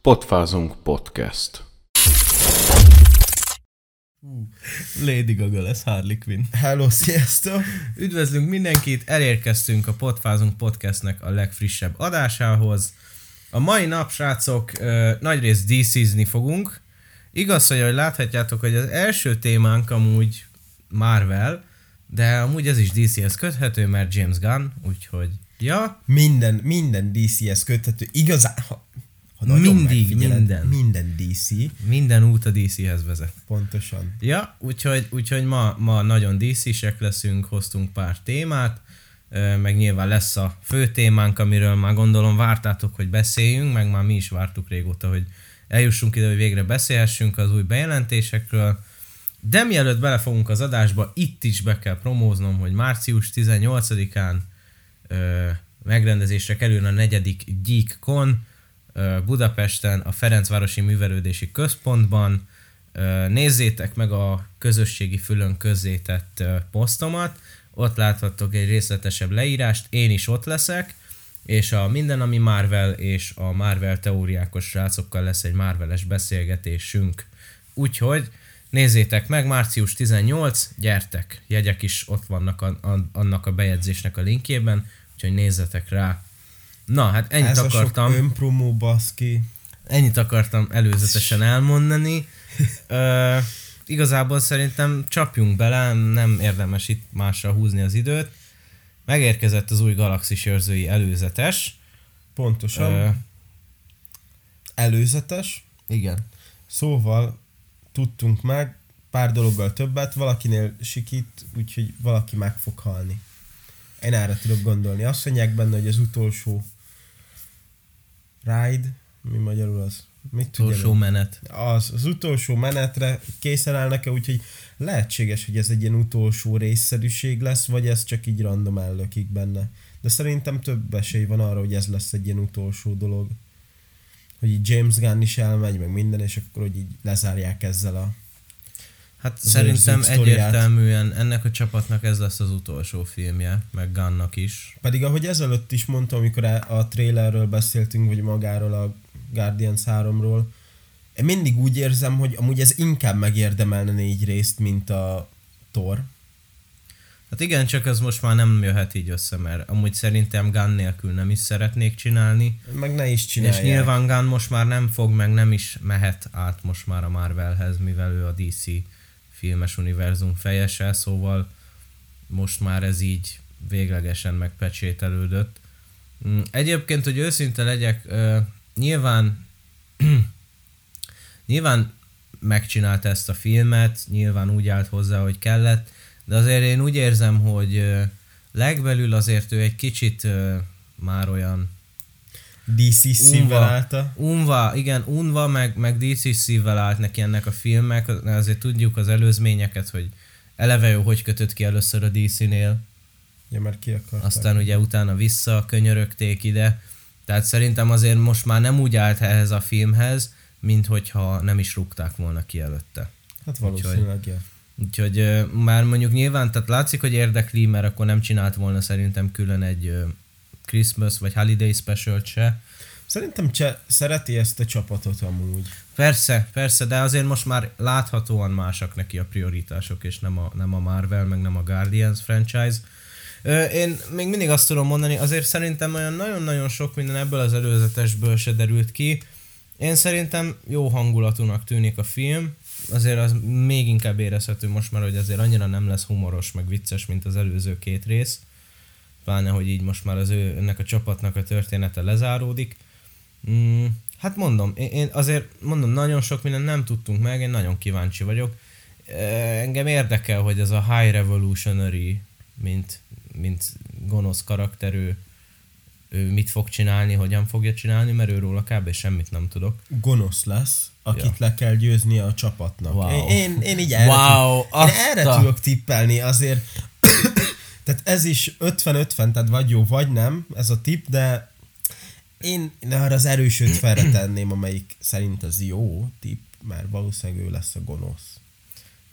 Potfázunk Podcast. Lady Gaga lesz Harley Quinn. Hello, sziasztok! Üdvözlünk mindenkit, elérkeztünk a Potfázunk Podcastnek a legfrissebb adásához. A mai nap, srácok, nagyrészt DC-zni fogunk. Igaz, hogy ahogy láthatjátok, hogy az első témánk amúgy Marvel, de amúgy ez is DC-hez köthető, mert James Gunn, úgyhogy ja, Minden, minden DC-hez köthető. Igazán, ha, ha Mindig, minden. Minden DC, minden út a DC-hez vezet. pontosan. Ja, úgyhogy, úgyhogy ma, ma nagyon DC-sek leszünk, hoztunk pár témát, meg nyilván lesz a fő témánk, amiről már gondolom vártátok, hogy beszéljünk, meg már mi is vártuk régóta, hogy eljussunk ide, hogy végre beszélhessünk az új bejelentésekről. De mielőtt belefogunk az adásba, itt is be kell promóznom, hogy március 18-án ö, megrendezésre kerül a negyedik GeekCon ö, Budapesten, a Ferencvárosi Művelődési Központban. Ö, nézzétek meg a közösségi fülön közzétett ö, posztomat, ott láthattok egy részletesebb leírást, én is ott leszek, és a Minden, ami Marvel és a Marvel teóriákos srácokkal lesz egy Marveles beszélgetésünk. Úgyhogy nézzétek meg, március 18, gyertek, jegyek is ott vannak a, a, annak a bejegyzésnek a linkjében, úgyhogy nézzetek rá. Na, hát ennyit Ez akartam. a sok önpromó baszki. Ennyit akartam előzetesen elmondani. Ö, igazából szerintem csapjunk bele, nem érdemes itt másra húzni az időt. Megérkezett az új Galaxis őrzői előzetes. Pontosan. Ö, Előzetes. igen. Szóval tudtunk meg pár dologgal többet, valakinél sikít, úgyhogy valaki meg fog halni. Én erre tudok gondolni. Azt mondják benne, hogy az utolsó ride, mi magyarul az? Mit Utolsó ő? menet. az, az utolsó menetre készen állnak-e, úgyhogy lehetséges, hogy ez egy ilyen utolsó részszerűség lesz, vagy ez csak így random ellökik benne. De szerintem több esély van arra, hogy ez lesz egy ilyen utolsó dolog. Hogy így James Gunn is elmegy, meg minden, és akkor hogy így lezárják ezzel a... Hát Az szerintem egyértelműen ennek a csapatnak ez lesz az utolsó filmje, meg Gunnak is. Pedig ahogy ezelőtt is mondtam, amikor a, a trailerről beszéltünk, vagy magáról a Guardians 3-ról, én mindig úgy érzem, hogy amúgy ez inkább megérdemelne négy részt, mint a Thor. Hát igen, csak ez most már nem jöhet így össze, mert amúgy szerintem Gunn nélkül nem is szeretnék csinálni. Meg ne is csinálják. És nyilván Gunn most már nem fog, meg nem is mehet át most már a Marvelhez, mivel ő a DC filmes univerzum fejese, szóval most már ez így véglegesen megpecsételődött. Mm, Egyébként, hogy őszinte legyek, nyilván nyilván megcsinálta ezt a filmet, nyilván úgy állt hozzá, hogy kellett, de azért én úgy érzem, hogy legbelül azért ő egy kicsit már olyan DC szívvel Unva. állta. Unva, igen, unva, meg, meg DC szívvel állt neki ennek a filmnek, azért tudjuk az előzményeket, hogy eleve ő hogy kötött ki először a DC-nél, Ja, mert ki akarták. aztán ugye utána vissza könyörögték ide, tehát szerintem azért most már nem úgy állt ehhez a filmhez, mint hogyha nem is rúgták volna ki előtte. Hát valószínűleg, ja. Úgyhogy már mondjuk nyilván, tehát látszik, hogy érdekli, mert akkor nem csinált volna szerintem külön egy Christmas vagy Holiday special se, Szerintem cse- szereti ezt a csapatot amúgy. Persze, persze, de azért most már láthatóan másak neki a prioritások, és nem a, nem a Marvel, meg nem a Guardians franchise. Ö, én még mindig azt tudom mondani, azért szerintem olyan nagyon-nagyon sok minden ebből az előzetesből se derült ki. Én szerintem jó hangulatúnak tűnik a film, azért az még inkább érezhető most már, hogy azért annyira nem lesz humoros, meg vicces, mint az előző két rész. Pláne, hogy így most már az ő, ennek a csapatnak a története lezáródik. Mm, hát mondom, én, én azért mondom, nagyon sok mindent nem tudtunk meg, én nagyon kíváncsi vagyok. Engem érdekel, hogy ez a High Revolutionary, mint, mint gonosz karakterű, ő mit fog csinálni, hogyan fogja csinálni, mert őról kb. semmit nem tudok. Gonosz lesz, akit Ja. le kell győznie a csapatnak. Wow. Én, én, én így erre, Wow, én erre tudok tippelni, azért tehát ez is 50-50, tehát vagy jó, vagy nem, ez a tipp, de én én arra az erős 50-re tenném, amelyik szerint az jó tipp, mert valószínűleg ő lesz a gonosz.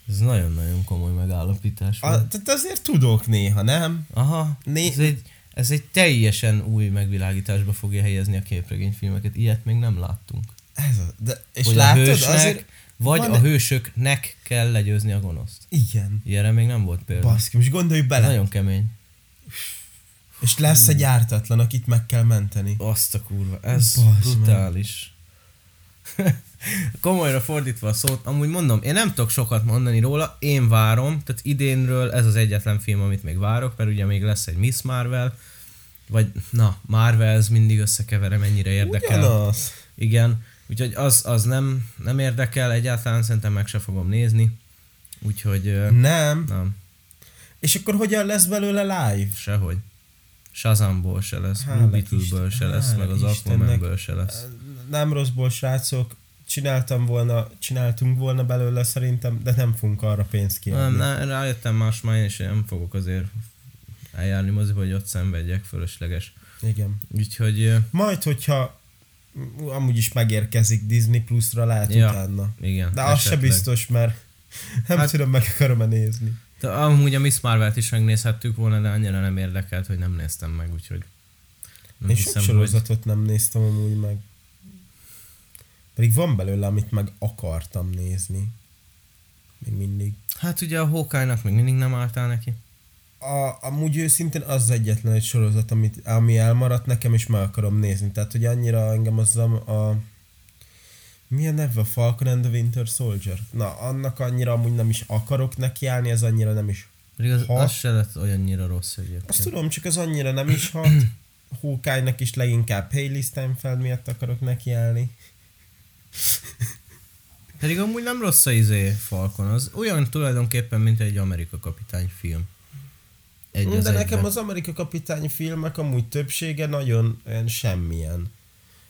Ez nagyon-nagyon komoly megállapítás. A, tehát azért tudok néha, nem? Aha, Né- ez egy ez egy teljesen új megvilágításba fogja helyezni a képregényfilmeket. Ilyet még nem láttunk. Ez a, de, és hogy látod, a hősnek, azért... vagy van- a hősöknek kell legyőzni a gonoszt. Igen. Ilyenre még nem volt példa. Baszki, most gondolj bele. Nagyon kemény. És lesz egy ártatlan, akit meg kell menteni. Azt a kurva, ez Basz brutális. Komolyra fordítva a szót, amúgy mondom, én nem tudok sokat mondani róla, én várom, tehát idénről ez az egyetlen film, amit még várok, mert ugye még lesz egy Miss Marvel, vagy na, Marvels mindig összekeverem, ennyire érdekel. Ugyanaz. Igen, úgyhogy az, az nem, nem érdekel, egyáltalán szerintem meg se fogom nézni, úgyhogy Nem. nem, És akkor hogyan lesz belőle live? sehogy. Shazamból se lesz, Blue Beetle-ből se lesz, meg az. Aquamanből se lesz. Nem rosszból, srácok. Csináltam volna, csináltunk volna belőle szerintem, de nem fogunk arra pénzt kiadni. Nem, nem, rájöttem más már, és én nem fogok azért eljárni moziba, hogy ott szenvedjek, fölösleges. Igen. Úgyhogy Majd, hogyha amúgy is megérkezik Disney Plus-ra, lehet Ja, utána. igen. De az se esetleg. biztos, mert nem Hát- tudom, meg akarom-e nézni. De amúgy a Miss Marvel-t is megnézhettük volna, de annyira nem érdekelt, hogy nem néztem meg, úgyhogy nem Én sok sorozatot nem néztem amúgy meg. Pedig van belőle, amit meg akartam nézni. Még mindig. Hát ugye a Hawkeye-nak még mindig nem álltál neki. A, amúgy őszintén az az egyetlen egy sorozat, amit, ami elmaradt nekem, és meg akarom nézni. Tehát, hogy annyira engem az a, a mi a neve? Falcon and the Winter Soldier? Na, annak annyira amúgy nem is akarok nekiállni, ez annyira nem is. Pedig az, Ha- az se lett olyannyira rossz egyébként. Azt tudom, csak az annyira nem is hat. Hawkeye-nak is leginkább Hailey Steinfeld miatt akarok nekiállni. Pedig amúgy nem rossz a izé Falcon, az olyan tulajdonképpen, mint egy Amerika kapitány film. Egy De az nekem egyben. az Amerika kapitány filmek amúgy többsége nagyon olyan semmilyen.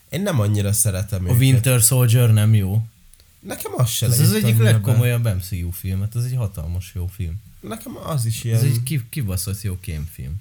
Én nem annyira szeretem A őket. Winter Soldier nem jó. Nekem az se Ez az egyik legkomolyabb MCU film, hát ez egy hatalmas jó film. Nekem az is ilyen... Ez egy ki, kibaszott jó kémfilm.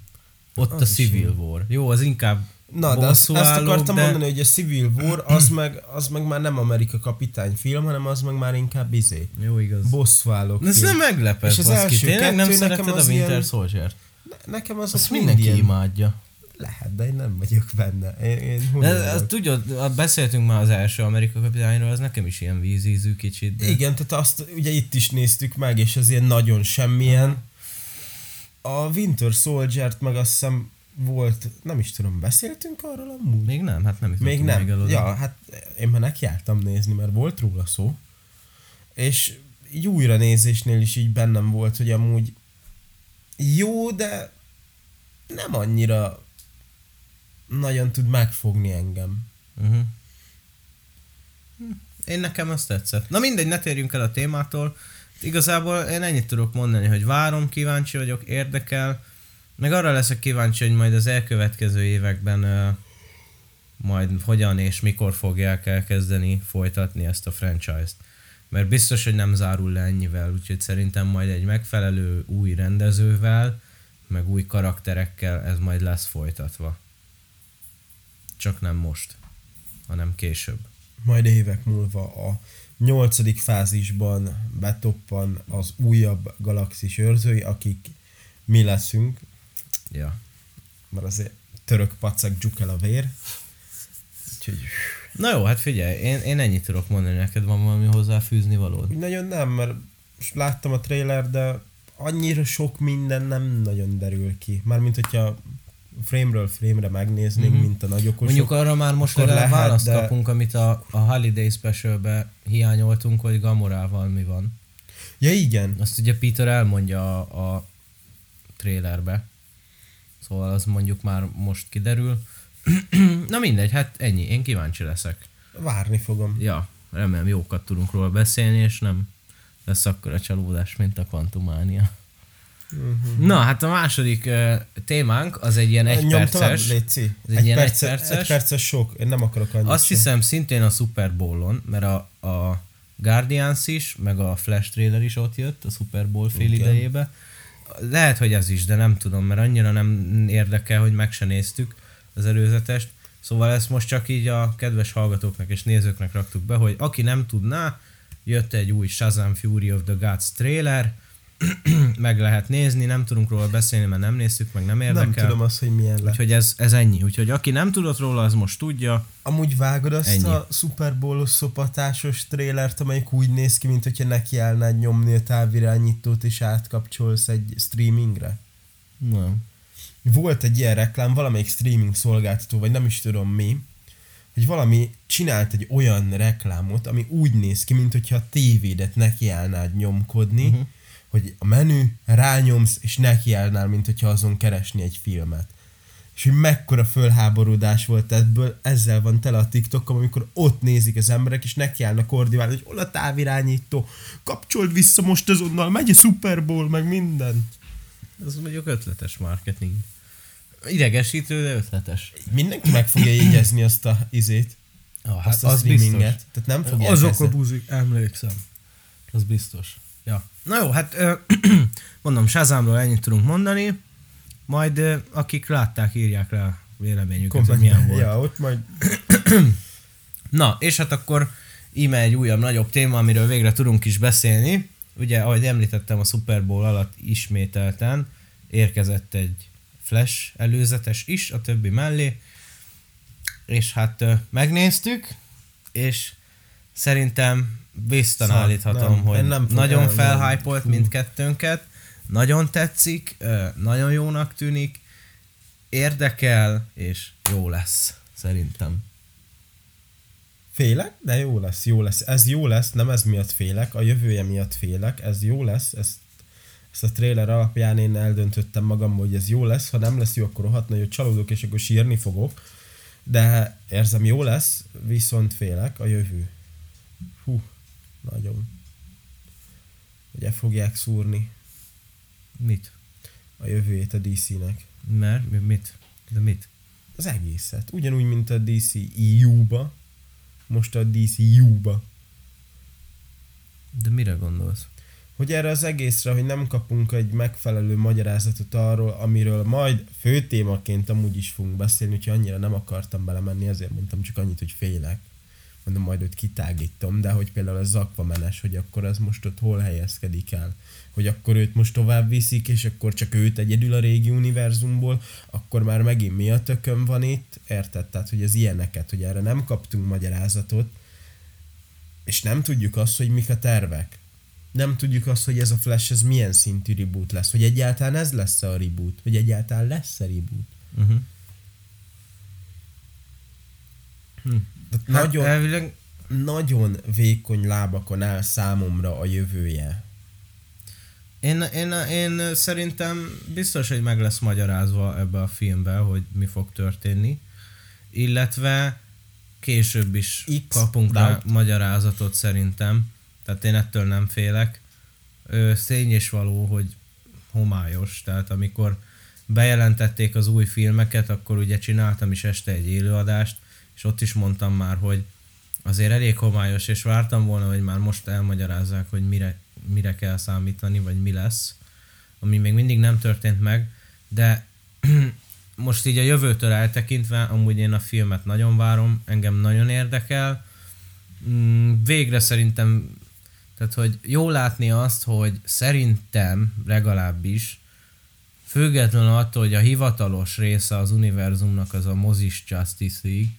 Ott Az a Civil jó. War. Jó, az inkább Na, de azt, ezt bosszúállók, akartam de... mondani, hogy a Civil War az meg, az meg már nem Amerika kapitány film, hanem az meg már inkább izé. Jó, igaz. Bosszúállók Ez nem meglepett, És az baszki. első Tényleg nem szereted a Winter ilyen- Soldier-t? Ne- Nekem az Azt mindenki ilyen- imádja. Lehet, de én nem vagyok benne. Én, én De, az, tudod, beszéltünk már az első Amerika kapitányról, az nekem is ilyen vízízű kicsit. De... Igen, tehát azt ugye itt is néztük meg, és az ilyen nagyon semmilyen. A Winter Soldier-t meg azt hiszem volt, nem is tudom, beszéltünk arról amúgy? Még nem, hát nem Még nem. Még oda. ja, hát én már nekiálltam nézni, mert volt róla szó. És így újra nézésnél is így bennem volt, hogy amúgy jó, de nem annyira nagyon tud megfogni engem. Uh-huh. Én nekem azt tetszett. Na mindegy, ne térjünk el a témától. Igazából én ennyit tudok mondani, hogy várom, kíváncsi vagyok, érdekel. Meg arra leszek kíváncsi, hogy majd az elkövetkező években uh, majd hogyan és mikor fogják elkezdeni folytatni ezt a franchise-t. Mert biztos, hogy nem zárul le ennyivel, úgyhogy szerintem majd egy megfelelő új rendezővel, meg új karakterekkel ez majd lesz folytatva. Csak nem most, hanem később. Majd évek múlva a nyolcadik fázisban betoppan az újabb galaxis őrzői, akik mi leszünk, Ja. mert azért török pacak dzsuk el a vér. Úgyhogy Na jó, hát figyelj, én, én ennyit tudok mondani, neked van valami hozzáfűzni valód? úgy nagyon nem, mert most láttam a trailer, de annyira sok minden nem nagyon derül ki. Mármint, hogyha frame-ről frame-re megnéznénk, Mhm. mint a nagyokosok. Mondjuk arra már most legalább lehet, választ de- kapunk, amit a, a Holiday Specialbe hiányoltunk, hogy Gamorával mi van. Ja igen, Azt ugye Peter elmondja a, a trailerbe. Szóval az mondjuk már most kiderül. Na mindegy, hát ennyi, én kíváncsi leszek. várni fogom. Ja, remélem jókat tudunk róla beszélni, és nem lesz akkor a csalódás, mint a Quantumania. Uh-huh. Na, hát a második uh, témánk az egy ilyen egyperces. Léci. Ez egy Egy, ilyen perce, egyperces. egy perces sok, én nem akarok annyit Azt sem. hiszem szintén a Super Bowl-on, mert a, a Guardians is, meg a Flash trailer is ott jött a Super Bowl fél Igen. idejébe. Lehet, hogy ez is, de nem tudom, mert annyira nem érdekel, hogy meg se néztük az előzetest. Szóval ezt most csak így a kedves hallgatóknak és nézőknek raktuk be, hogy aki nem tudná, jött egy új Shazam Fury of the Gods trailer, meg lehet nézni, nem tudunk róla beszélni, mert nem néztük, meg nem érdekel. Nem tudom azt, hogy milyen lett. Úgyhogy ez, ez ennyi. Úgyhogy aki nem tudott róla, az most tudja. Amúgy vágod azt Ennyi. a Super Bowl-os szopatásos trélert, amelyik úgy néz ki, mint hogyha nekiállnád nyomni a távirányítót és átkapcsolsz egy streamingre? Nem. Volt egy ilyen reklám, valamelyik streaming szolgáltató, vagy nem is tudom mi, hogy valami csinált egy olyan reklámot, ami úgy néz ki, mint hogyha a tévédet nekiállnád nyomkodni, uh-huh. hogy a menü, rányomsz, és nekiállnál, mint hogyha azon keresni egy filmet. És hogy mekkora fölháborodás volt ebből, ezzel van tele a TikTokom, amikor ott nézik az emberek, és nekiállnak koordinálni, hogy hol a távirányító, kapcsold vissza most azonnal, megy a Super Bowl, meg minden. Ez mondjuk ötletes marketing. Idegesítő, de ötletes. Mindenki meg fogja jegyezni azt a izét, Ah, azt a streaminget. Tehát nem fogják Azok a buzik, emlékszem. Az biztos. Ja. Na jó, hát ö, mondom, Shazamról ennyit tudunk mondani, majd ö, akik látták, írják rá a véleményüket, hogy milyen volt. Ja, ott majd Na, és hát akkor íme egy újabb, nagyobb téma, amiről végre tudunk is beszélni. Ugye, ahogy említettem, a Super Bowl alatt ismételten érkezett egy Flash előzetes is a többi mellé, és hát megnéztük, és szerintem biztosan Szar, állíthatom, nem, hogy nem nagyon Fú. mindkettőnket, nagyon tetszik, nagyon jónak tűnik, érdekel, és jó lesz, szerintem. félek, de jó lesz, jó lesz. Ez jó lesz, nem ez miatt félek, a jövője miatt félek, ez jó lesz, ezt, ezt a trailer alapján én eldöntöttem magamból, hogy ez jó lesz, ha nem lesz jó, akkor rohadt nagyot csalódok, és akkor sírni fogok, de érzem jó lesz, viszont félek a jövő. Hú, nagyon. Ugye fogják szúrni Mit? a jövőjét a DC-nek. Mert? Mi- Mit? De mit? Az egészet. Ugyanúgy, mint a DC EU-ba, most a DC U-ba. De mire gondolsz? Hogy erre az egészre, hogy nem kapunk egy megfelelő magyarázatot arról, amiről majd fő témaként amúgy is fogunk beszélni, úgyhogy annyira nem akartam belemenni, ezért mondtam csak annyit, hogy félek. Mondom, majd őt kitágítom, de hogy például ez Aquamenes, hogy akkor ez most ott hol helyezkedik el. Hogy akkor őt most tovább viszik, és akkor csak őt egyedül a régi univerzumból, akkor már megint mi a tökön van itt, érted? Tehát, hogy az ilyeneket, hogy erre nem kaptunk magyarázatot, és nem tudjuk azt, hogy mik a tervek. Nem tudjuk azt, hogy ez a Flash ez milyen szintű reboot lesz, hogy egyáltalán ez lesz a reboot, hogy egyáltalán lesz a reboot. Uh-huh. Tehát Hát nagyon, elvileg nagyon vékony lábakon áll számomra a jövője. én, én, én szerintem biztos, hogy meg lesz magyarázva ebbe a filmbe, hogy mi fog történni. Illetve később is X kapunk rá magyarázatot szerintem. Tehát én ettől nem félek. Ö, Tény és való, hogy homályos. Tehát amikor bejelentették az új filmeket, akkor ugye csináltam is este egy élőadást, és ott is mondtam már, hogy azért elég homályos, és vártam volna, hogy már most elmagyarázzák, hogy mire, mire kell számítani, vagy mi lesz, ami még mindig nem történt meg, de most így a jövőtől eltekintve, amúgy én a filmet nagyon várom, engem nagyon érdekel, Mm, végre szerintem, tehát hogy jó látni azt, hogy szerintem legalábbis, függetlenül attól, hogy a hivatalos része az univerzumnak az a mozis Justice League,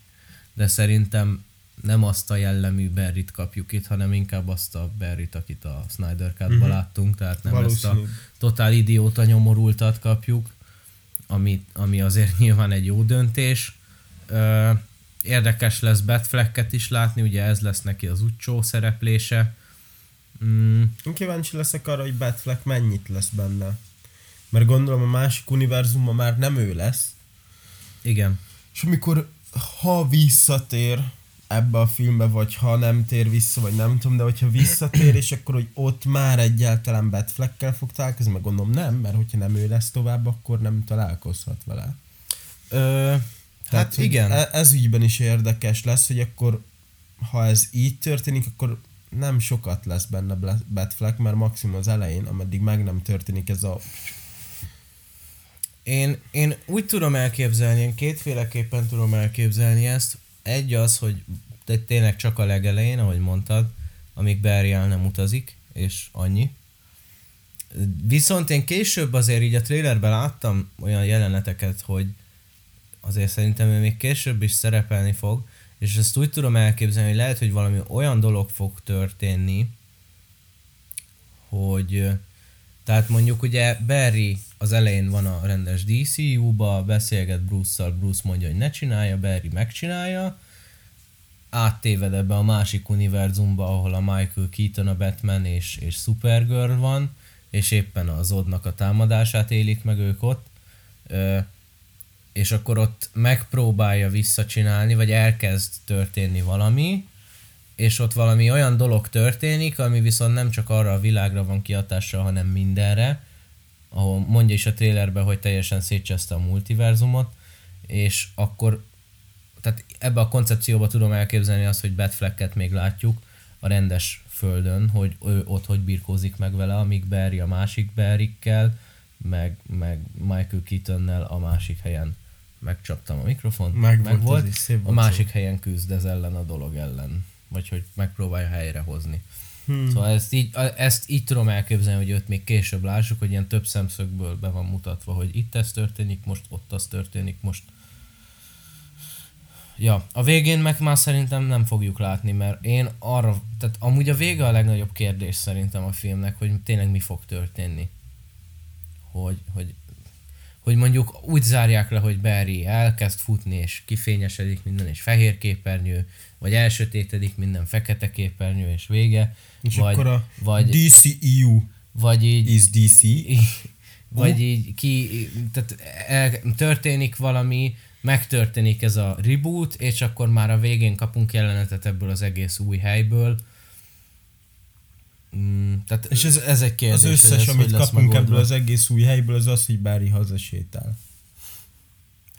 de szerintem nem azt a jellemű Berrit kapjuk itt, hanem inkább azt a Berrit, akit a Snyder cut Mhm. láttunk, tehát nem ezt a Valószínű. totál idióta nyomorultat kapjuk, ami, ami azért nyilván egy jó döntés. Ö, érdekes lesz Batflecket is látni, ugye ez lesz neki az utcsó szereplése. Mm, kíváncsi leszek arra, hogy Batfleck mennyit lesz benne. Mert gondolom a másik univerzumban már nem ő lesz. igen. És amikor, ha visszatér ebbe a filmbe, vagy ha nem tér vissza, vagy nem tudom, de hogyha visszatér, és akkor, hogy ott már egyáltalán Batfleckkel fog találkozni, meg gondolom nem, mert hogyha nem ő lesz tovább, akkor nem találkozhat vele. Ö, Tehát, hát igen. e- Ez ügyben is érdekes lesz, hogy akkor, ha ez így történik, akkor nem sokat lesz benne Batfleck, mert maximum az elején, ameddig meg nem történik ez a... Én, én úgy tudom elképzelni, én kétféleképpen tudom elképzelni ezt. Egy az, hogy te tényleg csak a legelején, ahogy mondtad, amíg Barry nem utazik, és annyi. Viszont én később azért így a trailerben láttam olyan jeleneteket, hogy azért szerintem ő még később is szerepelni fog, és ezt úgy tudom elképzelni, hogy lehet, hogy valami olyan dolog fog történni, hogy tehát mondjuk ugye Barry az elején van a rendes DCU-ba, beszélget Bruce-szal, Bruce mondja, hogy ne csinálja, Barry megcsinálja, áttéved ebbe a másik univerzumba, ahol a Michael Keaton, a Batman és, és Supergirl van, és éppen az Zodnak a támadását élik meg ők ott, ö, és akkor ott megpróbálja visszacsinálni, vagy elkezd történni valami, és ott valami olyan dolog történik, ami viszont nem csak arra a világra van kihatással, hanem mindenre, ahol mondja is a trailerben, hogy teljesen szétcseszte a multiverzumot, és akkor tehát ebbe a koncepcióba tudom elképzelni azt, hogy Batflecket még látjuk a rendes földön, hogy ő ott hogy birkózik meg vele, amíg Barry a másik Barrykkel, meg, meg Michael Keatonnel a másik helyen megcsaptam a mikrofont, Meg meg volt, volt, szép a másik helyen küzd ez ellen a dolog ellen, vagy hogy megpróbálja helyrehozni. Hmm. Szóval ezt így, ezt így tudom elképzelni, hogy őt még később lássuk, hogy ilyen több szemszögből be van mutatva, hogy itt ez történik, most ott az történik, most Ja, a végén meg már szerintem nem fogjuk látni, mert én arra, tehát amúgy a vége a legnagyobb kérdés szerintem a filmnek, hogy tényleg mi fog történni. Hogy, hogy, hogy mondjuk úgy zárják le, hogy Barry elkezd futni, és kifényesedik minden, és fehér képernyő, vagy elsötétedik minden fekete képernyő, és vége. És vagy, akkor a vagy, DCEU vagy így is DC. vagy így ki, tehát el, történik valami, megtörténik ez a reboot, és akkor már a végén kapunk jelenetet ebből az egész új helyből. Mm, tehát És ez, ez egy kérdés, az összes, ez amit kapunk megoldva. ebből az egész új helyből, az az, hogy Barry hazasétál.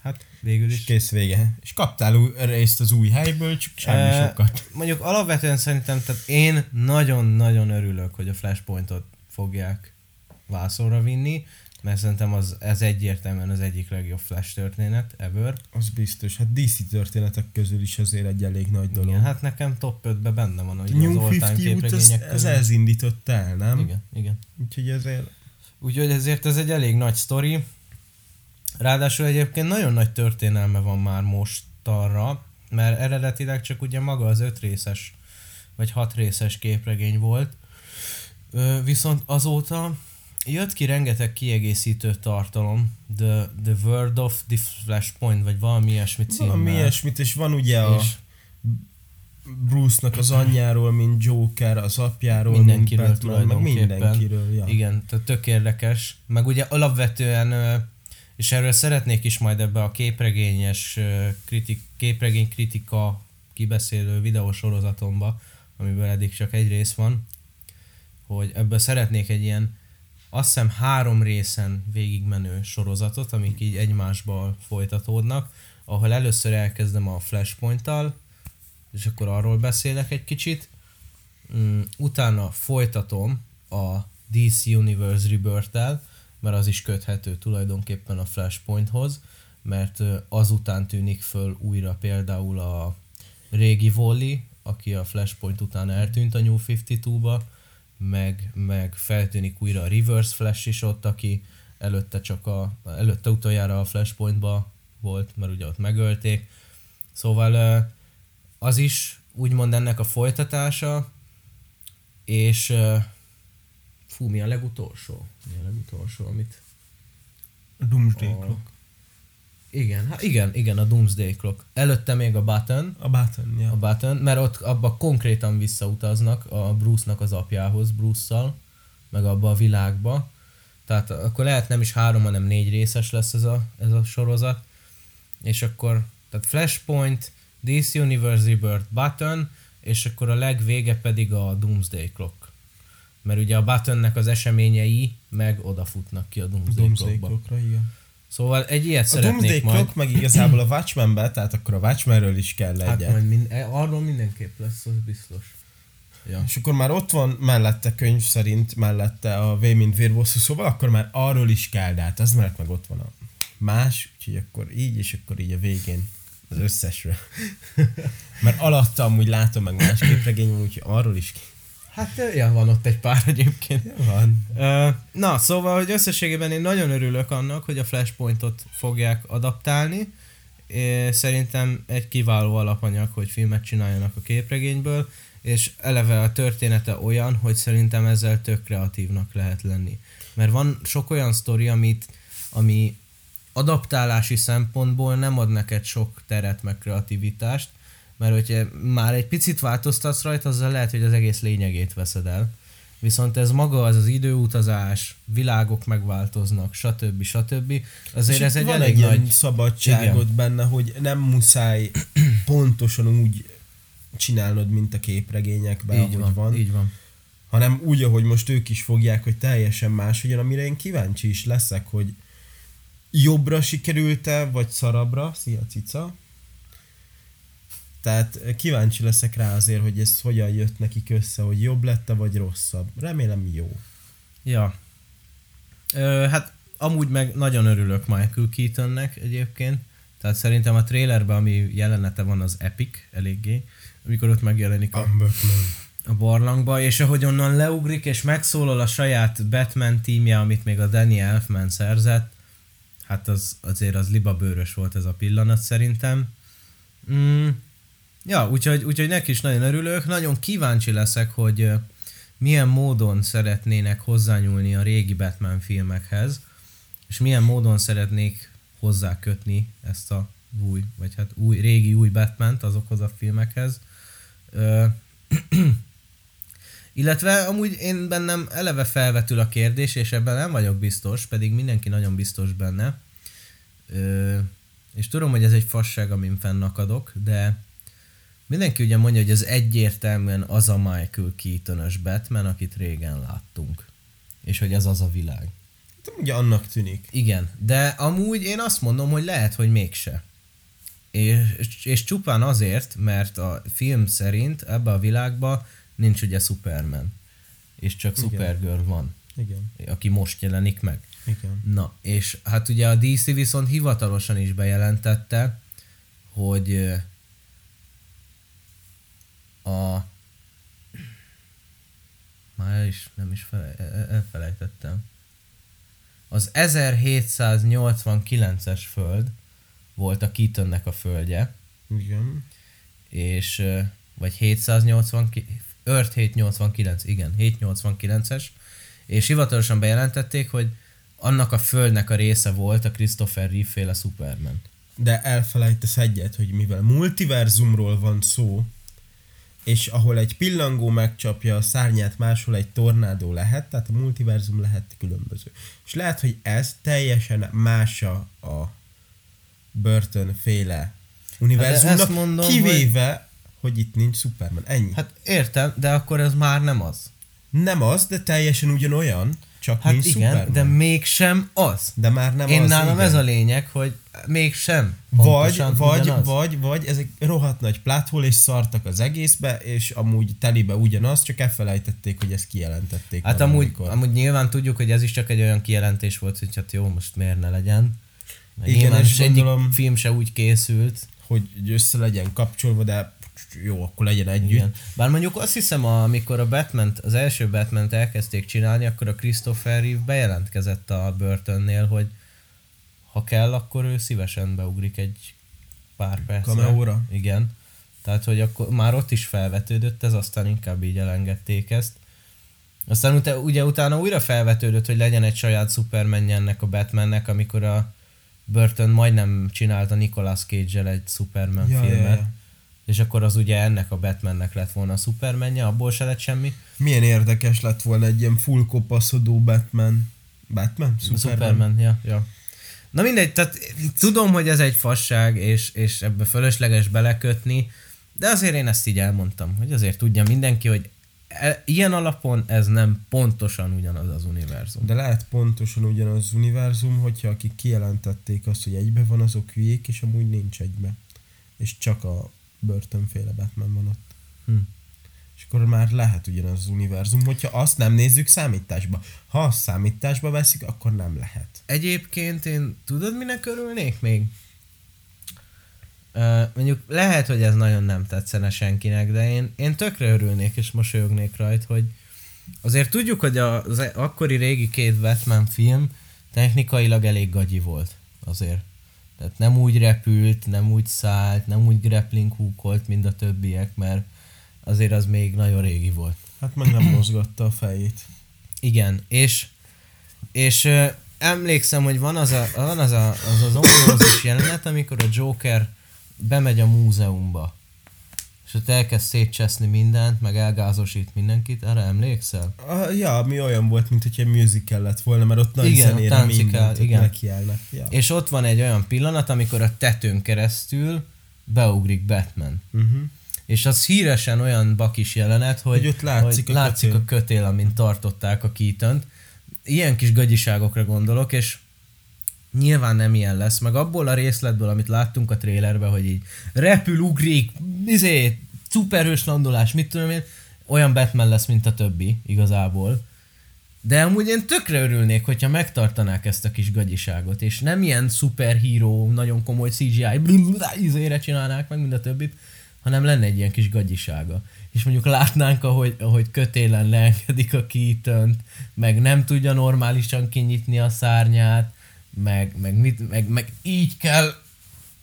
Hát végül És is. kész vége. És kaptál új, részt az új helyből, csak semmi Eh, sokat. Mondjuk alapvetően szerintem, tehát én nagyon-nagyon örülök, hogy a Flashpointot fogják vászonra vinni, mert szerintem az, ez egyértelműen az egyik legjobb Flash történet ever. Az biztos. Hát DC történetek közül is azért egy elég nagy dolog. Igen, hát nekem top 5-be benne van, hogy az New all-time 50 út, ez, képregények ez közül. ez indított el, nem? Igen, igen. Úgyhogy ezért Úgyhogy ezért ez egy elég nagy sztori. Ráadásul egyébként nagyon nagy történelme van már most arra, mert eredetileg csak ugye maga az öt részes, vagy hat részes képregény volt. Viszont azóta jött ki rengeteg kiegészítő tartalom, The, the World of the Flashpoint, vagy valami ilyesmi címmel. valami ilyesmit, és van ugye a És Bruce-nak az anyjáról, mint Joker, az apjáról, Mindenkiről mint Batman, meg mindenkiről. Ja. Igen, tehát tök érdekes. Meg ugye alapvetően, és erről szeretnék is majd ebbe a képregényes kritik, képregény kritika kibeszélő videósorozatomba, amiből eddig csak egy rész van, hogy ebből szeretnék egy ilyen azt hiszem három részen végigmenő sorozatot, amik így egymásból folytatódnak, ahol először elkezdem a Flashpoint-tal, és akkor arról beszélek egy kicsit, Mm, utána folytatom a DC Universe Rebirth-tel, mert az is köthető tulajdonképpen a Flashpointhoz, mert azután tűnik föl újra például a régi Wally, aki a Flashpoint után eltűnt a New 52-ba, meg, meg feltűnik újra a Reverse Flash is ott, aki előtte csak a, előtte utoljára a Flashpointba volt, mert ugye ott megölték. Szóval az is úgymond ennek a folytatása, és fú, mi a legutolsó? Mi a legutolsó, amit... Doomsday A- Clock. Igen, hát igen, igen, a Doomsday Clock. Előtte még a Button, A Button, ja. a Button, mert ott abba konkrétan visszautaznak a Bruce-nak az apjához, Bruce-szal, meg abba a világba. Tehát akkor lehet nem is három, hanem négy részes lesz ez a, ez a sorozat. És akkor, tehát Flashpoint, DC Universe Rebirth, Button, és akkor a legvége pedig a Doomsday Clock. Mert ugye a Buttonnek az eseményei meg odafutnak ki a Doomsday, Doomsday Clockba. Clockra, igen. Szóval egy ilyet A szeretnék Doomsday majd. Clock meg igazából a Watchmenbe, tehát akkor a Watchmenről is kell Hát legyen. majd mind, e, arról mindenképp lesz, az biztos. Ja. És akkor már ott van mellette könyv szerint, mellette a V mint vérbosszú, szóval akkor már arról is kell, de hát az mert meg ott van a más, úgyhogy akkor így, és akkor így a végén az összesről. Mert alatta amúgy látom meg más képregény, úgyhogy arról is Hát ja, van ott egy pár egyébként. Van. Na, szóval, hogy összességében én nagyon örülök annak, hogy a Flashpointot fogják adaptálni. Szerintem egy kiváló alapanyag, hogy filmet csináljanak a képregényből, és eleve a története olyan, hogy szerintem ezzel tök kreatívnak lehet lenni. Mert van sok olyan sztori, amit, ami adaptálási szempontból nem ad neked sok teret meg kreativitást, mert hogyha már egy picit változtatsz rajta, azzal lehet, hogy az egész lényegét veszed el. Viszont ez maga az az időutazás, világok megváltoznak, stb. stb. Azért És ez egy van egy ilyen nagy... szabadságot Igen. benne, hogy nem muszáj pontosan úgy csinálnod, mint a képregényekben, Így ahogy van, van, így van. hanem úgy, ahogy most ők is fogják, hogy teljesen más hogyan, amire én kíváncsi is leszek, hogy jobbra sikerült-e, vagy szarabra, szia cica. Tehát kíváncsi leszek rá azért, hogy ez hogyan jött nekik össze, hogy jobb lett-e, vagy rosszabb. Remélem jó. Ja. Ö, hát amúgy meg nagyon örülök Michael Keatonnek egyébként. Tehát szerintem a trailerben, ami jelenete van, az epic eléggé. Amikor ott megjelenik a, a barlangba, és ahogy onnan leugrik, és megszólal a saját Batman tímje, amit még a Danny Elfman szerzett, hát az, azért az libabőrös volt ez a pillanat szerintem. Mm, ja, úgyhogy, úgyhogy neki is nagyon örülök. Nagyon kíváncsi leszek, hogy milyen módon szeretnének hozzányúlni a régi Batman filmekhez, és milyen módon szeretnék hozzákötni ezt a új, vagy hát új, régi új Batman-t azokhoz a filmekhez. Illetve amúgy én bennem eleve felvetül a kérdés, és ebben nem vagyok biztos, pedig mindenki nagyon biztos benne. Ö, és tudom, hogy ez egy fasság, amin fennakadok, de mindenki ugye mondja, hogy ez egyértelműen az a Michael keaton Batman, akit régen láttunk. És hogy ez az a világ. Ugye annak tűnik. Igen, de amúgy én azt mondom, hogy lehet, hogy mégse. És, és csupán azért, mert a film szerint ebbe a világba nincs ugye Superman. És csak Igen. Supergirl van, Igen, aki most jelenik meg. igen. Na, és hát ugye a DC viszont hivatalosan is bejelentette, hogy a... Már el is, nem is fele, el- elfelejtettem. Az 1789-es föld volt a Keatonnek a földje, Igen. és vagy 780, Earth 789, igen, 789-es, és hivatalosan bejelentették, hogy annak a földnek a része volt a Christopher Reeve féle Superman. De elfelejtesz egyet, hogy mivel multiverzumról van szó, és ahol egy pillangó megcsapja a szárnyát, máshol egy tornádó lehet, tehát a multiverzum lehet különböző. És lehet, hogy ez teljesen más a, a Burton féle univerzumnak, ezt mondom, kivéve, hogy... itt nincs Superman. Ennyi. Hát, Hát értem, de akkor ez már nem az. nem az, de teljesen ugyanolyan, csak Hát nincs igen, Superman. de mégsem az. de már nem Én az, nálam igen. ez a lényeg, hogy mégsem. Vagy, vagy, ugyanaz. vagy, vagy, ez egy rohadt nagy pláthol, és szartak az egészbe, és amúgy telibe ugyanaz, csak elfelejtették, hogy ezt kijelentették. Hát amúgy, valamikor. amúgy nyilván tudjuk, hogy ez is csak egy olyan kijelentés volt, hogy hát jó, most miért ne legyen. Mert Igen, nyilván és egyik gondolom- film se úgy készült. Hogy össze legyen kapcsolva, de jó, akkor legyen együtt. Igen. Bár mondjuk azt hiszem, amikor a batman az első batman elkezdték csinálni, akkor a Christopher Reeve bejelentkezett a Burtonnél, hogy ha kell, akkor ő szívesen beugrik egy pár percre. Cameóra? Igen. Tehát, hogy akkor már ott is felvetődött ez, aztán inkább így elengedték ezt. Aztán utána, ugye utána újra felvetődött, hogy legyen egy saját Superman ennek a Batmannek, amikor a Burton majdnem csinálta Nicolas Cage-el egy Superman Ja, filmet. ja, ja. És akkor az ugye ennek a Batmannek lett volna a Supermanje, abból se lett semmi. Milyen érdekes lett volna egy ilyen full kopaszodó Batman. Batman? Superman. Superman, ja, ja. Na mindegy, tehát tudom, hogy ez egy fasság, és, és ebbe fölösleges belekötni, de azért én ezt így elmondtam, hogy azért tudja mindenki, hogy e, ilyen alapon ez nem pontosan ugyanaz az univerzum. De lehet pontosan ugyanaz az univerzum, hogyha akik kijelentették azt, hogy egybe van, azok hülyék, és amúgy nincs egybe. És csak a Burton-féle Batman van ott. Hm. És akkor már lehet ugyanaz az univerzum, hogyha azt nem nézzük számításba. Ha azt számításba veszik, akkor nem lehet. Egyébként én tudod, minek örülnék még? Ö, mondjuk lehet, hogy ez nagyon nem tetszene senkinek, de én, én tökre örülnék és mosolyognék rajta, hogy azért tudjuk, hogy az e- akkori régi két Batman film technikailag elég gagyi volt azért. Tehát nem úgy repült, nem úgy szállt, nem úgy grappling hookolt, mint a többiek, mert azért az még nagyon régi volt. Hát meg nem mozgatta a fejét. Igen, és, és ö, emlékszem, hogy van az a, van az, a, az, az ominózus jelenet, amikor a Joker bemegy a múzeumba, és ott elkezd szétcseszni mindent, meg elgázosít mindenkit, erre emlékszel? A, ja, ami olyan volt, mint hogy egy musical lett volna, mert ott nagy Igen, zenére mindent igen. nekiállnak. Ja. És ott van egy olyan pillanat, amikor a tetőn keresztül beugrik Batman. Uh-huh. És az híresen olyan bakis jelenet, hogy, Hogy ott látszik hogy a látszik kötél. a kötél, amint tartották a kítönt. Ilyen kis gagyiságokra gondolok, és nyilván nem ilyen lesz, meg abból a részletből, amit láttunk a trélerben, hogy így repül, ugrik, izé, szuperhős landolás, mit tudom én, olyan Batman lesz, mint a többi, igazából. De amúgy én tökre örülnék, hogyha megtartanák ezt a kis gagyiságot, és nem ilyen szuperhíró, nagyon komoly CGI, izére csinálnák meg, mint a többit, hanem lenne egy ilyen kis gagyisága. És mondjuk látnánk, ahogy, ahogy kötélen leengedik a kítönt, meg nem tudja normálisan kinyitni a szárnyát, meg, meg, mit, meg, meg így kell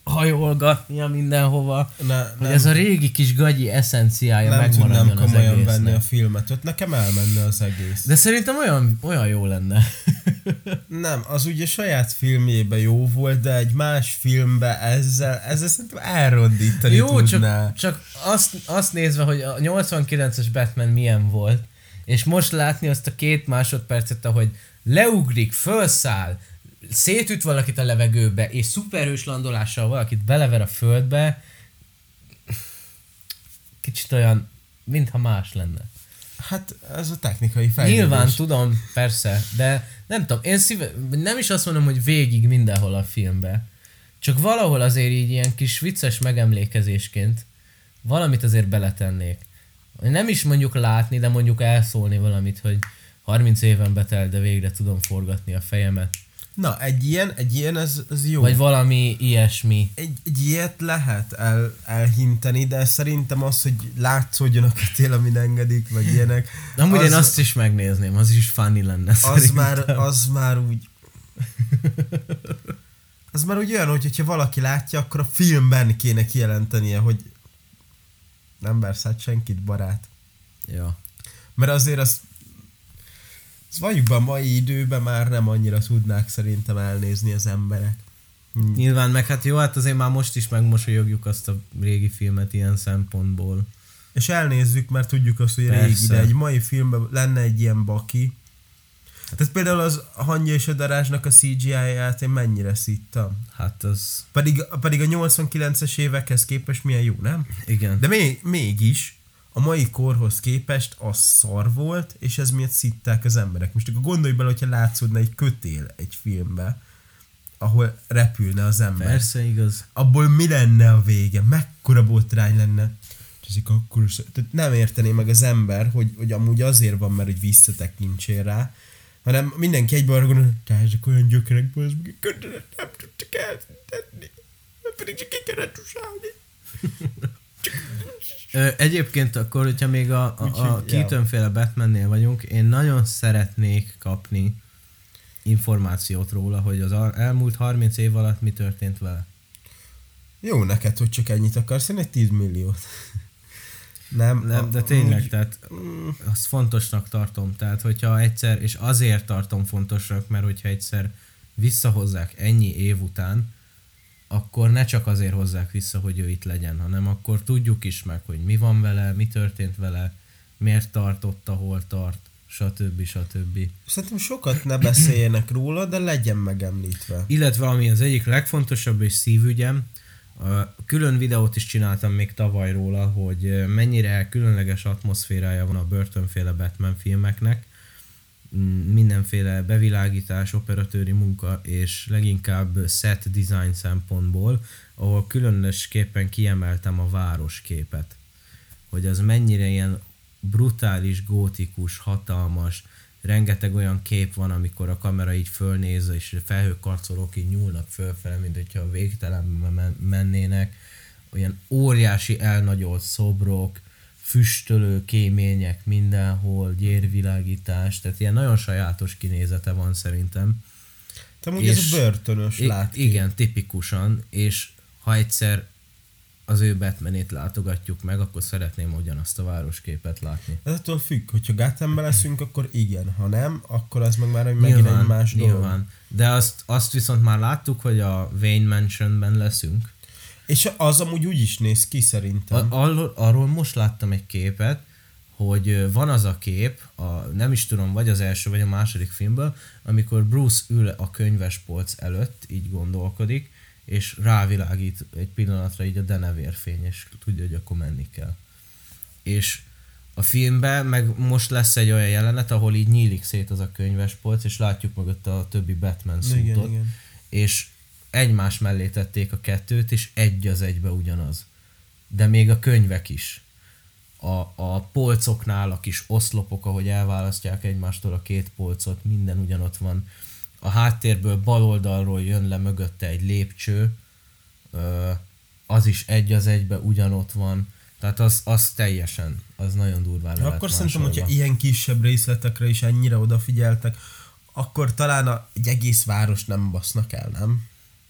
hajolgatnia mindenhova, Ne, nem, ez a régi kis gagyi eszenciája nem megmaradjon az komolyan egésznek. venni a filmet, ott nekem elmenne az egész. De szerintem olyan, olyan jó lenne. Nem, az ugye saját filmjében jó volt, de egy más filmbe ezzel, ezzel szerintem elrondítani Jó, tudná. csak, csak azt, azt nézve, hogy a 89-es Batman milyen volt, és most látni azt a két másodpercet, ahogy leugrik, felszáll, szétüt valakit a levegőbe, és szuperhős landolással valakit belever a földbe, kicsit olyan, mintha más lenne. Hát ez a technikai fejlődés. Nyilván tudom, persze, de nem tudom, én szíve, nem is azt mondom, hogy végig mindenhol a filmbe, csak valahol azért így ilyen kis vicces megemlékezésként valamit azért beletennék. Nem is mondjuk látni, de mondjuk elszólni valamit, hogy 30 éven betelt, de végre tudom forgatni a fejemet. Na, egy ilyen, egy ilyen, ez, ez jó. Vagy valami ilyesmi. egy, egy ilyet lehet el, elhinteni, de szerintem az, hogy látszódjon a kötél, amin engedik, vagy ilyenek. Amúgy az, én azt is megnézném, az is funny lenne az szerintem. már, az már úgy... Az már úgy olyan, hogy hogyha valaki látja, akkor a filmben kéne kijelentenie, hogy nem versz senkit, barát. Ja. Mert azért az, az valljuk be a mai időben már nem annyira tudnák szerintem elnézni az emberek. Hm. Nyilván, meg hát jó, hát azért már most is megmosolyogjuk azt a régi filmet ilyen szempontból. És elnézzük, mert tudjuk azt, hogy Persze. régi, de egy mai filmben lenne egy ilyen baki. Tehát például az Hangya és a Darázsnak a CGI-ját én mennyire szittam. Hát az... Pedig, pedig a 89-es évekhez képest milyen jó, nem? Igen. De még, mégis a mai korhoz képest az szar volt, és ez miatt szitták az emberek. Most akkor gondolj bele, hogyha látszódna egy kötél egy filmbe, ahol repülne az ember. Persze igaz. Abból mi lenne a vége? Mekkora botrány lenne? Ezek akkor, tehát nem értené meg az ember, hogy, hogy amúgy azért van, mert hogy visszatekintsél rá, hanem mindenki egyben arra gondol, te ezek olyan gyökerek, az meg kötelet nem tudtak eltenni, pedig csak ki kellett tusálni. Ö, egyébként akkor, hogyha még a, a, a ja. Keaton-féle Batmannél vagyunk, én nagyon szeretnék kapni információt róla, hogy az elmúlt 30 év alatt mi történt vele. Jó neked, hogy csak ennyit akarsz, én egy 10 milliót. Nem, Nem, de a- tényleg, úgy- tehát azt fontosnak tartom. Tehát, hogyha egyszer, és azért tartom fontosnak, mert hogyha egyszer visszahozzák ennyi év után, akkor ne csak azért hozzák vissza, hogy ő itt legyen, hanem akkor tudjuk is meg, hogy mi van vele, mi történt vele, miért tartott, ahol tart, stb. stb. Szerintem sokat ne beszéljenek róla, de legyen megemlítve. Illetve ami az egyik legfontosabb és szívügyem, külön videót is csináltam még tavaly róla, hogy mennyire különleges atmoszférája van a börtönféle Batman filmeknek. Mindenféle bevilágítás, operatőri munka és leginkább set design szempontból, ahol különösképpen kiemeltem a városképet. Hogy az mennyire ilyen brutális, gótikus, hatalmas, rengeteg olyan kép van, amikor a kamera így fölnéz, és felhőkarcolók így nyúlnak fölfele, mint hogyha a végtelenbe men- mennének. olyan óriási elnagyolt szobrok, füstölő kémények mindenhol, gyérvilágítás, tehát ilyen nagyon sajátos kinézete van szerintem. Te ugye ez a börtönös lát. Igen, tipikusan, és ha egyszer az ő Batmanét látogatjuk meg, akkor szeretném ugyanazt a városképet látni. Ez attól függ, hogyha Gothambe leszünk, akkor igen, ha nem, akkor az meg már egy megint egy más dolog. nyilván. De azt, azt viszont már láttuk, hogy a Wayne Mansionben leszünk. És az amúgy úgy is néz ki szerintem. A, arról, arról most láttam egy képet, hogy van az a kép, a, nem is tudom, vagy az első, vagy a második filmből, amikor Bruce ül a könyvespolc előtt, így gondolkodik, és rávilágít egy pillanatra így a denevérfény, és tudja, hogy akkor menni kell. És a filmben meg most lesz egy olyan jelenet, ahol így nyílik szét az a könyvespolc, és látjuk mögött a többi Batman szútot, Igen, igen. és egymás mellé tették a kettőt, és egy az egybe ugyanaz. De még a könyvek is. A, a polcoknál a kis oszlopok, ahogy elválasztják egymástól a két polcot, minden ugyanott van. A háttérből bal oldalról jön le mögötte egy lépcső, az is egy az egybe ugyanott van. Tehát az, az teljesen, az nagyon durván le Akkor szerintem, hogyha ilyen kisebb részletekre is ennyire odafigyeltek, akkor talán a, egy egész város nem basznak el, nem?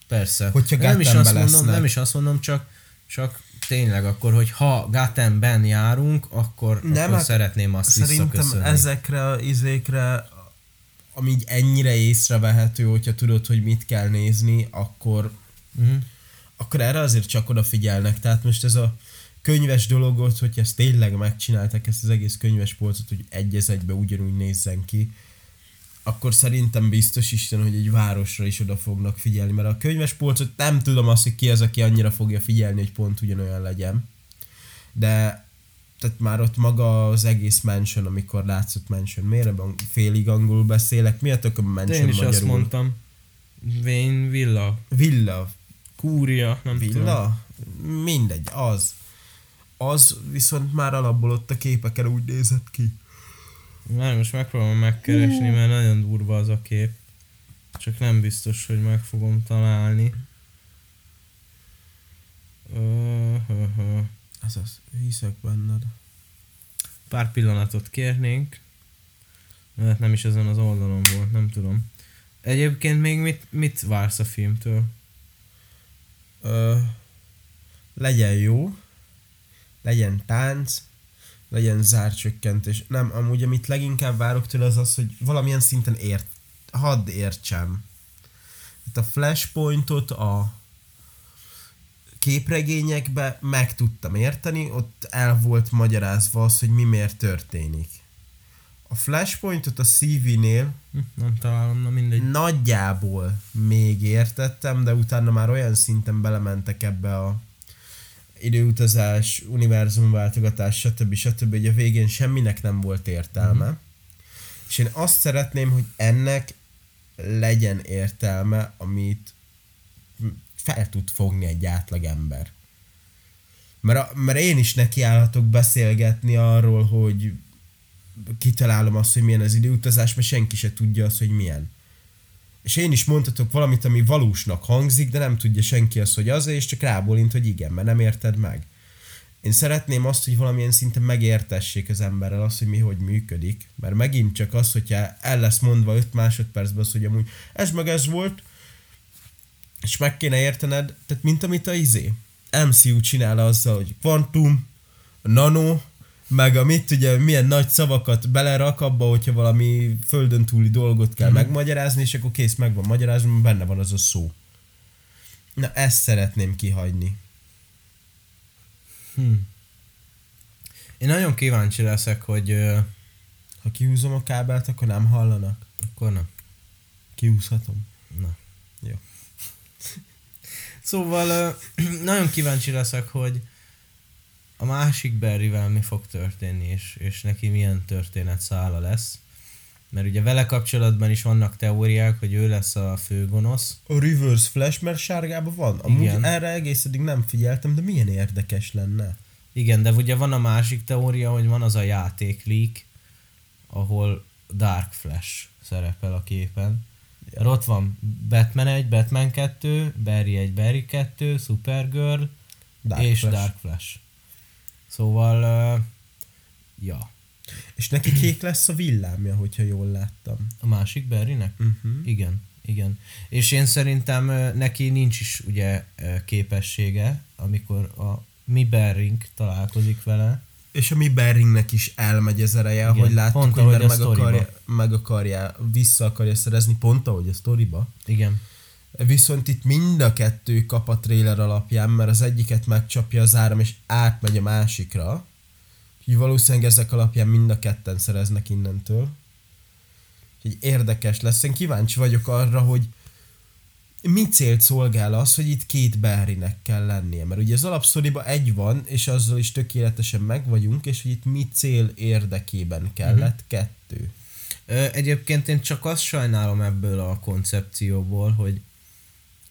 Persze. Hogyha nem is, azt mondom, lesznek. nem is azt mondom, csak, csak tényleg akkor, hogy ha Gothamben járunk, akkor, Nem, akkor hát szeretném azt Szerintem ezekre az izékre, ami így ennyire észrevehető, hogyha tudod, hogy mit kell nézni, akkor, Uh-huh. akkor erre azért csak odafigyelnek. Tehát most ez a könyves dologot, hogy ezt tényleg megcsinálták, ezt az egész könyves polcot, hogy egy egybe ugyanúgy nézzen ki, akkor szerintem biztos Isten, hogy egy városra is oda fognak figyelni, mert a könyves polcot nem tudom azt, hogy ki az, aki annyira fogja figyelni, hogy pont ugyanolyan legyen. De tehát már ott maga az egész mansion, amikor látszott mansion, miért ebben félig angolul beszélek, mi a tök a mansion én is magyarul? azt mondtam. Wayne Villa. Villa, Kúria, nem tudom. villa, mindegy, az. Az viszont már alapból ott a képeken úgy nézett ki. Már most megpróbálom megkeresni, mert nagyon durva az a kép. Csak nem biztos, hogy meg fogom találni. Hö. Ez az, hiszek benned. Pár pillanatot kérnénk. Mert nem is ezen az oldalon volt, nem tudom. Egyébként még mit, mit vársz a filmtől? Ö, legyen jó, legyen tánc, legyen zárcsökkentés. Nem, amúgy amit leginkább várok tőle az az, hogy valamilyen szinten ért, hadd értsem. Itt a flashpointot a képregényekbe meg tudtam érteni, ott el volt magyarázva az, hogy mi miért történik. A flashpointot a CV-nél Hm, nem találom, na mindegy. nagyjából még értettem, de utána már olyan szinten belementek ebbe a időutazás, univerzumváltogatás, stb. stb. hogy a végén semminek nem volt értelme. Mm-hmm. És én azt szeretném, hogy ennek legyen értelme, amit fel tud fogni egy átlag ember. Mert, a, mert én is nekiállhatok beszélgetni arról, hogy kitalálom azt, hogy milyen az időutazás, mert senki se tudja azt, hogy milyen. És én is mondhatok valamit, ami valósnak hangzik, de nem tudja senki azt, hogy az, és csak rábólint, hogy igen, mert nem érted meg. Én szeretném azt, hogy valamilyen szinten megértessék az emberrel azt, hogy mi hogy működik, mert megint csak az, hogyha el lesz mondva 5 másodpercben az, hogy amúgy ez meg ez volt, és meg kéne értened, tehát mint amit a izé, MCU csinál azzal, hogy kvantum, nano, meg a mit ugye, milyen nagy szavakat belerak abba, hogyha valami földön túli dolgot kell mm. megmagyarázni, és akkor kész, meg van magyarázva, benne van az a szó. Na, ezt szeretném kihagyni. Hm. Én nagyon kíváncsi leszek, hogy ö, Ha kihúzom a kábelt, akkor nem hallanak. akkor nem. Kihúzhatom. Na. Jó. Szóval ö, nagyon kíváncsi leszek, hogy a másik Barryvel mi fog történni, és, és neki milyen történet szála lesz. Mert ugye vele kapcsolatban is vannak teóriák, hogy ő lesz a főgonosz. A reverse flash, mert sárgában van. Amúgy Igen. erre egész eddig nem figyeltem, de milyen érdekes lenne. Igen, de ugye van a másik teória, hogy van az a játék leak, ahol Dark Flash szerepel a képen. Ja. Ott van Batman 1, Batman 2, Barry 1, Barry 2, Supergirl, Dark és Flash. Dark Flash. Szóval, uh, ja. És neki kék lesz a villámja, hogyha jól láttam. A másik Barrynek? Uh-huh. Igen, igen. És én szerintem neki nincs is ugye képessége, amikor a mi Berring találkozik vele. És a mi Beringnek is elmegy ez ereje, Igen, hogy láttuk, pont hogy mert a meg akarja, meg akarja, vissza akarja szerezni, pont ahogy a sztoriba. Igen. Viszont itt mind a kettő kap a trailer alapján, mert az egyiket megcsapja az áram, és átmegy a másikra. Úgyhogy valószínűleg ezek alapján mind a ketten szereznek innentől. Úgyhogy érdekes lesz. Én kíváncsi vagyok arra, hogy mi célt szolgál az, hogy itt két Barrynek kell lennie. Mert ugye az alapszoriba egy van, és azzal is tökéletesen meg vagyunk, és hogy itt mi cél érdekében kellett kettő. Ö, egyébként én csak azt sajnálom ebből a koncepcióból, hogy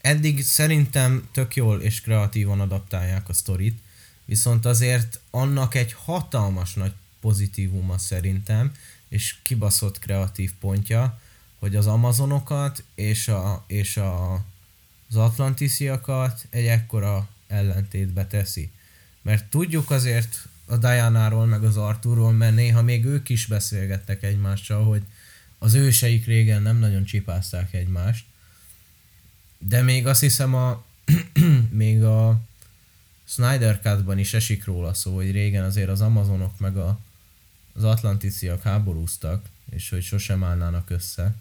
eddig szerintem tök jól és kreatívan adaptálják a sztorit, viszont azért annak egy hatalmas nagy pozitívuma szerintem, és kibaszott kreatív pontja, hogy az amazonokat és, a, és a, az atlantisziakat egy ekkora ellentétbe teszi. Mert tudjuk azért a Diana-ról meg az Arthurról, mert néha még ők is beszélgettek egymással, hogy az őseik régen nem nagyon csipázták egymást, de még azt hiszem a még a Snyder Cut-ban is esik róla szó, hogy régen azért az amazonok meg a, az atlanticiak háborúztak, és hogy sosem állnának össze.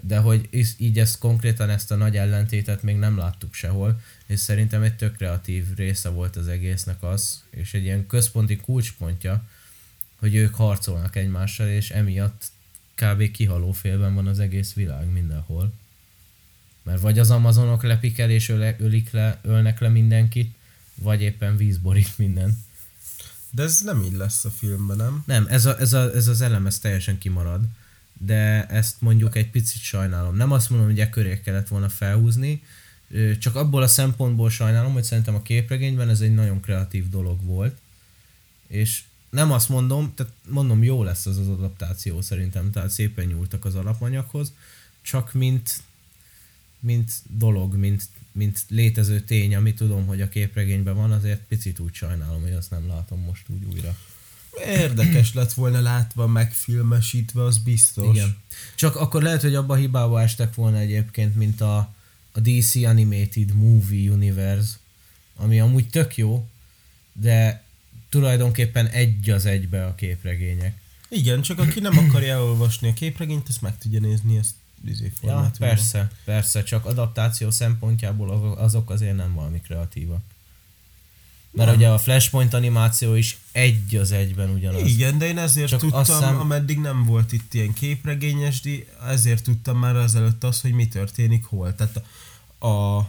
De hogy így ezt konkrétan ezt a nagy ellentétet még nem láttuk sehol, és szerintem egy tök kreatív része volt az egésznek az, és egy ilyen központi kulcspontja, hogy ők harcolnak egymással, és emiatt kb. kihaló félben van az egész világ mindenhol. Mert vagy az amazonok lepik el és öle, ölik le, ölnek le mindenkit, vagy éppen víz borít minden. De ez nem így lesz a filmben, nem? Nem, ez, a, ez, a, ez az elem, ez teljesen kimarad. De ezt mondjuk egy picit sajnálom. Nem azt mondom, hogy e köré kellett volna felhúzni, csak abból a szempontból sajnálom, hogy szerintem a képregényben ez egy nagyon kreatív dolog volt. És nem azt mondom, tehát mondom, jó lesz az az adaptáció szerintem, tehát szépen nyúltak az alapanyaghoz, csak mint, mint dolog, mint, mint létező tény, ami tudom, hogy a képregényben van, azért picit úgy sajnálom, hogy azt nem látom most úgy újra. Érdekes lett volna látva, megfilmesítve, az biztos. Igen. Csak akkor lehet, hogy abba a hibába estek volna egyébként, mint a, a DC Animated Movie Universe, ami amúgy tök jó, de tulajdonképpen egy az egybe a képregények. Igen, csak aki nem akarja elolvasni a képregényt, azt meg tudja nézni ezt izé Ja, persze, persze, csak adaptáció szempontjából azok- azért nem valami kreatívak. Mert Nem. ugye a Flashpoint animáció is egy az egyben ugyanaz. Igen, de én ezért Csak tudtam, azt hiszem- ameddig nem volt itt ilyen képregényes, ezért tudtam már azelőtt azt, hogy mi történik hol. Tehát a, a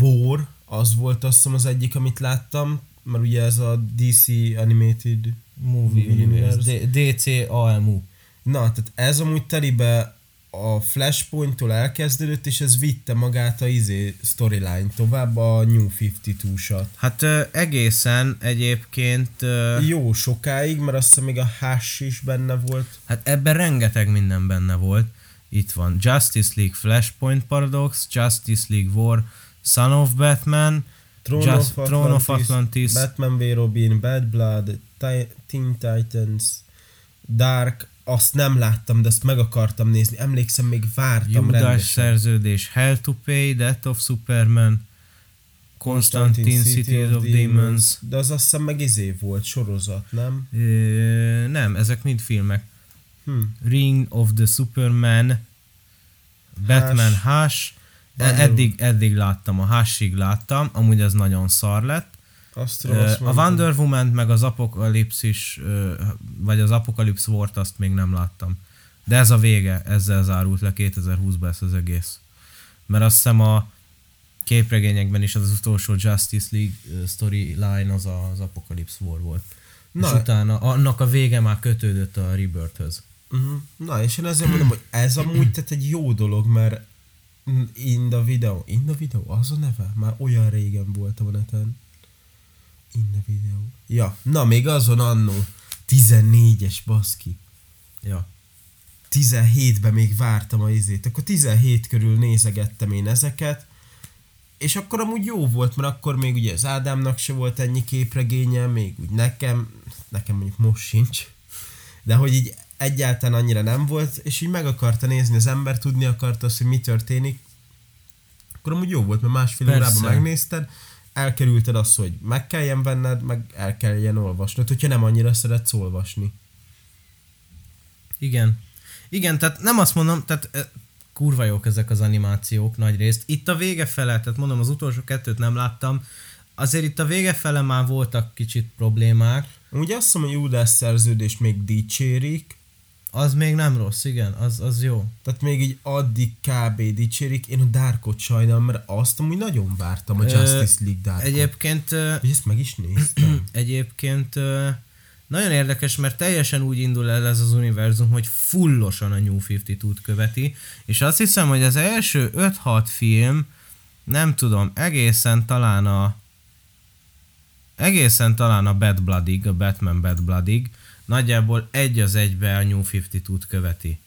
War, az volt azt hiszem az egyik, amit láttam, mert ugye ez a DC Animated Movie Movie Universe. D- DCAMU. Na, tehát ez amúgy telibe a Flashpoint-tól elkezdődött, és ez vitte magát a izé storyline tovább a New 52-sat. Hát ö, egészen egyébként... Ö, Jó sokáig, mert azt hiszem még a Hash is benne volt. Hát ebben rengeteg minden benne volt. Itt van Justice League Flashpoint Paradox, Justice League War, Son of Batman, Throne, Just- of, Throne of Atlantis, Atlantis. Batman v Robin, Bad Blood, Teen Titans, Dark, azt nem láttam, de azt meg akartam nézni. Emlékszem, még vártam Judas rendesen. szerződés, Hell to Pay, Death of Superman, Constantine City of Demons. De az azt hiszem meg izé volt, sorozat, nem? Ö, nem, ezek mind filmek. Hm. Ring of the Superman, Batman Hush, Wonder eddig, eddig láttam, a Hushig láttam, amúgy az nagyon szar lett. Azt A Wonder woman meg az Apokalipszis, vagy az Apocalypse War-t azt még nem láttam. De ez a vége, ezzel zárult le 2020-ban ez az egész. Mert azt hiszem a képregényekben is az, az utolsó Justice League storyline az a- az Apocalypse War volt. Na, és utána annak a vége már kötődött a Rebirth-höz. Uh-huh. Na, és én ezért mondom, hogy ez amúgy tehát egy jó dolog, mert in the video, in the video, az a neve? Már olyan régen volt a neten. In the video. Ja, na még azon annó. 14-es baszki. Ja. 17-ben még vártam a izét. Akkor 17 körül nézegettem én ezeket, és akkor amúgy jó volt, mert akkor még ugye az Ádámnak se volt ennyi képregénye, még úgy nekem, nekem mondjuk most sincs, de hogy így egyáltalán annyira nem volt, és így meg akarta nézni az ember, tudni akarta azt, hogy mi történik, akkor amúgy jó volt, mert másfél Persze. órában megnézted, elkerülted azt, hogy meg kelljen venned, meg el kelljen olvasnod, hogyha nem annyira szeretsz olvasni. Igen. Igen, tehát nem azt mondom, tehát eh, kurva jók ezek az animációk nagy részt. Itt a vége fele, tehát mondom, az utolsó kettőt nem láttam, azért itt a vége fele már voltak kicsit problémák, Ugye azt mondom, hogy Júdás szerződés még dicsérik, az még nem rossz, igen, az, az jó. tehát még így addig kb. dicsérik. Én a Darkot sajnálom, mert azt amúgy nagyon vártam, a Justice League Darkot. Egyébként, Hogy ezt meg is néztem. egyébként nagyon érdekes, mert teljesen úgy indul el ez az univerzum, hogy fullosan a New 52-t követi, és azt hiszem, hogy az első 5-6 film, nem tudom, egészen talán a egészen talán a Bad Bloodig, a Batman Bad Bloodig, nagyjából egy az egybe a New 52-t követi.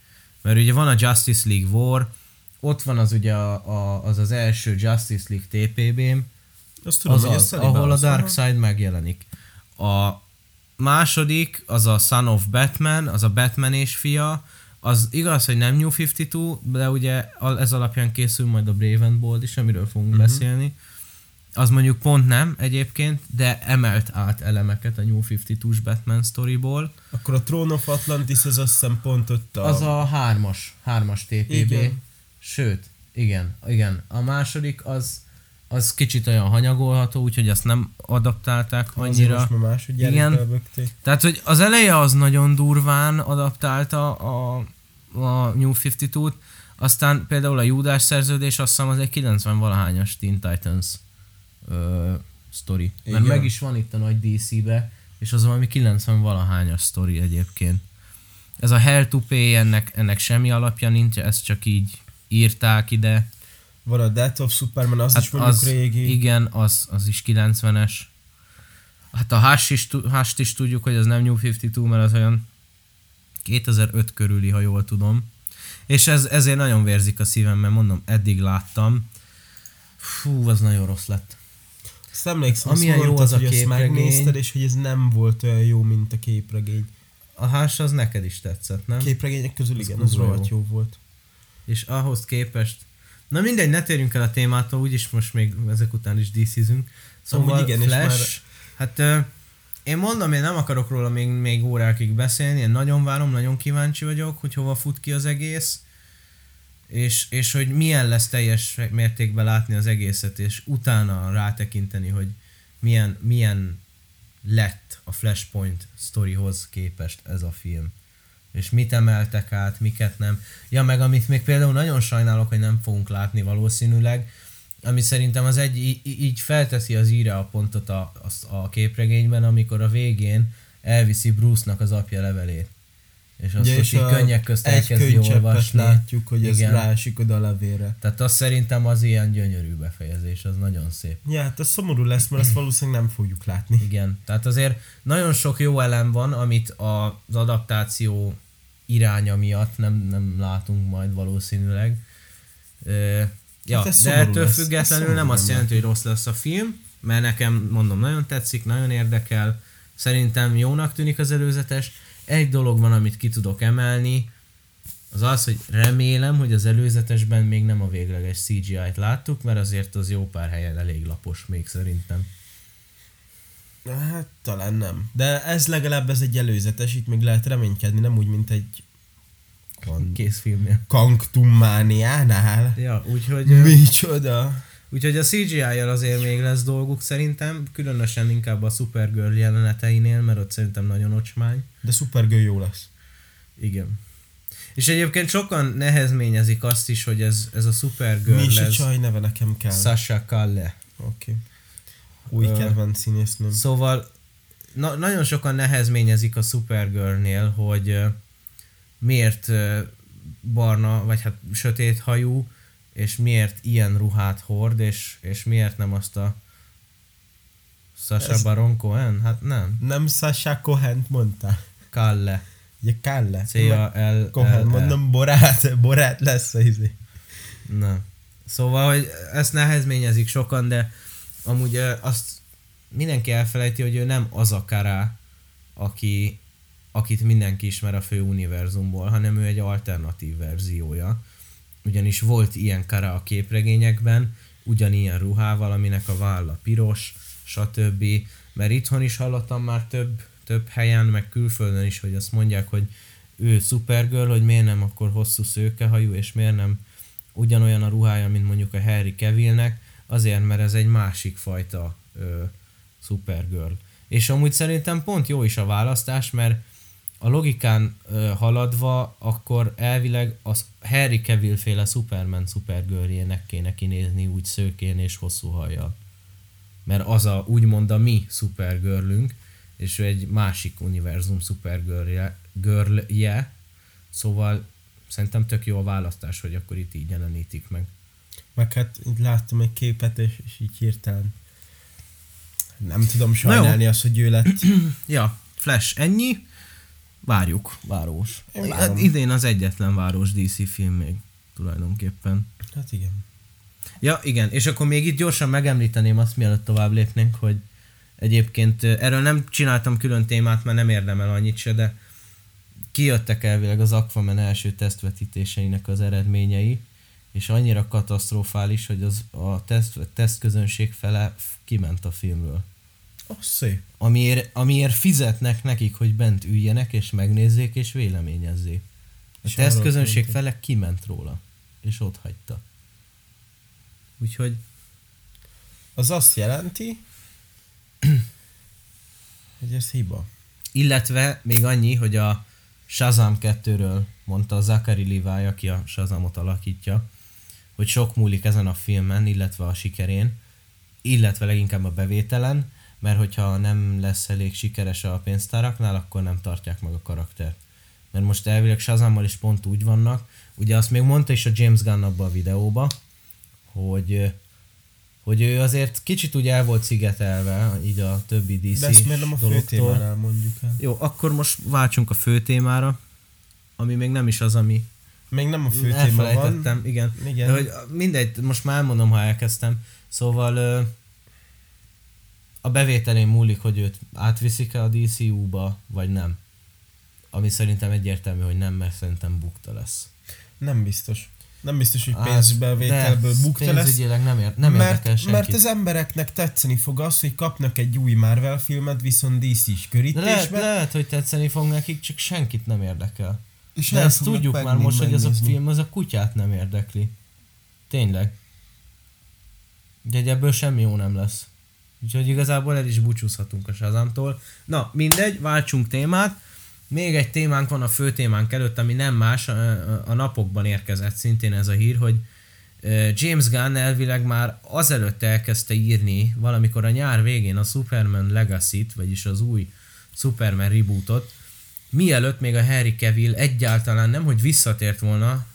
Mert ugye van a Justice League War, ott van az ugye a, a, az az első Justice League TPB-m, Azt tudom, az hogy az, ahol a Darkseid megjelenik. A második, az a Son of Batman, az a Batman és fia, az igaz, hogy nem New 52, de ugye ez alapján készül majd a Brave and Bold is, amiről fogunk uh-huh. beszélni. Az mondjuk pont nem egyébként, de emelt át elemeket a New 52-s Batman storyból. Akkor a Throne of Atlantis az azt hiszem pont ott a... Az a hármas, hármas TPB. Igen. Sőt, igen, igen. A második az, az kicsit olyan hanyagolható, úgyhogy azt nem adaptálták annyira. most már másodjára Igen. Tehát, hogy az eleje az nagyon durván adaptálta a, a New 52-t, aztán például a Júdás szerződés, azt hiszem az egy 90-valahányas Teen Titans ö, sztori. Mert Igen. meg is van itt a nagy DC-be, és az valami 90-valahányas sztori egyébként. Ez a Hell to Pay, ennek, ennek semmi alapja nincs, ezt csak így írták ide. Van a Death of Superman, az hát is mondjuk az, régi. Igen, az, az is 90-es. Hát a Hush is, Hush-t is tudjuk, hogy az nem New 52, mert az olyan 2005 körüli, ha jól tudom. És ez, ezért nagyon vérzik a szívem, mert mondom, eddig láttam. Fú, az nagyon rossz lett. Azt emlékszem, Amilyen azt jó mondtad, az a hogy ezt képregény. megnézted, és hogy ez nem volt olyan jó, mint a képregény. A Hush az neked is tetszett, nem? Képregények közül Az igen, az rohadt jó. jó volt. És ahhoz képest... Na mindegy, ne térjünk el a témától, úgyis most még ezek után is DC-zünk. Szóval Amúgy igen, és Flash, már- hát én mondom, én nem akarok róla még, még órákig beszélni, én nagyon várom, nagyon kíváncsi vagyok, hogy hova fut ki az egész, és, és hogy milyen lesz teljes mértékben látni az egészet, és utána rátekinteni, hogy milyen, milyen lett a Flashpoint sztorihoz képest ez a film. És mit emeltek át, miket nem. Ja, meg amit még például nagyon sajnálok, hogy nem fogunk látni valószínűleg, ami szerintem az egy, így felteszi az íre a pontot a, a, a képregényben, amikor a végén elviszi Bruce-nak az apja levelét. És azt Ugye, és így könnyek közt elkezdi olvasni. látjuk, hogy ez Igen. ráesik oda a levélre. Tehát az szerintem az ilyen gyönyörű befejezés, az nagyon szép. Ja, hát ez szomorú lesz, mert ezt valószínűleg nem fogjuk látni. Igen, tehát azért nagyon sok jó elem van, amit az adaptáció iránya miatt nem, nem látunk majd valószínűleg. Ö, ja, Hát ez de ettől lesz. függetlenül Ez nem azt jelenti, hogy rossz lesz a film, mert nekem, mondom, nagyon tetszik, nagyon érdekel, szerintem jónak tűnik az előzetes. Egy dolog van, amit ki tudok emelni, az az, hogy remélem, hogy az előzetesben még nem a végleges CGI-t láttuk, mert azért az jó pár helyen elég lapos még szerintem. Hát talán nem. De ez legalább ez egy előzetes, itt még lehet reménykedni, nem úgy, mint egy kan- Kész filmnél. Kanktummániánál. Ja, úgyhogy, Micsoda? Úgyhogy a CGI-jal azért még lesz dolguk szerintem, különösen inkább a Supergirl jeleneteinél, mert ott szerintem nagyon ocsmány. De Supergirl jó lesz. Igen. És egyébként sokan nehezményezik azt is, hogy ez, ez a Supergirl Mi is a lesz csaj neve nekem kell. Sasha Calle. Oké. Új Ö, kedvenc színésznőm. Szóval na, nagyon sokan nehezményezik a Supergirlnél, hogy ö, miért ö, barna, vagy hát sötét hajú, és miért ilyen ruhát hord, és, és miért nem azt a Sasha Ez- Baron Cohen? Hát nem. Nem Sasha Cohen mondta. Kalle. Ugye Kalle. C-A-L. Cohen, mondom, borát, borát lesz a izé. Nem. Szóval, hogy ezt nehezményezik sokan, de amúgy azt mindenki elfelejti, hogy ő nem az a Kara, aki, akit mindenki ismer a fő univerzumból, hanem ő egy alternatív verziója. Ugyanis volt ilyen Kara a képregényekben, ugyanilyen ruhával, aminek a válla piros, stb. Mert itthon is hallottam már több, több helyen, meg külföldön is, hogy azt mondják, hogy ő Supergirl, hogy miért nem akkor hosszú szőkehajú, és miért nem ugyanolyan a ruhája, mint mondjuk a Harry Kevillnek, azért, mert ez egy másik fajta ö, Supergirl. És amúgy szerintem pont jó is a választás, mert a logikán ö, haladva, akkor elvileg az Harry Cavill féle Superman Supergirljének kéne kinézni úgy szőkén és hosszú hajjal. Mert az a úgymond a mi Supergirlünk, és ő egy másik univerzum Supergirlje, girlje, szóval szerintem tök jó a választás, hogy akkor itt így jelenítik meg. Meg hát így láttam egy képet, és, és így hirtelen nem tudom sajnálni azt, hogy ő lett. Ja, Flash ennyi, várjuk, várom. Hát idén az egyetlen város DC film még tulajdonképpen. Hát igen. Ja, igen, és akkor még itt gyorsan megemlíteném azt, mielőtt tovább lépnénk, hogy egyébként erről nem csináltam külön témát, mert nem érdemel annyit se, de kijöttek elvileg az Aquaman első tesztvetítéseinek az eredményei, és annyira katasztrofális, hogy az a teszt, tesztközönség fele kiment a filmről. Oh, szép. Amiért, amiért fizetnek nekik, hogy bent üljenek, és megnézzék, és véleményezzék. A És tesztközönség arról fele kiment róla, és ott hagyta. Úgyhogy Az azt jelenti, hogy ez hiba. Illetve még annyi, hogy a Shazam 2-ről mondta Zachary Levi, aki a Shazamot alakítja, hogy sok múlik ezen a filmen, illetve a sikerén, illetve leginkább a bevételen, mert hogyha nem lesz elég sikeres a pénztáraknál, akkor nem tartják meg a karaktert. Mert most elvileg Shazammal is pont úgy vannak, ugye azt még mondta is a James Gunn abba a videóba, hogy hogy ő azért kicsit úgy el volt szigetelve, így a többi DC De ezt miért nem a fő témánál mondjuk el? Jó, akkor most váltsunk a fő témára, ami még nem is az, ami Még nem a fő téma van. igen. Igen. De hogy mindegy, most már elmondom, ha elkezdtem. Szóval a bevételén múlik, hogy őt átviszik-e a DCU-ba, vagy nem. Ami szerintem egyértelmű, hogy nem, mert szerintem bukta lesz. Nem biztos. Nem biztos, hogy Hát, pénzbevételből de bukta lesz. nem, ér, nem érdekel mert, senkit. mert az embereknek tetszeni fog az, hogy kapnak egy új Marvel filmet, viszont DC-s de lehet, körítésben. lehet, hogy tetszeni fog nekik, csak senkit nem érdekel. és De ezt tudjuk már most, hogy ez a film az a kutyát nem érdekli. Tényleg. De ebből semmi jó nem lesz. Úgyhogy igazából el is búcsúzhatunk a Shazamtól. Na, mindegy, váltsunk témát. Még egy témánk van a fő témánk előtt, ami nem más, a, napokban érkezett szintén ez a hír, hogy James Gunn elvileg már azelőtt elkezdte írni valamikor a nyár végén a Superman Legacy-t, vagyis az új Superman rebootot, mielőtt még a Harry Cavill egyáltalán nem, hogy visszatért volna,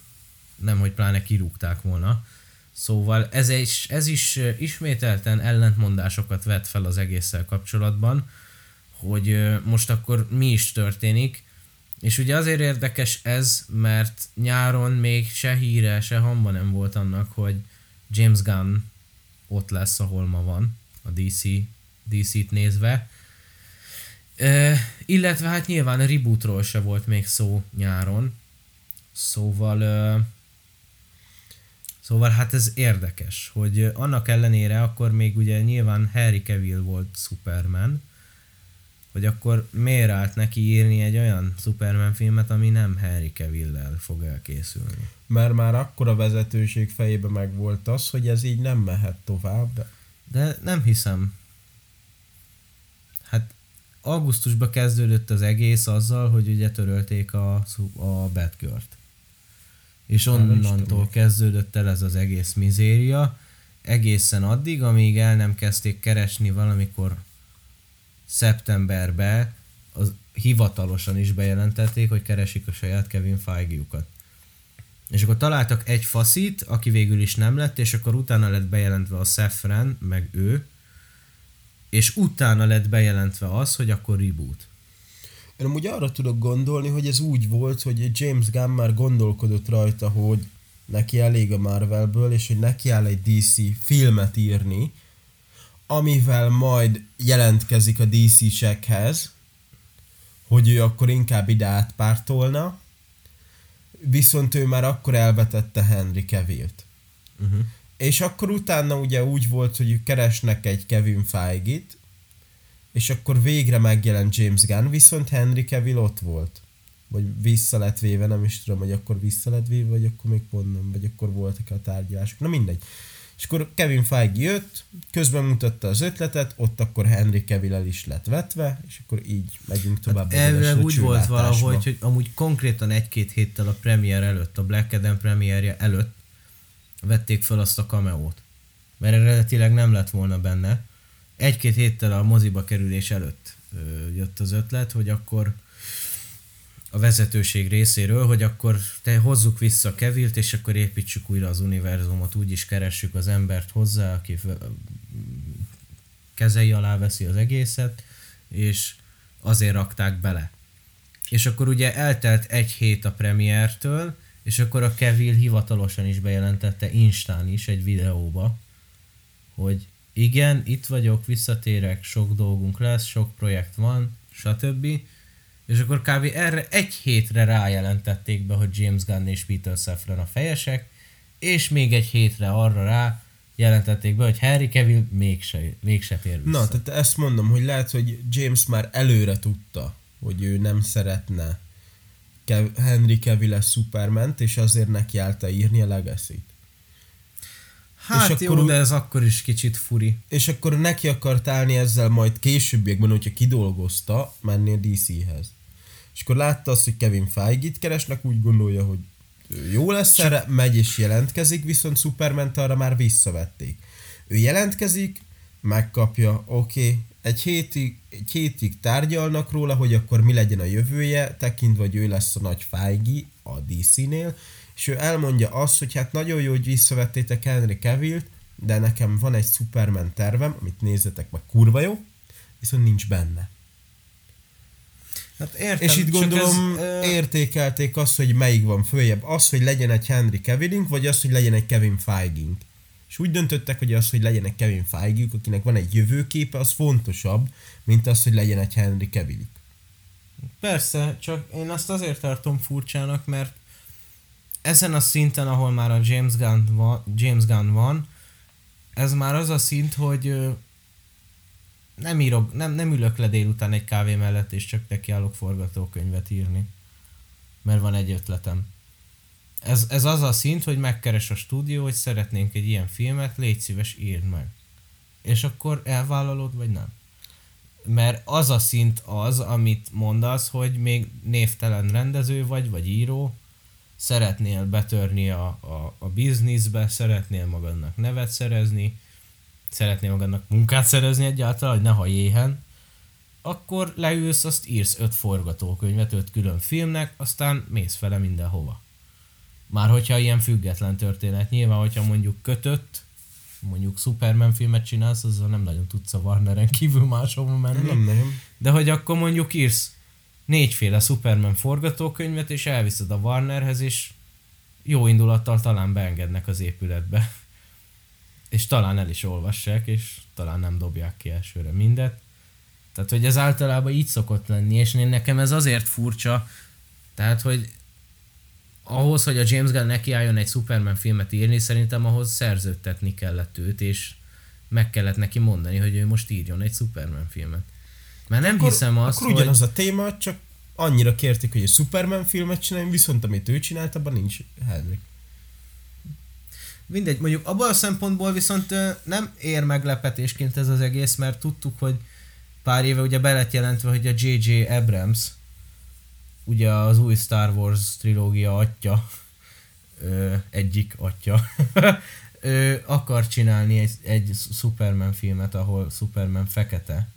nem, hogy pláne kirúgták volna. Szóval ez is, ez is ismételten ellentmondásokat vet fel az egésszel kapcsolatban, hogy most akkor mi is történik. És ugye azért érdekes ez, mert nyáron még se híre, se hamba nem volt annak, hogy James Gunn ott lesz, ahol ma van, a DC, DC-t nézve. Ö, illetve hát nyilván a rebootról se volt még szó nyáron. Szóval ö, Szóval hát ez érdekes, hogy annak ellenére akkor még ugye nyilván Harry Cavill volt Superman, hogy akkor miért állt neki írni egy olyan Superman filmet, ami nem Harry Cavill-lel fog elkészülni. Mert már akkor a vezetőség fejébe meg volt az, hogy ez így nem mehet tovább. De nem hiszem. Hát augusztusban kezdődött az egész azzal, hogy ugye törölték a, a Batgirl-t. És onnantól kezdődött el ez az egész mizéria, egészen addig, amíg el nem kezdték keresni valamikor szeptemberbe, az hivatalosan is bejelentették, hogy keresik a saját Kevin Feige-ukat. És akkor találtak egy faszit, aki végül is nem lett, és akkor utána lett bejelentve a Safran, meg ő, és utána lett bejelentve az, hogy akkor reboot. Én amúgy arra tudok gondolni, hogy ez úgy volt, hogy James Gunn már gondolkodott rajta, hogy neki elég a Marvelből, és hogy neki áll egy DC filmet írni, amivel majd jelentkezik a DC-sekhez, hogy ő akkor inkább ide átpártolna, viszont ő már akkor elvetette Henry Cavill-t. Uh-huh. És akkor utána ugye úgy volt, hogy keresnek egy Kevin Feige-t, és akkor végre megjelent James Gunn, viszont Henry Cavill ott volt. Vagy vissza lett véve, nem is tudom, hogy akkor vissza lett véve, vagy akkor még pont nem, vagy akkor voltak a tárgyalások. Na mindegy. És akkor Kevin Feige jött, közben mutatta az ötletet, ott akkor Henry cavill is lett vetve, és akkor így megyünk tovább. Hát elvileg úgy volt valahogy, hogy amúgy konkrétan egy-két héttel a premier előtt, a Black Adam premierje előtt vették fel azt a kameót. Mert eredetileg nem lett volna benne. Egy-két héttel a moziba kerülés előtt jött az ötlet, hogy akkor a vezetőség részéről, hogy akkor te hozzuk vissza Kevilt, és akkor építsük újra az univerzumot, úgy is keressük az embert hozzá, aki kezei alá veszi az egészet, és azért rakták bele. És akkor ugye eltelt egy hét a premiertől, és akkor a Kevil hivatalosan is bejelentette Instán is egy videóba, hogy igen, itt vagyok, visszatérek, sok dolgunk lesz, sok projekt van, stb. És akkor kb. erre egy hétre rájelentették be, hogy James Gunn és Peter Safran a fejesek, és még egy hétre arra rá jelentették be, hogy Harry Cavill mégse, mégse tér vissza. Na, tehát ezt mondom, hogy lehet, hogy James már előre tudta, hogy ő nem szeretne Kev- Henry cavill superman és azért neki állta írni a legacy Hát és jó, akkor, de ez akkor is kicsit furi. És akkor neki akart állni ezzel majd későbbiekben, hogyha kidolgozta, menni a DC-hez. És akkor látta azt, hogy Kevin Feige-t keresnek, úgy gondolja, hogy jó lesz erre, megy és jelentkezik, viszont superman arra már visszavették. Ő jelentkezik, megkapja, oké, okay, egy hétig, egy hétig tárgyalnak róla, hogy akkor mi legyen a jövője, tekintve, hogy ő lesz a nagy Feige a DC-nél, és ő elmondja azt, hogy hát nagyon jó, hogy visszavettétek Henry Cavill-t, de nekem van egy Superman tervem, amit nézzetek meg, kurva jó, viszont nincs benne. Hát értem, és itt gondolom ez, értékelték azt, hogy melyik van följebb. Az, hogy legyen egy Henry Cavillink, vagy az, hogy legyen egy Kevin Feige-ink. És úgy döntöttek, hogy az, hogy legyen egy Kevin feige akinek van egy jövőképe, az fontosabb, mint az, hogy legyen egy Henry cavill Persze, csak én azt azért tartom furcsának, mert ezen a szinten, ahol már a James Gunn van, James Gunn van ez már az a szint, hogy nem, írok, nem, nem ülök le délután egy kávé mellett, és csak állok forgatókönyvet írni. Mert van egy ötletem. Ez, ez az a szint, hogy megkeres a stúdió, hogy szeretnénk egy ilyen filmet, légy szíves, írd meg. És akkor elvállalod, vagy nem? Mert az a szint az, amit mondasz, hogy még névtelen rendező vagy, vagy író, szeretnél betörni a, a, a bizniszbe, szeretnél magadnak nevet szerezni, szeretnél magadnak munkát szerezni egyáltalán, hogy ne haj éhen, akkor leülsz, azt írsz öt forgatókönyvet, öt külön filmnek, aztán mész fele mindenhova. Már hogyha ilyen független történet, nyilván, hogyha mondjuk kötött, mondjuk Superman filmet csinálsz, azzal nem nagyon tudsz a Warneren kívül máshova menni. Nem, nem. De hogy akkor mondjuk írsz négyféle Superman forgatókönyvet, és elviszed a Warnerhez, és jó indulattal talán beengednek az épületbe. És talán el is olvassák, és talán nem dobják ki elsőre mindet. Tehát, hogy ez általában így szokott lenni, és én nekem ez azért furcsa, tehát, hogy ahhoz, hogy a James Gunn nekiálljon egy Superman filmet írni, szerintem ahhoz szerződtetni kellett őt, és meg kellett neki mondani, hogy ő most írjon egy Superman filmet. Mert nem akkor, hiszem azt, akkor ugyanaz hogy... a téma, csak annyira kérték, hogy egy Superman filmet csináljunk, viszont amit ő csinált, abban nincs Henry. Mindegy, mondjuk abban a szempontból viszont nem ér meglepetésként ez az egész, mert tudtuk, hogy pár éve ugye be lett jelentve, hogy a J.J. Abrams, ugye az új Star Wars trilógia atya, ö, egyik atya, ö, akar csinálni egy, egy Superman filmet, ahol Superman fekete.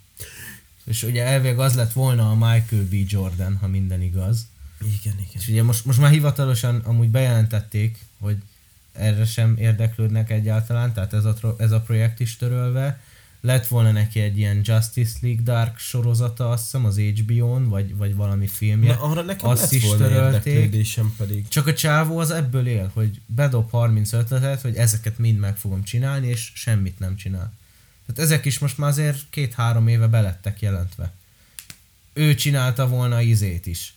És ugye elvég az lett volna a Michael B. Jordan, ha minden igaz. Igen, igen. És ugye most, most már hivatalosan amúgy bejelentették, hogy erre sem érdeklődnek egyáltalán, tehát ez a, ez a projekt is törölve, lett volna neki egy ilyen Justice League Dark sorozata, azt hiszem az HBO-n, vagy, vagy valami filmje. Na, arra nekem azt lett is volna törölték. pedig. Csak a csávó az ebből él, hogy bedob 30 ötletet, hogy ezeket mind meg fogom csinálni, és semmit nem csinál. Tehát ezek is most már azért két-három éve belettek jelentve. Ő csinálta volna a izét is.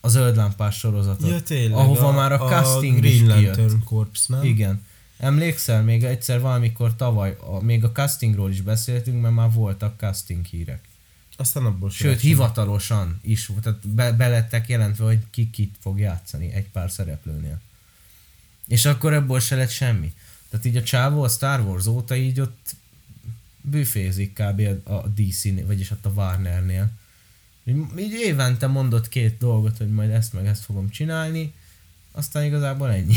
A zöld lámpás sorozatot. Ja, tényleg. ahova már a, casting Green is Lantern kijött. Corps, nem? Igen. Emlékszel, még egyszer valamikor tavaly, a, még a castingról is beszéltünk, mert már voltak casting hírek. Aztán abból sem Sőt, semmi. hivatalosan is volt, tehát be, belettek jelentve, hogy ki kit fog játszani egy pár szereplőnél. És akkor ebből se lett semmi. Tehát így a csávó a Star Wars óta így ott büfézik kb. a, DC-nél, vagyis ott a Warnernél. Így, évente mondott két dolgot, hogy majd ezt meg ezt fogom csinálni, aztán igazából ennyi.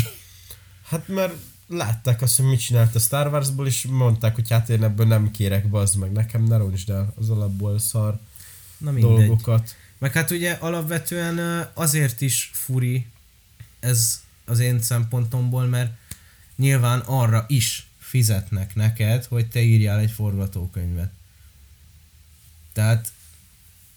Hát mert látták azt, hogy mit csinált a Star Warsból, és mondták, hogy hát én ebből nem kérek, bazd meg, nekem ne roncsd el az alapból szar Na mindegy. dolgokat. Meg hát ugye alapvetően azért is furi ez az én szempontomból, mert nyilván arra is fizetnek neked, hogy te írjál egy forgatókönyvet. Tehát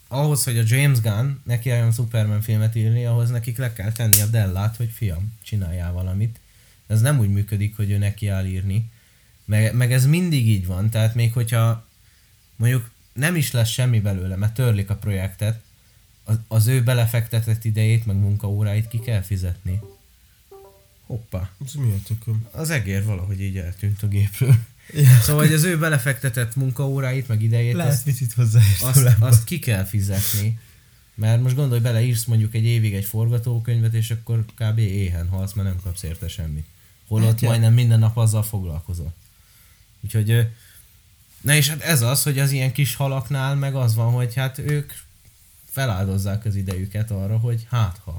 ahhoz, hogy a James Gunn neki álljon Superman filmet írni, ahhoz nekik le kell tenni a Dellát, hogy fiam, csináljál valamit. Ez nem úgy működik, hogy ő neki áll írni. Meg, meg ez mindig így van, tehát még hogyha mondjuk nem is lesz semmi belőle, mert törlik a projektet, az, az ő belefektetett idejét, meg munkaóráit ki kell fizetni. Hoppá. Ez mi a tököm? Az egér valahogy így eltűnt a gépről. Ja. Szóval, hogy az ő belefektetett munkaóráit, meg idejét, Lehet azt, picit azt, azt ki kell fizetni. Mert most gondolj bele, írsz mondjuk egy évig egy forgatókönyvet, és akkor kb. éhen halsz, mert nem kapsz érte semmit. Holott Hát majdnem minden nap azzal foglalkozol. Úgyhogy, na és hát ez az, hogy az ilyen kis halaknál meg az van, hogy hát ők feláldozzák az idejüket arra, hogy hát ha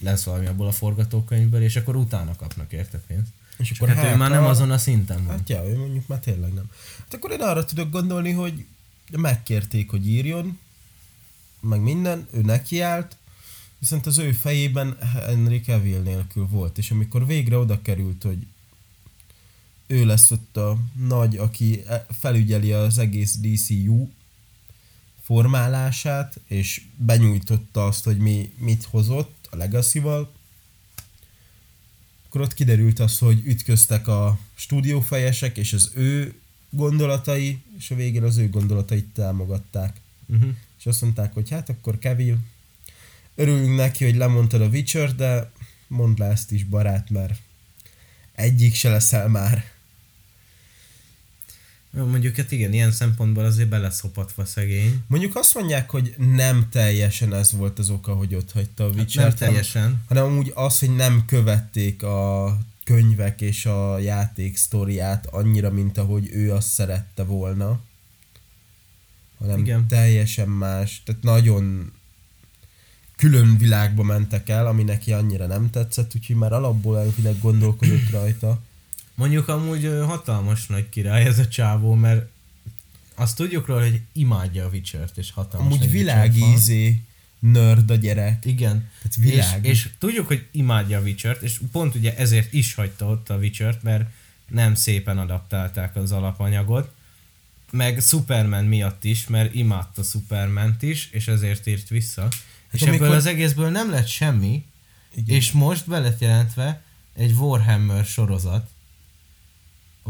lesz valami abból a forgatókönyvből, és akkor utána kapnak érte pénzt. És Csak hát ő már nem azon a szinten van. Hát ja, ő mondjuk már tényleg nem. Hát akkor én arra tudok gondolni, hogy megkérték, hogy írjon, meg minden, ő nekiállt, viszont az ő fejében Henry Cavill nélkül volt, és amikor végre oda került, hogy ő lesz ott a nagy, aki e- felügyeli az egész DCU formálását, és benyújtotta azt, hogy mi mit hozott a Legacy-val, akkor ott kiderült az, hogy ütköztek a stúdiófejesek, és az ő gondolatai, és a végén az ő gondolatait támogatták. Uh-huh. És azt mondták, hogy hát akkor Kevin, örülünk neki, hogy lemondtad a Witcher, de mondd le ezt is, barát, mert egyik se leszel már. Jó, mondjuk hát igen, ilyen szempontból azért beleszopatva szegény. Mondjuk azt mondják, hogy nem teljesen ez volt az oka, hogy ott hagyta a Hát Witcher. nem teljesen. hanem úgy az, hogy nem követték a könyvek és a játék sztoriát annyira, mint ahogy ő azt szerette volna. Hanem. Igen. teljesen más, tehát nagyon külön világba mentek el, ami neki annyira nem tetszett, úgyhogy már alapból elvileg gondolkodott rajta. Mondjuk amúgy hatalmas nagy király ez a csávó, mert azt tudjuk róla, hogy imádja a Witcher-t, és hatalmas Amúgy Witcher világízé nörd a gyerek. Igen. Tehát világ. És, és tudjuk, hogy imádja a Witcher-t, és pont ugye ezért is hagyta ott a Witcher-t, mert nem szépen adaptálták az alapanyagot, meg Superman miatt is, mert imádta Supermant is, és ezért írt vissza. Hát és amikor- ebből az egészből nem lett semmi, Igen. és most be lett jelentve egy Warhammer sorozat.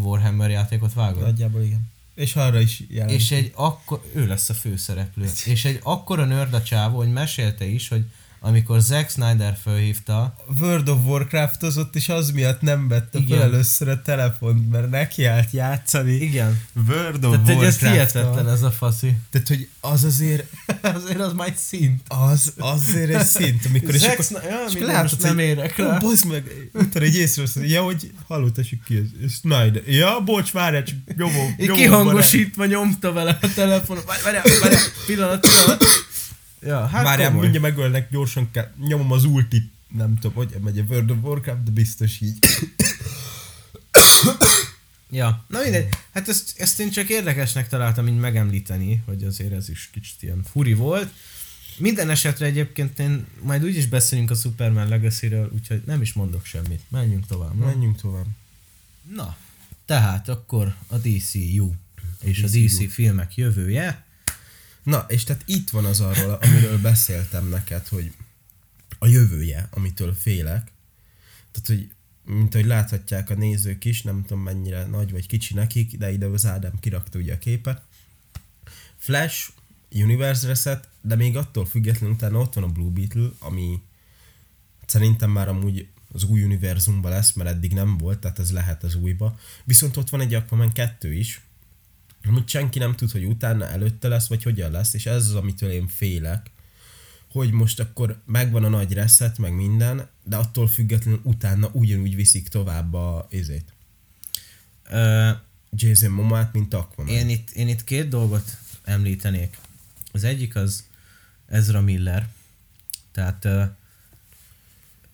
Warhammer játékot vágod? Nagyjából igen. És arra is jelent. És egy akkor, ő lesz a főszereplő. És egy akkora nörd a csávó, hogy mesélte is, hogy amikor Zack Snyder fölhívta, World of Warcraft az ott is az miatt nem vette fel először a telefont, mert neki állt játszani. igen, World of tehát hogy ez Warcraft-tal. hihetetlen ez a faszi. Tehát, hogy az azért, Azért az majd szint. az azért egy szint, amikor Zack akkor, Snyder- ja, és mindegy, látod, nem érek rá. Bozd meg, utána egy észrevesz, ja, hogy halló, tessék ki ez? Snyder. Ja, bocs, várjál, csak nyomom. Nyomom kihangosítva nyomta vele a telefonon. Várj, Várjál, várjál, pillanat, pillanat. Ja, hát Várjál, komoly. mindjárt megölnek, gyorsan kell, nyomom az ultit. Nem tudom, hogy megy a World of Warcraft, de biztos így. Ja, na mindegy. Hát ezt, ezt én csak érdekesnek találtam így megemlíteni, hogy azért ez is kicsit ilyen furi volt. Minden esetre egyébként én majd úgyis beszélünk a Superman Legacy-ről, úgyhogy nem is mondok semmit. Menjünk tovább. Na, Menjünk tovább. na tehát akkor a DCU. és a. DC filmek jövője. Na, és tehát itt van az arról, amiről beszéltem neked, hogy a jövője, amitől félek. Tehát, hogy mint ahogy láthatják a nézők is, nem tudom mennyire nagy vagy kicsi nekik, de ide az Ádám kirakta ugye a képet. Flash, Universe Reset, de még attól függetlenül utána ott van a Blue Beetle, ami szerintem már amúgy az új univerzumban lesz, mert eddig nem volt, tehát ez lehet az újba. Viszont ott van egy Aquaman 2 is, amit senki nem tud, hogy utána előtte lesz, vagy hogyan lesz, és ez az, amitől én félek, hogy most akkor megvan a nagy reset, meg minden, de attól függetlenül utána ugyanúgy viszik tovább a izét. Ö, Jason Momoát, mint Aquaman. én, itt, én itt két dolgot említenék. Az egyik az Ezra Miller. Tehát ö,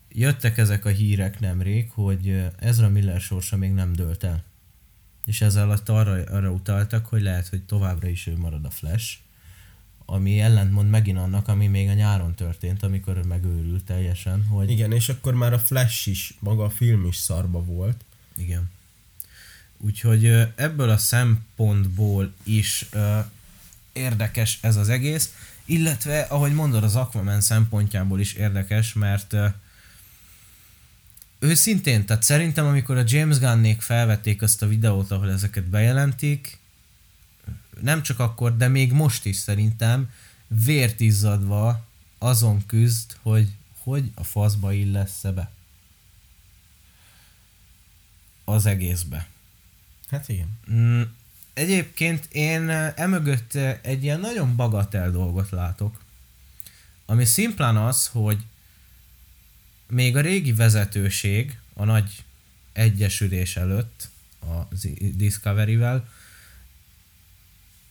jöttek ezek a hírek nemrég, hogy Ezra Miller sorsa még nem dőlt el. És ezzel alatt arra, arra utaltak, hogy lehet, hogy továbbra is ő marad a Flash, ami ellentmond megint annak, ami még a nyáron történt, amikor ő megőrült teljesen, hogy Igen, és akkor már a Flash is, maga a film is szarba volt. Igen. Úgyhogy ebből a szempontból is ö, érdekes ez az egész, illetve, ahogy mondod, az Aquaman szempontjából is érdekes, mert ö, őszintén, tehát szerintem amikor a James Gunnék felvették azt a videót, ahol ezeket bejelentik, nem csak akkor, de még most is szerintem vért izzadva azon küzd, hogy hogy a faszba illesz be az egészbe. Hát igen. Mm, Egyébként én eh, emögött eh, egy ilyen nagyon bagatel dolgot látok, ami szimplán az, hogy még a régi vezetőség, a nagy egyesülés előtt, a Discovery-vel,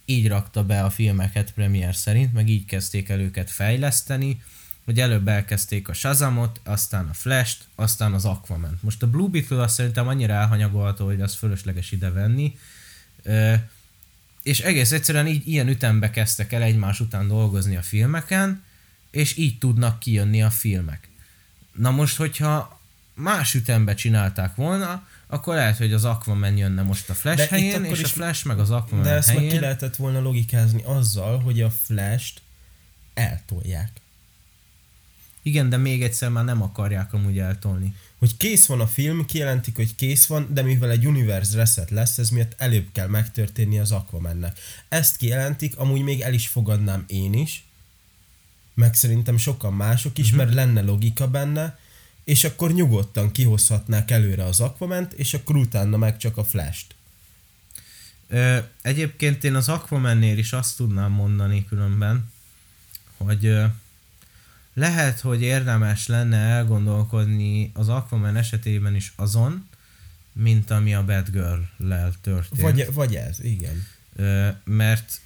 így rakta be a filmeket premier szerint, meg így kezdték el őket fejleszteni, hogy előbb elkezdték a Shazamot, aztán a Flash-t, aztán az Aquaman. Most a Blue Beetle azt szerintem annyira elhanyagolható, hogy az fölösleges ide venni. És egész egyszerűen így ilyen ütembe kezdtek el egymás után dolgozni a filmeken, és így tudnak kijönni a filmek. Na most, hogyha más ütembe csinálták volna, akkor lehet, hogy az Aquaman jönne most a Flash De helyén, és a Flash meg az Aquaman De ezt meg ki lehetett volna logikázni azzal, hogy a Flash-t eltolják. Igen, de még egyszer már nem akarják amúgy eltolni. Hogy kész van a film, kijelentik, hogy kész van, de mivel egy universe reset lesz, ez miatt előbb kell megtörténni az Aquamannek. Ezt kijelentik, amúgy még el is fogadnám én is, meg szerintem sokan mások is, uh-huh. mert lenne logika benne, és akkor nyugodtan kihozhatnák előre az Aquament, és akkor utána meg csak a Flash-t. Ö, egyébként én az Aquamannél is azt tudnám mondani különben, hogy ö, lehet, hogy érdemes lenne elgondolkodni az Aquaman esetében is azon, mint ami a Batgirl-lel történt. Vagy, vagy ez, igen. Ö, mert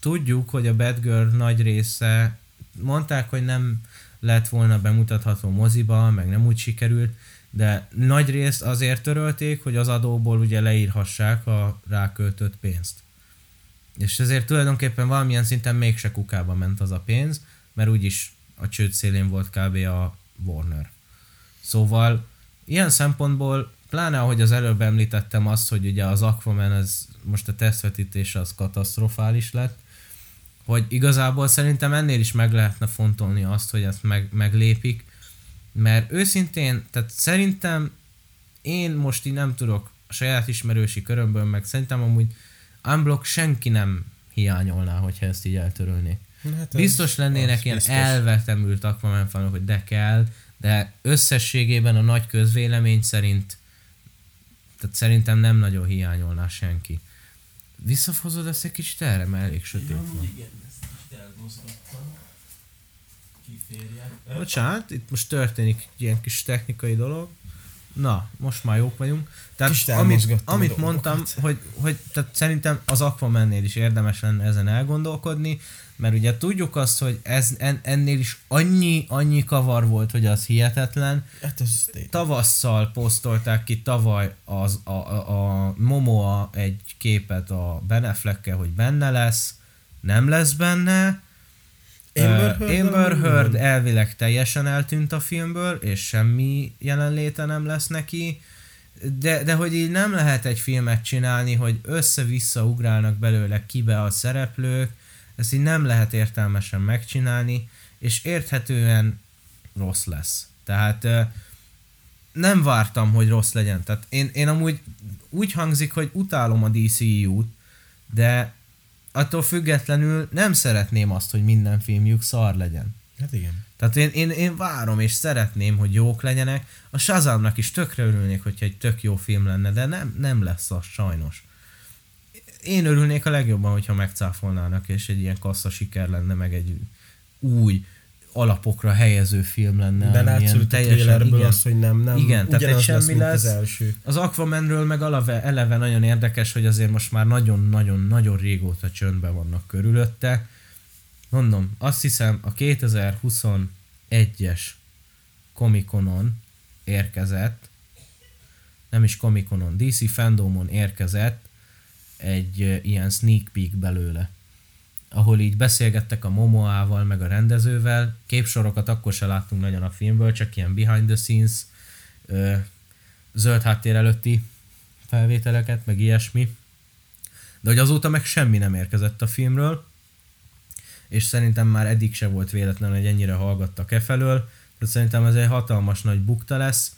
tudjuk, hogy a Batgirl nagy része, mondták, hogy nem lett volna bemutatható moziba, meg nem úgy sikerült, de nagy részt azért törölték, hogy az adóból ugye leírhassák a ráköltött pénzt. És ezért tulajdonképpen valamilyen szinten mégse kukába ment az a pénz, mert úgyis a csőd szélén volt kb. a Warner. Szóval ilyen szempontból, pláne ahogy az előbb említettem azt, hogy ugye az Aquaman, ez most a tesztvetítése az katasztrofális lett, hogy igazából szerintem ennél is meg lehetne fontolni azt, hogy ezt meg, meglépik, mert őszintén, tehát szerintem én most így nem tudok a saját ismerősi körömből, meg szerintem amúgy unblock senki nem hiányolná, hogyha ezt így eltörölnék. Hát Biztos lennének ilyen biztos. elvetemült Aquaman fanok, hogy de kell, de összességében a nagy közvélemény szerint tehát szerintem nem nagyon hiányolná senki. Visszafozod ezt egy kicsit erre, mert elég sötét van. igen, ezt elmozgattam. Kiférje. Bocsánat, itt most történik egy ilyen kis technikai dolog. Na, most már jók vagyunk. Tehát Kicsit amit, amit mondtam, hogy, hogy tehát szerintem az Aquamannél is érdemes lenne ezen elgondolkodni, mert ugye tudjuk azt, hogy ez, en, ennél is annyi, annyi kavar volt, hogy az hihetetlen. Hát tényleg. Tavasszal posztolták ki tavaly az, a, a, a Momoa egy képet a Ben Affleckkel, hogy benne lesz, nem lesz benne. Amber Heard Amber valami Heard van? elvileg teljesen eltűnt a filmből, és semmi jelenléte nem lesz neki. de, de hogy így nem lehet egy filmet csinálni, hogy össze-vissza ugrálnak belőle kibe a szereplők, ezt így nem lehet értelmesen megcsinálni, és érthetően rossz lesz. Tehát nem vártam, hogy rossz legyen. Tehát én, én amúgy úgy hangzik, hogy utálom a DCU-t, de attól függetlenül nem szeretném azt, hogy minden filmjük szar legyen. Hát igen. Tehát én, én, én várom és szeretném, hogy jók legyenek. A Shazamnak is tökre örülnék, hogyha egy tök jó film lenne, de nem, nem lesz az sajnos. Én örülnék a legjobban, hogyha megcáfolnának, és egy ilyen kassza siker lenne, meg egy új, alapokra helyező film lenne. De látszott a trailerből az, hogy nem, nem. Igen, tehát egy semmi lesz, lesz. az első. Az Aquamanről meg eleve, eleve nagyon érdekes, hogy azért most már nagyon-nagyon-nagyon régóta csöndben vannak körülötte. Mondom, azt hiszem a 2021-es Comic-Conon érkezett, nem is Comic-Conon, DC Fandomon érkezett egy ilyen sneak peek belőle ahol így beszélgettek a Momoával, meg a rendezővel. Képsorokat akkor se láttunk nagyon a filmből, csak ilyen behind the scenes, ö, zöld háttér előtti felvételeket, meg ilyesmi. De hogy azóta meg semmi nem érkezett a filmről, és szerintem már eddig se volt véletlen, hogy ennyire hallgattak e felől, tehát szerintem ez egy hatalmas nagy bukta lesz,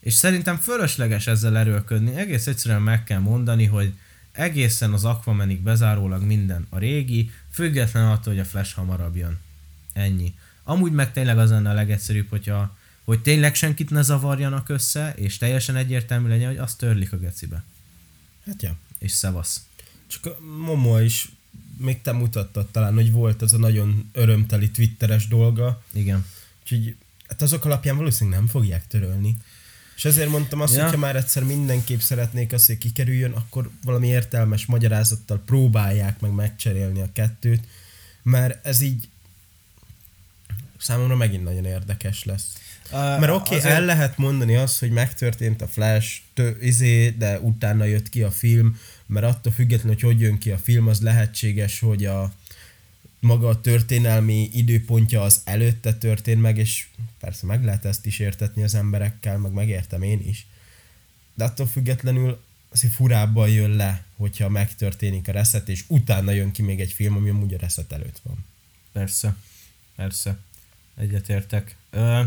és szerintem fölösleges ezzel erőlködni, egész egyszerűen meg kell mondani, hogy egészen az Aquamanig bezárólag minden a régi, független attól, hogy a Flash hamarabb jön. Ennyi. Amúgy meg tényleg az lenne a legegyszerűbb, hogyha, hogy tényleg senkit ne zavarjanak össze, és teljesen egyértelmű legyen, hogy azt törlik a gecibe. Hát ja. És szevasz. Csak a Momo is, még te mutattad talán, hogy volt az a nagyon örömteli twitteres dolga. Igen. Úgyhogy hát azok alapján valószínűleg nem fogják törölni. És ezért mondtam azt, Ja. hogy ha már egyszer mindenképp szeretnék azt, hogy kikerüljön, akkor valami értelmes magyarázattal próbálják meg megcserélni a kettőt, mert ez így számomra megint nagyon érdekes lesz. Mert oké, okay, el lehet mondani azt, hogy megtörtént a Flash, tő, izé, de utána jött ki a film, mert attól függetlenül, hogy hogy jön ki a film, az lehetséges, hogy a maga a történelmi időpontja az előtte történt meg, és persze meg lehet ezt is értetni az emberekkel, meg megértem én is. De attól függetlenül azért furábban jön le, hogyha megtörténik a reset, és utána jön ki még egy film, ami amúgy a reset előtt van. Persze. Persze. Egyetértek. Ö...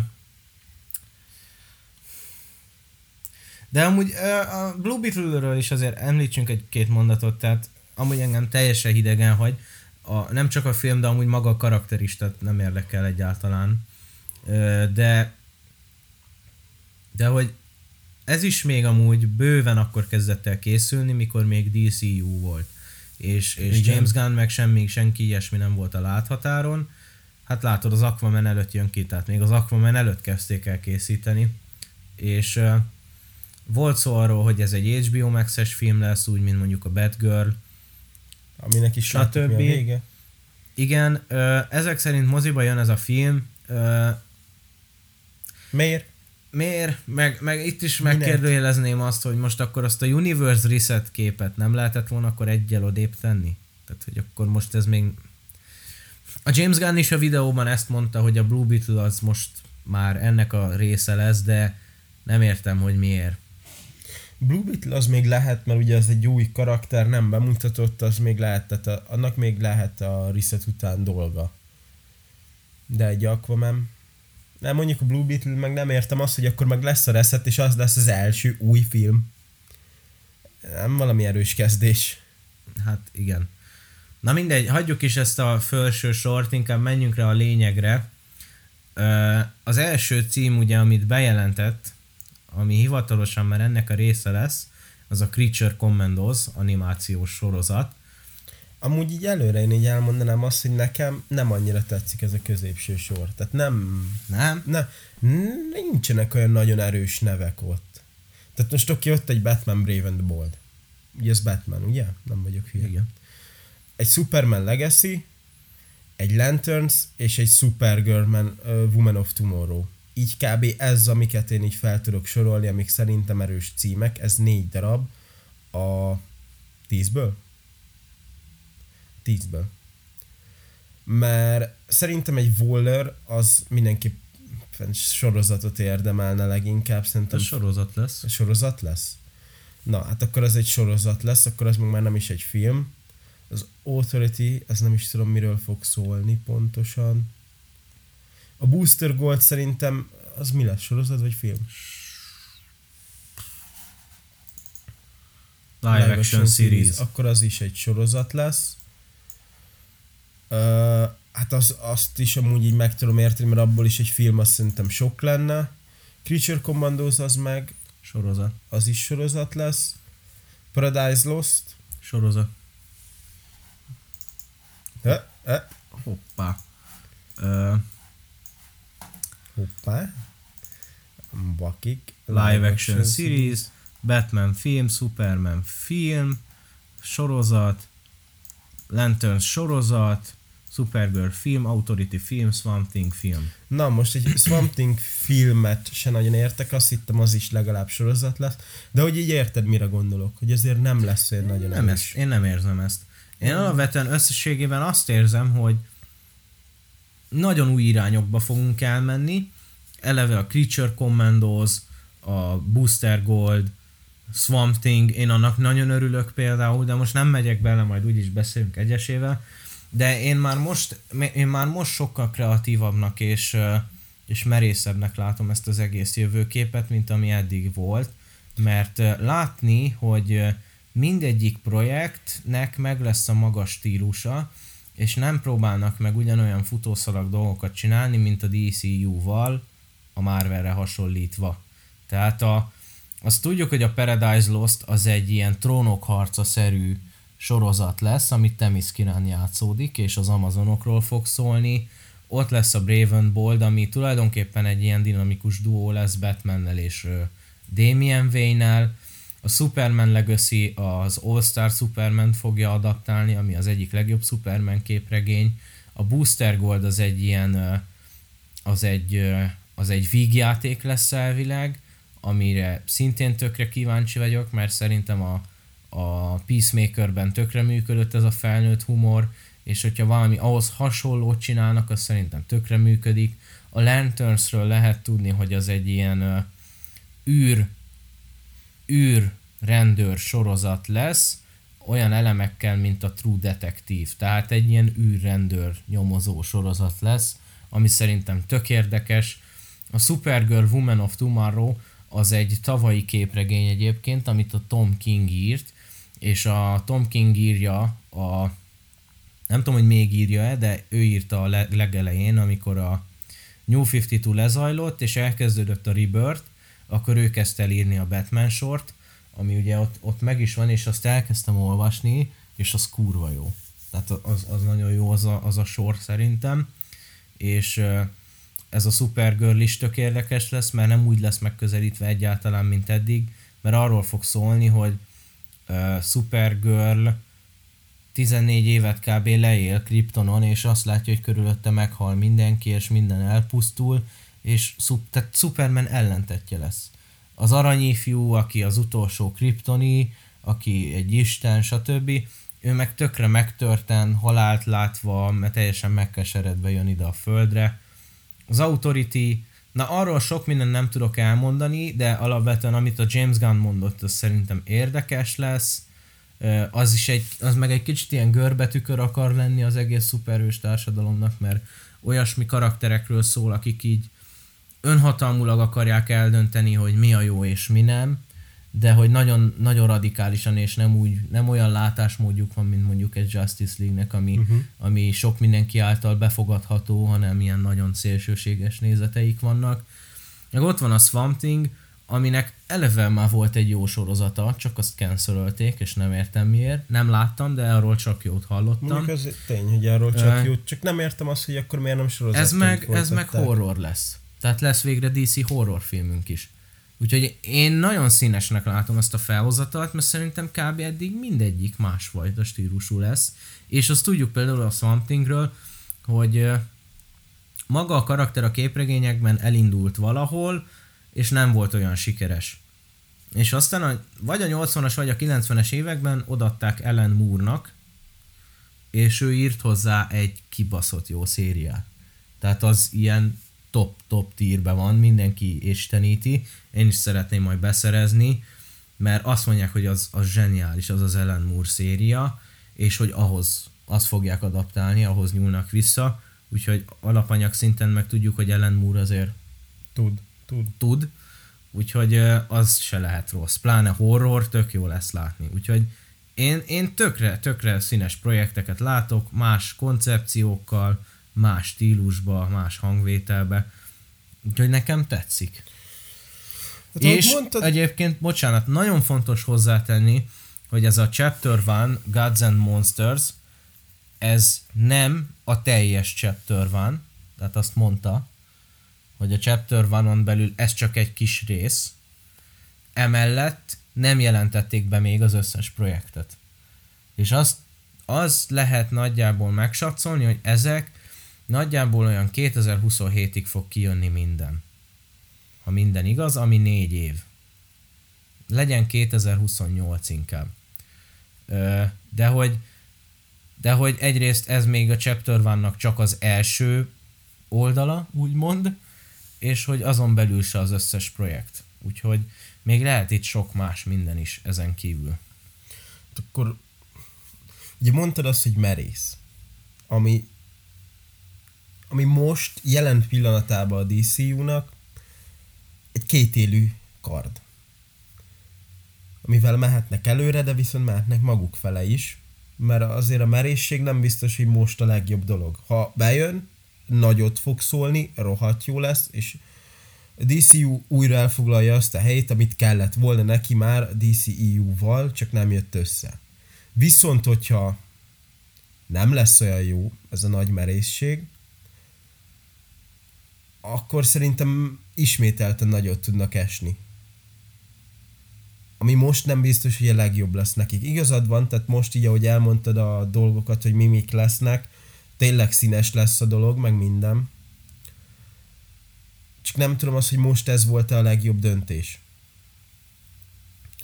De amúgy ö, a Blue Beetle-ről is azért említsünk egy-két mondatot, tehát amúgy engem teljesen hidegen hagy. A, nem csak a film, de amúgy maga a karakter is, tehát nem érdekel egyáltalán. De de hogy ez is még amúgy bőven akkor kezdett el készülni, mikor még DCU volt. És, és Igen. James Gunn meg semmi, senki ilyesmi nem volt a láthatáron. Hát látod, az Aquaman előtt jön ki, tehát még az Aquaman előtt kezdték el készíteni. És uh, volt szó arról, hogy ez egy HBO Max-es film lesz, úgy, mint mondjuk a Batgirl. Aminek is láttuk, mi a vége. Igen, uh, ezek szerint moziba jön ez a film. Uh, Miért? Miért? Meg, meg itt is megkérdőjelezném azt, hogy most akkor azt a Universe Reset képet nem lehetett volna akkor egyel odébb tenni? Tehát, hogy akkor most ez még... A James Gunn is a videóban ezt mondta, hogy a Blue Beetle az most már ennek a része lesz, de nem értem, hogy miért. Blue Beetle az még lehet, mert ugye ez egy új karakter, nem bemutatott, az még lehet, tehát a, annak még lehet a reset után dolga. De egy Aquaman... Nem, mondjuk a Blue Beetle, meg nem értem azt, hogy akkor meg lesz a reset, és az lesz az első új film. Nem valami erős kezdés. Hát igen. Na mindegy, hagyjuk is ezt a felső sort, inkább menjünk rá a lényegre. Az első cím ugye, amit bejelentett, ami hivatalosan már ennek a része lesz, az a Creature Commandos animációs sorozat. Amúgy így előre én így elmondanám azt, hogy nekem nem annyira tetszik ez a középső sor. Tehát nem... Nem? Ne, nincsenek olyan nagyon erős nevek ott. Tehát most oké, ott egy Batman Brave and Bold. Ugye ez Batman, ugye? Nem vagyok hülye. Igen. Egy Superman Legacy, egy Lanterns és egy Supergirl Man, uh, Woman of Tomorrow. Így kb. ez, amiket én így fel tudok sorolni, amik szerintem erős címek. Ez négy darab a tízből? Tízből. Mert szerintem egy Waller az mindenképp sorozatot érdemelne leginkább, Ez szerintem sorozat lesz. sorozat lesz? Na, hát akkor ez egy sorozat lesz, akkor az meg már nem is egy film. Az Authority, ez nem is tudom miről fog szólni pontosan. A Booster Gold szerintem az mi lesz, sorozat vagy film? Live, action, series. Akkor az is egy sorozat lesz. Uh, hát az, azt is amúgy így meg tudom érteni, mert abból is egy film azt szerintem sok lenne. Creature Commandos az meg, Sorozat. az is sorozat lesz. Paradise Lost. Sorozat. Ha, ha, Hoppá. Ö, hoppá. Bakik. live action series, Batman film, Superman film, sorozat, Lanterns sorozat, Supergirl film, Authority film, Swamp Thing film. Na most egy Swamp Thing filmet se nagyon értek, azt hittem az is legalább sorozat lesz, de hogy így érted mire gondolok, hogy ezért nem lesz olyan nagyon Nem erős. ezt, én nem érzem ezt. Én alapvetően összességében azt érzem, hogy nagyon új irányokba fogunk elmenni. Eleve a Creature Commandos, a Booster Gold, Swamp Thing, én annak nagyon örülök például, de most nem megyek bele, majd úgyis beszélünk egyesével. De én már most, én már most sokkal kreatívabbnak és, és merészebbnek látom ezt az egész jövőképet, mint ami eddig volt, mert látni, hogy mindegyik projektnek meg lesz a magas stílusa, és nem próbálnak meg ugyanolyan futószalag dolgokat csinálni, mint a DCU-val, a Marvelre hasonlítva. Tehát a, azt tudjuk, hogy a Paradise Lost az egy ilyen trónok harca-szerű sorozat lesz, amit Temis Kiran játszódik, és az Amazonokról fog szólni. Ott lesz a Braven Bold, ami tulajdonképpen egy ilyen dinamikus duó lesz Batmannel és Damian Wayne-nel. A Superman Legacy az All-Star Superman fogja adaptálni, ami az egyik legjobb Superman képregény. A Booster Gold az egy ilyen, az egy, az egy vígjáték lesz elvileg, amire szintén tökre kíváncsi vagyok, mert szerintem a, a Peacemakerben tökre működött ez a felnőtt humor, és hogyha valami ahhoz hasonlót csinálnak, az szerintem tökre működik. A Lanternsről lehet tudni, hogy az egy ilyen űr, űr rendőr sorozat lesz, olyan elemekkel, mint a True Detective. Tehát egy ilyen űrrendőr nyomozó sorozat lesz, ami szerintem tök érdekes. A Supergirl Woman of Tomorrow az egy tavalyi képregény egyébként, amit a Tom King írt, és a Tom King írja a nem tudom, hogy még írja-e, de ő írta a le- legelején, amikor a New 52 lezajlott, és elkezdődött a Rebirth, akkor ő kezdte el írni a Batman sort, ami ugye ott, ott meg is van, és azt elkezdtem olvasni, és az kurva jó. Tehát az, az nagyon jó az a, az a sor szerintem, és ez a Supergirl is tök érdekes lesz, mert nem úgy lesz megközelítve egyáltalán, mint eddig, mert arról fog szólni, hogy uh, Supergirl 14 évet kb. leél Kryptonon, és azt látja, hogy körülötte meghal mindenki, és minden elpusztul, és szup- tehát Superman ellentetje lesz. Az aranyifjú, aki az utolsó Kryptoni, aki egy isten, stb. Ő meg tökre megtörten, halált látva, mert teljesen megkeseredve jön ide a földre. Az Authority, na arról sok mindent nem tudok elmondani, de alapvetően amit a James Gunn mondott, az szerintem érdekes lesz. Az is egy, az meg egy kicsit ilyen görbetükör akar lenni az egész szuperhős társadalomnak, mert olyasmi karakterekről szól, akik így önhatalmulag akarják eldönteni, hogy mi a jó és mi nem, de hogy nagyon, nagyon radikálisan és nem úgy, nem olyan látásmódjuk van, mint mondjuk egy Justice League-nek, ami, uh-huh. ami sok mindenki által befogadható, hanem ilyen nagyon szélsőséges nézeteik vannak. Meg ott van a Swamp Thing, aminek eleve már volt egy jó sorozata, csak azt cancelölték, és nem értem miért. Nem láttam, de arról csak jót hallottam. Mondjuk az tény, hogy arról csak Ö, jó, csak nem értem azt, hogy akkor miért nem sorozat. Ez meg, ez meg horror lesz. Tehát lesz végre DC horror filmünk is. Úgyhogy én nagyon színesnek látom ezt a felhozatalt, mert szerintem kb. eddig mindegyik másfajta stílusú lesz. És azt tudjuk például a Swamp Thingről, hogy maga a karakter a képregényekben elindult valahol, és nem volt olyan sikeres. És aztán a, vagy a 80-as, vagy a 90-es években odatták Ellen Moore-nak, és ő írt hozzá egy kibaszott jó szériát. Tehát az ilyen top, top tírbe van, mindenki isteníti, én is szeretném majd beszerezni, mert azt mondják, hogy az, az zseniális, az az Ellen Moore széria, és hogy ahhoz azt fogják adaptálni, ahhoz nyúlnak vissza, úgyhogy alapanyag szinten meg tudjuk, hogy Ellen Moore azért Tud, tud. tud, úgyhogy az se lehet rossz. Pláne horror, tök jó lesz látni. Úgyhogy én, én tökre, tökre színes projekteket látok, más koncepciókkal, más stílusba, más hangvételbe. Úgyhogy nekem tetszik. Hát, És mondtad, egyébként, bocsánat, nagyon fontos hozzátenni, hogy ez a Chapter 1, Gods and Monsters, ez nem a teljes Chapter 1, tehát azt mondta, hogy a Chapter 1-on belül ez csak egy kis rész, emellett nem jelentették be még az összes projektet. És azt, az lehet nagyjából megsatszolni, hogy ezek nagyjából olyan 2027-ig fog kijönni minden. Ha minden igaz, ami négy év. Legyen 2028 inkább. De hogy de hogy egyrészt ez még a Chapter vannak csak az első oldala, úgymond, és hogy azon belül se az összes projekt. Úgyhogy még lehet itt sok más minden is ezen kívül. akkor ugye mondtad azt, hogy merész, ami ami most jelen pillanatában a DCU-nak egy kétélű kard. Amivel mehetnek előre, de viszont mehetnek maguk fele is, mert azért a merészség nem biztos, hogy most a legjobb dolog. Ha bejön, nagyot fog szólni, rohadt jó lesz, és a DCU újra elfoglalja azt a helyét, amit kellett volna neki már a DCEU-val, csak nem jött össze. Viszont, hogyha nem lesz olyan jó ez a nagy merészség, akkor szerintem ismételten nagyot tudnak esni. Ami most nem biztos, hogy a legjobb lesz nekik. Igazad van, tehát most így, ahogy elmondtad a dolgokat, hogy mi mik lesznek, tényleg színes lesz a dolog, meg minden. Csak nem tudom azt, hogy most ez volt a legjobb döntés.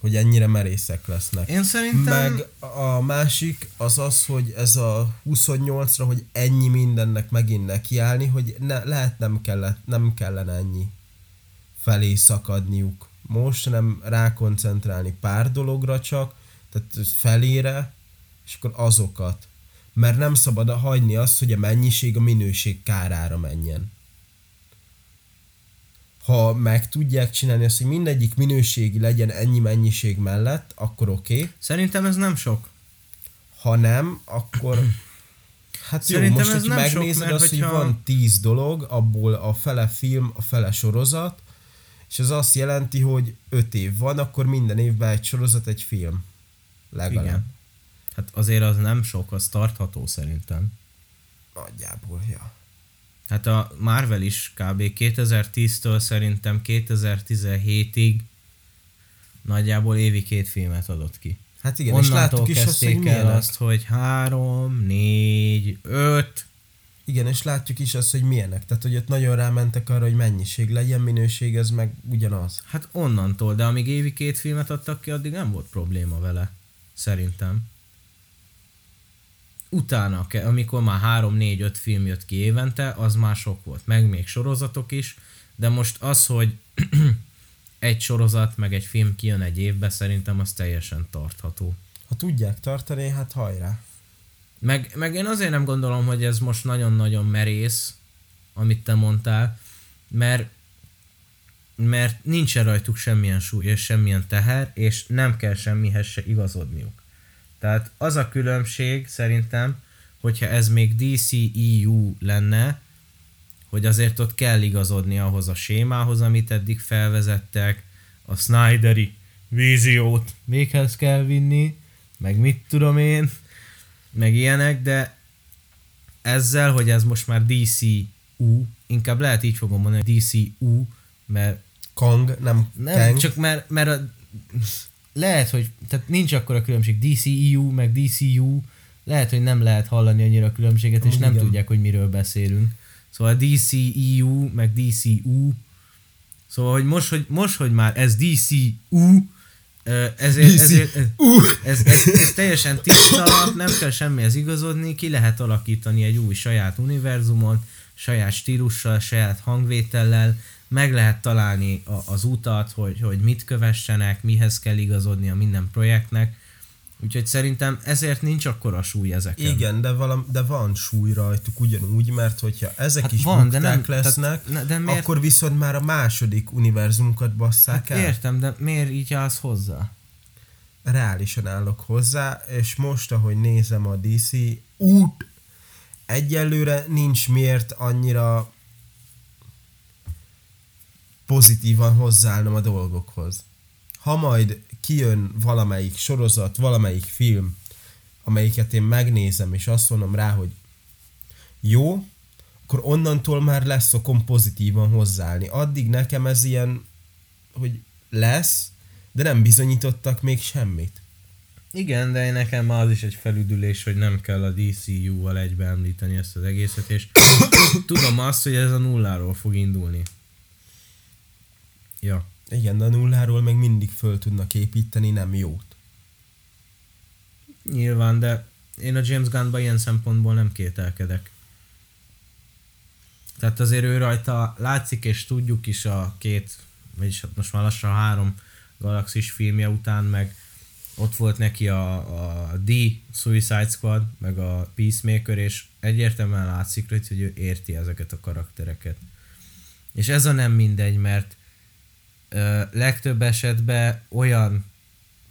Hogy ennyire merészek lesznek. Én szerintem... Meg a másik az az, hogy ez a 28-ra, hogy ennyi mindennek megint nekiállni, hogy ne, lehet nem, kellett, nem kellene ennyi felé szakadniuk. Most nem rákoncentrálni pár dologra csak, tehát felére, és akkor azokat. Mert nem szabad hagyni azt, hogy a mennyiség a minőség kárára menjen. Ha meg tudják csinálni azt, hogy mindegyik minőségi legyen ennyi mennyiség mellett, akkor oké. Okay. Szerintem ez nem sok. Ha nem, akkor... Hát jó, Szerintem most, ez hogy nem sok, megnézed mert azt, hogy hogyha- van tíz dolog, abból a fele film, a fele sorozat, és ez azt jelenti, hogy öt év van, akkor minden évben egy sorozat, egy film. Legalább. Igen. Hát azért az nem sok, az tartható szerintem. Nagyjából, ja. Hát a Marvel is kb. 2010-től szerintem 2017-ig nagyjából évi két filmet adott ki. Hát igen, és Onnantól láttuk is azt, hogy kezdték el milyenek. azt, hogy három, négy, öt, Igen, és látjuk is azt, hogy milyenek. Tehát, hogy ott nagyon rámentek arra, hogy mennyiség legyen, minőség, ez meg ugyanaz. hát onnantól, de amíg évi két filmet adtak ki, addig nem volt probléma vele. Szerintem. Utána, amikor már 3, 4, 5 film jött ki évente, az már sok volt. Meg még sorozatok is, de most az, hogy egy sorozat, meg egy film kijön egy évbe, szerintem az teljesen tartható. Ha tudják tartani, hát hajrá. Meg, meg én azért nem gondolom, hogy ez most nagyon-nagyon merész, amit te mondtál, mert mert nincsen rajtuk semmilyen súly és semmilyen teher, és nem kell semmihez se igazodniuk. Tehát az a különbség szerintem, hogyha ez még DCEU lenne, hogy azért ott kell igazodni ahhoz a sémához, amit eddig felvezettek, a Snyderi víziót véghez kell vinni, meg mit tudom én, meg ilyenek, de ezzel, hogy ez most már DCU, inkább lehet így fogom mondani, DCU, mert Kang, nem, nem, Kang. csak mert, mert a, lehet, hogy tehát nincs akkor a különbség DCEU, meg DCU, lehet, hogy nem lehet hallani annyira a különbséget, és nem igen. tudják, hogy miről beszélünk. Szóval DCEU, meg DCU, szóval, hogy most, hogy, most, hogy már ez DCU, ezért, ezért ez, ez, ez, ez, teljesen tiszta, nem kell semmihez igazodni, ki lehet alakítani egy új saját univerzumon, saját stílussal, saját hangvétellel, meg lehet találni a, az utat, hogy, hogy mit kövessenek, mihez kell igazodni a minden projektnek, Úgyhogy szerintem ezért nincs akkora súly ezeken. Igen, de, valam, de van súly rajtuk ugyanúgy, mert hogyha ezek Hát is van, de nem- lesznek, tehát- de miért- akkor viszont már a második univerzumukat basszák Hát el. értem, de miért így állsz hozzá? Reálisan állok hozzá, és most, ahogy nézem a DC út, egyelőre nincs miért annyira pozitívan hozzáállnom a dolgokhoz. Ha majd kijön valamelyik sorozat, valamelyik film, amelyiket én megnézem, és azt mondom rá, hogy jó, akkor onnantól már lesz szokom pozitívan hozzáállni. Addig nekem ez ilyen, hogy lesz, de nem bizonyítottak még semmit. Igen, de nekem az is egy felüdülés, hogy nem kell a DCU-val egybe említeni ezt az egészet, és tudom azt, hogy ez a nulláról fog indulni. Ja. Igen, de a nulláról meg mindig föl tudnak építeni nem jót. Nyilván, de én a James Gunnba ilyen szempontból nem kételkedek. Tehát azért ő rajta látszik, és tudjuk is a két, vagyis hát most már lassan három galaxis filmje után, meg ott volt neki a, a D Suicide Squad, meg a Peacemaker, és egyértelműen látszik rajta, hogy ő érti ezeket a karaktereket. És ez a nem mindegy, mert legtöbb esetben olyan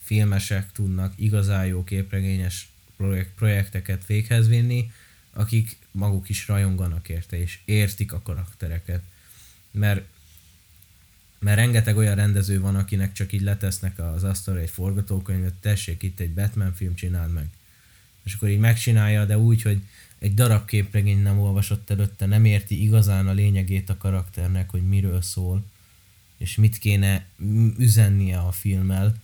filmesek tudnak igazán jó képregényes projekt, projekteket véghez vinni, akik maguk is rajonganak érte, és értik a karaktereket. Mert, mert rengeteg olyan rendező van, akinek csak így letesznek az asztalra egy forgatókönyvet, tessék itt egy Batman film, csináld meg. És akkor így megcsinálja, de úgy, hogy egy darab képregény nem olvasott előtte, nem érti igazán a lényegét a karakternek, hogy miről szól, és mit kéne üzennie a filmmel,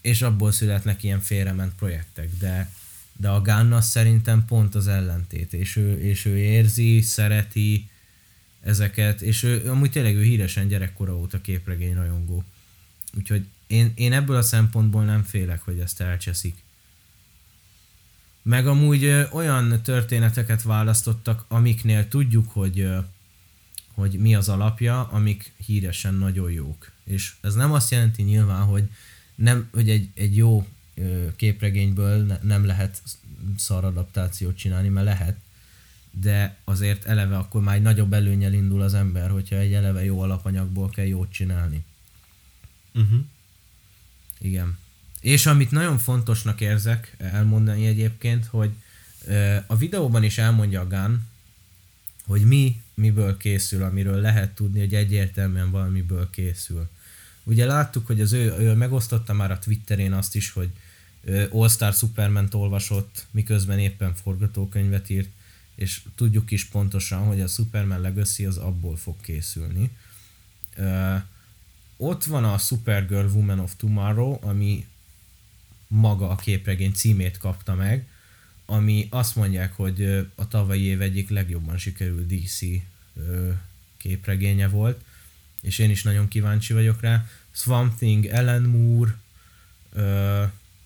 és abból születnek ilyen félrement projektek, de, de a Gunn az szerintem pont az ellentét, és ő, és ő érzi, szereti ezeket, és ő amúgy tényleg ő híresen gyerekkora óta képregény rajongó. Úgyhogy én, én ebből a szempontból nem félek, hogy ezt elcseszik. Meg amúgy ö, olyan történeteket választottak, amiknél tudjuk, hogy, ö, hogy mi az alapja, amik híresen nagyon jók. És ez nem azt jelenti nyilván, hogy, nem, hogy egy, egy jó képregényből ne, nem lehet szar adaptációt csinálni, mert lehet, de azért eleve akkor már egy nagyobb előnyel indul az ember, hogyha egy eleve jó alapanyagból kell jót csinálni. Uh-huh. Igen. És amit nagyon fontosnak érzek elmondani egyébként, hogy a videóban is elmondja a Gunn, hogy mi miből készül, amiről lehet tudni, hogy egyértelműen valamiből készül. Ugye láttuk, hogy az ő, ő megosztotta már a Twitterén azt is, hogy All Star Superman olvasott, miközben éppen forgatókönyvet írt, és tudjuk is pontosan, hogy a Superman Legacy az abból fog készülni. Ott van a Supergirl Woman of Tomorrow, ami maga a képregény címét kapta meg, ami azt mondják, hogy a tavalyi év egyik legjobban sikerült DC képregénye volt, és én is nagyon kíváncsi vagyok rá. Swamp Thing, Ellen Moore,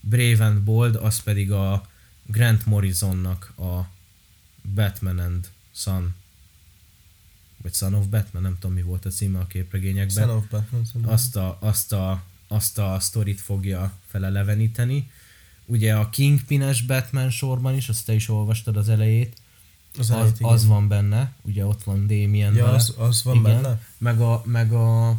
Brave and Bold, az pedig a Grant Morrisonnak a Batman and Son, vagy Son of Batman, nem tudom mi volt a címe a képregényekben Son of Batman. szerintem. azt a, azt a, azt a sztorit fogja feleleveníteni. Ugye a Kingpines Batman sorban is, azt te is olvastad az elejét, Az, az, elejét, igen. az van benne, ugye ott van Damien Ja, vele. az, az van benne? Meg a, meg a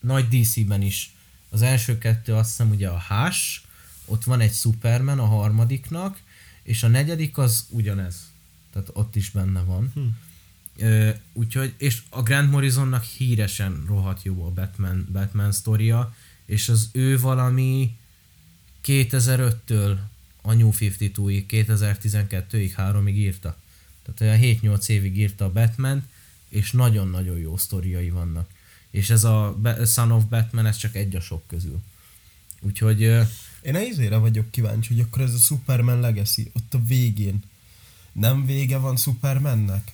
nagy DC-ben is. Az első kettő azt hiszem ugye a Hash, ott van egy Superman a harmadiknak, és a negyedik az ugyanez. Tehát ott is benne van. Hm. Ö, úgyhogy, és a Grant Morrisonnak híresen rohadt jó a Batman, Batman sztoria, és az ő valami 2005-től a New 52-ig, 2012-ig, 3-ig írta. Tehát olyan 7-8 évig írta a Batman, és nagyon-nagyon jó sztoriai vannak. És ez a Son of Batman, ez csak egy a sok közül. Úgyhogy Én a izére vagyok kíváncsi, hogy akkor ez a Superman Legacy, ott a végén nem vége van Supermannek?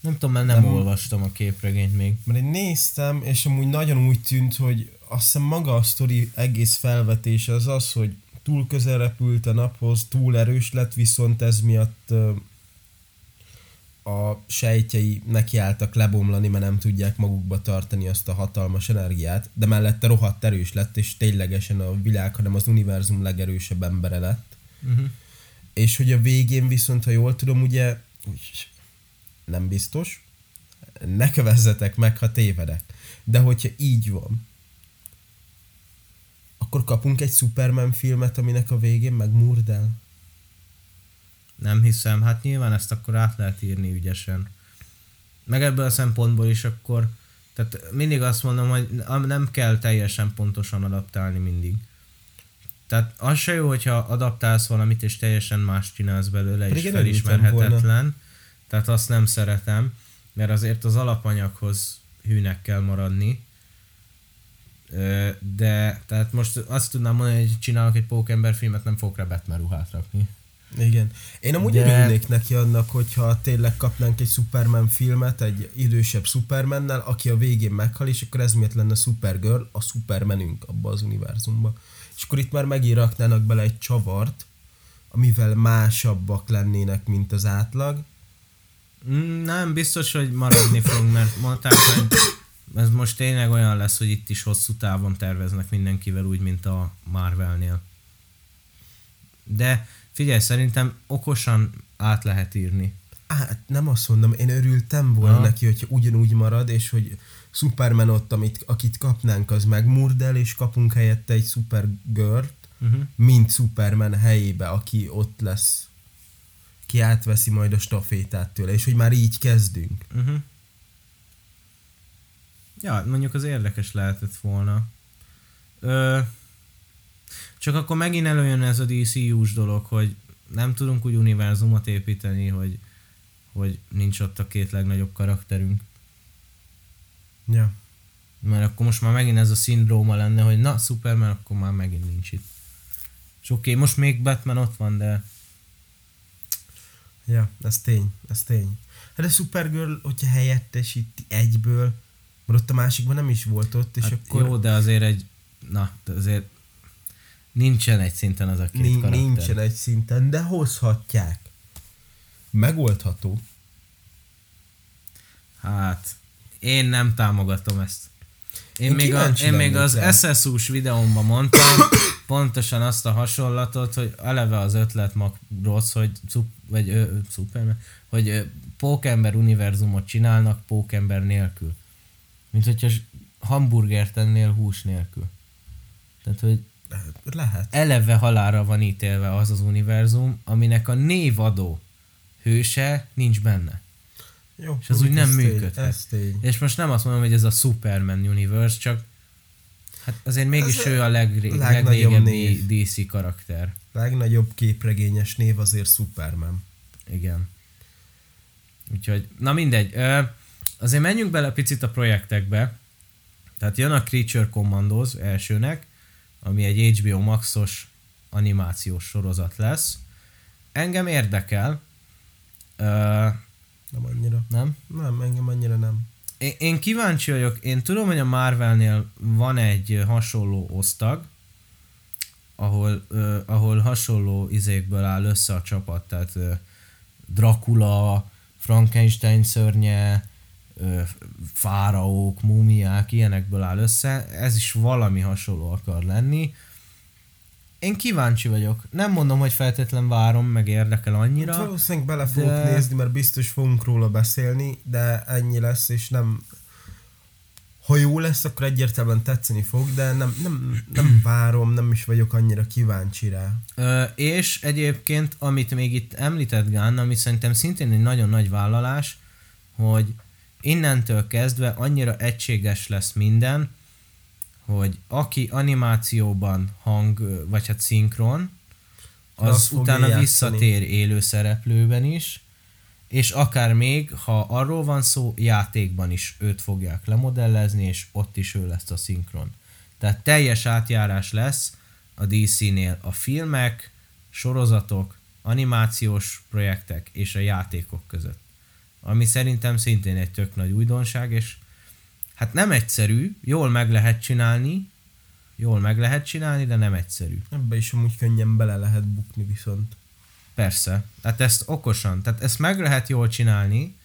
nem tudom, mert nem, Nem- olvastam a képregényt még. Mert én néztem, és amúgy nagyon úgy tűnt, hogy azt hiszem maga a sztori egész felvetése az az, hogy túl közel repült a naphoz, túl erős lett, viszont ez miatt a sejtjei nekiálltak lebomlani, mert nem tudják magukba tartani azt a hatalmas energiát, de mellette rohadt erős lett, és ténylegesen a világ, hanem az univerzum legerősebb embere lett. Uh-huh. És hogy a végén viszont, ha jól tudom, ugye úgy, nem biztos, ne kövezzetek meg, ha tévedek. De hogyha így van, akkor kapunk egy Superman filmet, aminek a végén meg Murdel. Nem hiszem, hát nyilván ezt akkor át lehet írni ügyesen. Meg ebből a szempontból is akkor, tehát mindig azt mondom, hogy nem kell teljesen pontosan adaptálni mindig. Tehát az se jó, hogyha adaptálsz valamit, és teljesen más csinálsz belőle, Pedig és felismerhetetlen. Tehát azt nem szeretem, mert azért az alapanyaghoz hűnek kell maradni. De, tehát most azt tudnám mondani, hogy csinálok egy Pókember filmet, nem fogok rá Batman ruhát rakni. Igen. Én amúgy De- De... örülnék neki annak, hogyha tényleg kapnánk egy Superman filmet, egy idősebb Supermannel, aki a végén meghal, és akkor ez miért lenne Supergirl, a Supermanünk abba az univerzumba. És akkor itt már megíraknának bele egy csavart, amivel másabbak lennének, mint az átlag. Mm, Nem, biztos, hogy maradni fog, mert mondták, hogy ez most tényleg olyan lesz, hogy itt is hosszú távon terveznek mindenkivel úgy, mint a Marvelnél. De figyelj, szerintem okosan át lehet írni. Hát nem azt mondom, én örültem volna Aha. neki, hogyha ugyanúgy marad, és hogy Superman ott, amit, akit kapnánk, az megmurdel, és kapunk helyette egy Supergirl, Uh-huh. mint Superman helyébe, aki ott lesz. Ki átveszi majd a stafétát tőle, és hogy már így kezdünk. Uh-huh. Ja, mondjuk az érdekes lehetett volna. Ö, csak akkor megint előjön ez a DCU-s dolog, hogy nem tudunk úgy univerzumot építeni, hogy, hogy nincs ott a két legnagyobb karakterünk. Ja. Mert akkor most már megint ez a szindróma lenne, hogy na, Superman, akkor már megint nincs itt. És oké, okay, most még Batman ott van, de Ja, ez tény, ez tény. Hát a Supergirl, hogyha helyettesíti egyből, mert ott a másikban nem is volt ott, és hát akkor jó, de azért egy, na, azért nincsen egy szinten az a két karakter. nincsen egy szinten, de hozhatják. Megoldható. Hát, én nem támogatom ezt. Én, Én még, a, én még az. SSU-s videómban mondtam pontosan azt a hasonlatot, hogy eleve az ötlet mag rossz, hogy vagy ö, ö, Superman, hogy ö, Pókember univerzumot csinálnak Pókember nélkül. Mint hogyha s- hamburgert ennél hús nélkül. Tehát, hogy Lehet. eleve halára van ítélve az az univerzum, aminek a névadó hőse nincs benne. Jó, És az úgy nem tény, működhet. Ez tény. És most nem azt mondom, hogy ez a Superman universe, csak hát azért mégis Ez ő a legnagyobb legrégebbi. DC karakter. Legnagyobb képregényes név azért Superman. Igen. Úgyhogy, na mindegy. Ö, azért menjünk bele picit a projektekbe. Tehát jön a Creature Commandos elsőnek, ami egy HBO Maxos animációs sorozat lesz. Engem érdekel. Ö, Nem annyira. nem? Nem, engem annyira nem. Én, én kíváncsi vagyok, én tudom, hogy a Marvelnél van egy hasonló osztag, ahol, ö, ahol hasonló izékből áll össze a csapat, tehát ö, Dracula, Frankenstein szörnye, fáraók, múmiák, ilyenekből áll össze, ez is valami hasonló akar lenni. Én kíváncsi vagyok. Nem mondom, hogy feltétlen várom, meg érdekel annyira. Hát valószínűleg bele fogok de- nézni, mert biztos fogunk róla beszélni, de ennyi lesz, és nem... Ha jó lesz, akkor egyértelműen tetszeni fog, de nem, nem, nem várom, nem is vagyok annyira kíváncsi rá. Ö, és egyébként, amit még itt említett Gán, ami szerintem szintén egy nagyon nagy vállalás, hogy innentől kezdve annyira egységes lesz minden, hogy aki animációban hang, vagy hát szinkron, az utána játszani. visszatér élő szereplőben is, és akár még, ha arról van szó, játékban is őt fogják lemodellezni, és ott is ő lesz a szinkron. Tehát teljes átjárás lesz a DC-nél a filmek, sorozatok, animációs projektek és a játékok között. Ami szerintem szintén egy tök nagy újdonság, és hát nem egyszerű, jól meg lehet csinálni, jól meg lehet csinálni, de nem egyszerű. Ebbe is amúgy könnyen bele lehet bukni viszont. Persze. Tehát ezt okosan, tehát ezt meg lehet jól csinálni,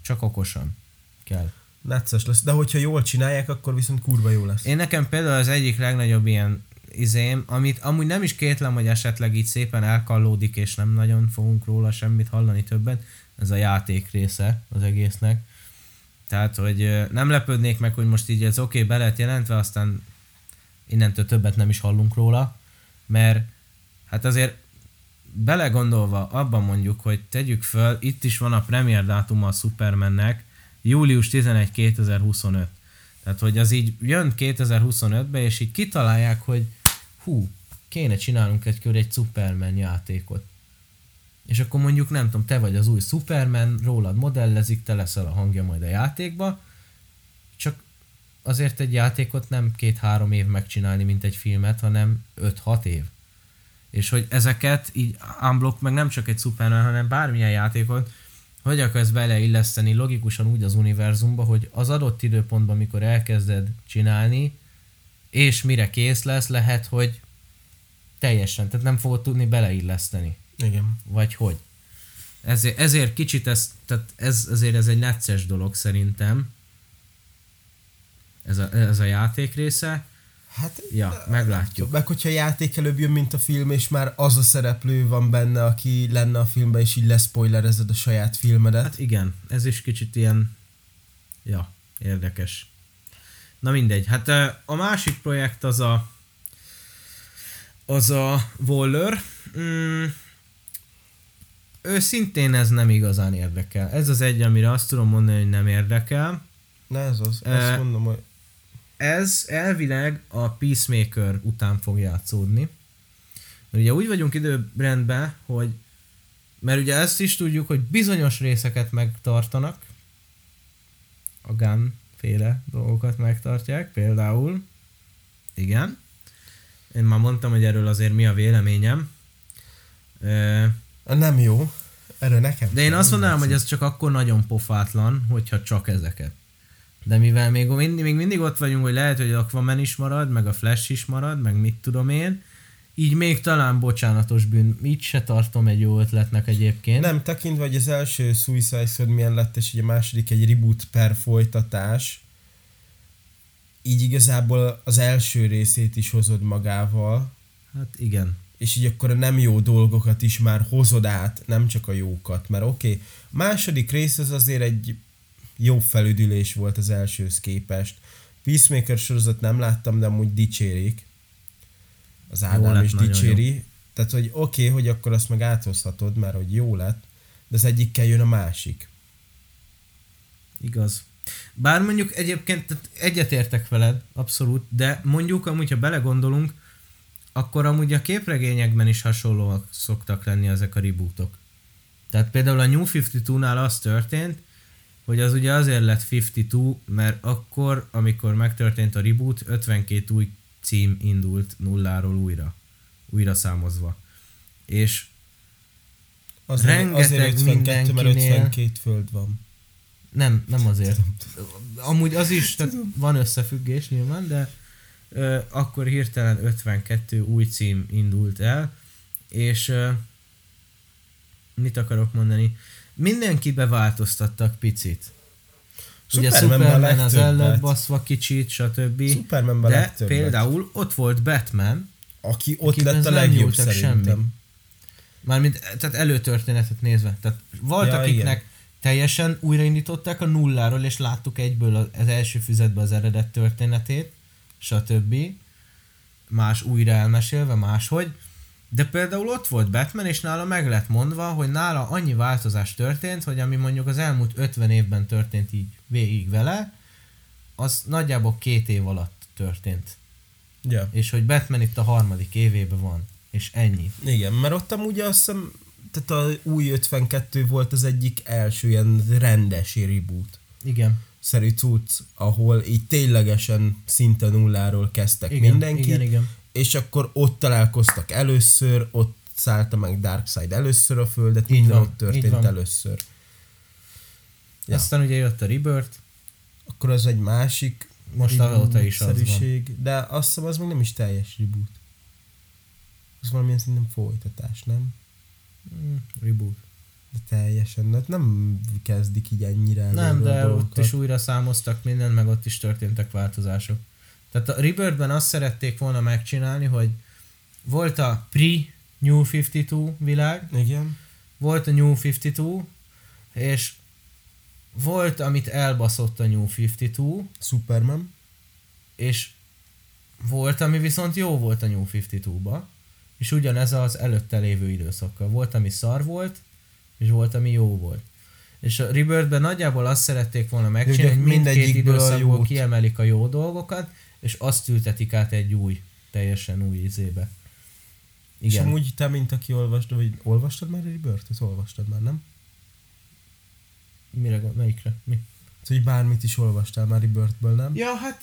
Csak okosan kell. Necces lesz. De hogyha jól csinálják, akkor viszont kurva jó lesz. Én nekem például az egyik legnagyobb ilyen izém, amit amúgy nem is kétlem, hogy esetleg így szépen elkallódik, és nem nagyon fogunk róla semmit hallani többet, ez a játék része az egésznek. Tehát, hogy nem lepődnék meg, hogy most így ez oké, okay, be lett jelentve, aztán innentől többet nem is hallunk róla, mert hát azért belegondolva abban mondjuk, hogy tegyük föl, itt is van a premier dátuma a Supermannek, július 11 2025. Tehát, hogy az így jön 2025-be, és így kitalálják, hogy hú, kéne csinálnunk egy kör egy Superman játékot. És akkor mondjuk, nem tudom, te vagy az új Superman, rólad modellezik, te leszel a hangja majd a játékba, csak azért egy játékot nem két-három év megcsinálni, mint egy filmet, hanem 5-6 év. És hogy ezeket így unblock, meg nem csak egy Superman, hanem bármilyen játékot, hogy akarsz beleilleszteni logikusan úgy az univerzumba, hogy az adott időpontban, amikor elkezded csinálni, és mire kész lesz, lehet, hogy teljesen, tehát nem fogod tudni beleilleszteni. Igen. Vagy hogy. Ezért, ezért kicsit ez, tehát ez, ezért ez egy necces dolog szerintem. Ez a, ez a játék része. Hát, Ja, meglátjuk. meg hogyha játék előbb jön, mint a film, és már az a szereplő van benne, aki lenne a filmben, és így leszpoilerezed a saját filmedet. Hát igen, ez is kicsit ilyen, ja, érdekes. Na mindegy, hát a másik projekt az a, az a Waller. Mm, ő szintén ez nem igazán érdekel. Ez az egy, amire azt tudom mondani, hogy nem érdekel. Na ez az, Ö, azt mondom, hogy Ez elvileg a Peacemaker után fog játszódni. Mert ugye úgy vagyunk időrendben, hogy mert ugye ezt is tudjuk, hogy bizonyos részeket megtartanak, a Gun féle dolgokat megtartják, például, igen, én már mondtam, hogy erről azért mi a véleményem, nem jó. Erről nekem. de én azt mondanám, hogy ez csak akkor nagyon pofátlan, hogyha csak ezeket. De mivel még mindig, még mindig ott vagyunk, hogy lehet, hogy Aquaman is marad, meg a Flash is marad, meg mit tudom én, így még talán bocsánatos bűn. Így se tartom egy jó ötletnek egyébként. Nem, tekintve, hogy az első Suicide Squad milyen lett, és ugye a második egy reboot per folytatás, így igazából az első részét is hozod magával, Hát igen. És így akkor a nem jó dolgokat is már hozod át, nem csak a jókat, mert oké, okay, második rész az azért egy jó felüdülés volt az elsőhöz képest. Peacemaker sorozat nem láttam, de amúgy dicsérik. Az Ádám lett, is dicséri. Tehát, hogy oké, okay, hogy akkor azt meg áthozhatod, mert hogy jó lett, de az egyikkel jön a másik. Igaz. Bár mondjuk egyébként tehát egyetértek veled, abszolút, de mondjuk amúgy, ha belegondolunk, akkor amúgy a képregényekben is hasonlóak szoktak lenni ezek a rebootok. Tehát például a New 52-nál az történt, hogy az ugye azért lett 52, mert akkor, amikor megtörtént a reboot, 52 új cím indult nulláról újra. Újra számozva. És Azért, Rengeteg azért 52, mert mindenkinél- 52 föld van. Nem, nem azért. Amúgy az is, tehát van összefüggés nyilván, de akkor hirtelen 52 új cím indult el, és mit akarok mondani? Mindenki beváltoztattak picit. Ugye Superman az el lett legtöbbet. baszva kicsit, stb. Supermanben De legtöbbet. például ott volt Batman, Aki ott akiben lett a legjobb szerintem. semmi. mármint tehát előtörténetet nézve. Tehát volt, Ja, akiknek igen. teljesen újraindították a nulláról, és láttuk egyből az első füzetbe az eredet történetét, stb. Más újra elmesélve, máshogy. De például ott volt Batman, és nála meg lett mondva, hogy nála annyi változás történt, hogy ami mondjuk az elmúlt 50 évben történt így végig vele, az nagyjából két év alatt történt. Ja. És hogy Batman itt a harmadik évében van. És ennyi. Igen, mert ott amúgy azt hiszem, tehát a új 52 volt az egyik első ilyen rendes reboot Igen. Szerű cucc, ahol így ténylegesen szinte nulláról kezdtek Igen, mindenki, igen, igen. és akkor ott találkoztak először, ott szállta meg Darkseid először a földet, Így minden van, ott történt először. Ja. Aztán ugye jött a Rebirth, Akkor az egy másik Most azóta is az van. de azt hiszem az még nem is teljes reboot. Az valamilyen szerintem folytatás, nem? mm, reboot. Teljesen, hát nem kezdik így ennyire Nem, de ott is újra számoztak mindent, meg ott is történtek változások. Tehát a Rebirthben azt szerették volna megcsinálni, hogy volt a pre-New 52 világ, Igen. volt a New 52, és volt, amit elbaszott a New 52, Superman. és volt, ami viszont jó volt a New 52-ba, és ugyanez az előtte lévő időszakkal. Volt, ami szar volt, és volt, ami jó volt. És a Rebirthben nagyjából azt szerették volna megcsinálni, hogy mindkét a időszakból kiemelik a jó dolgokat, és azt ültetik át egy új, teljesen új izébe. És Igen. amúgy te, mint aki olvastad, vagy olvastad már a Rebirth-et? Olvastad már, nem? Mire, melyikre? Mi? Hogy bármit is olvastál már Rebirth-ből, nem? Ja, hát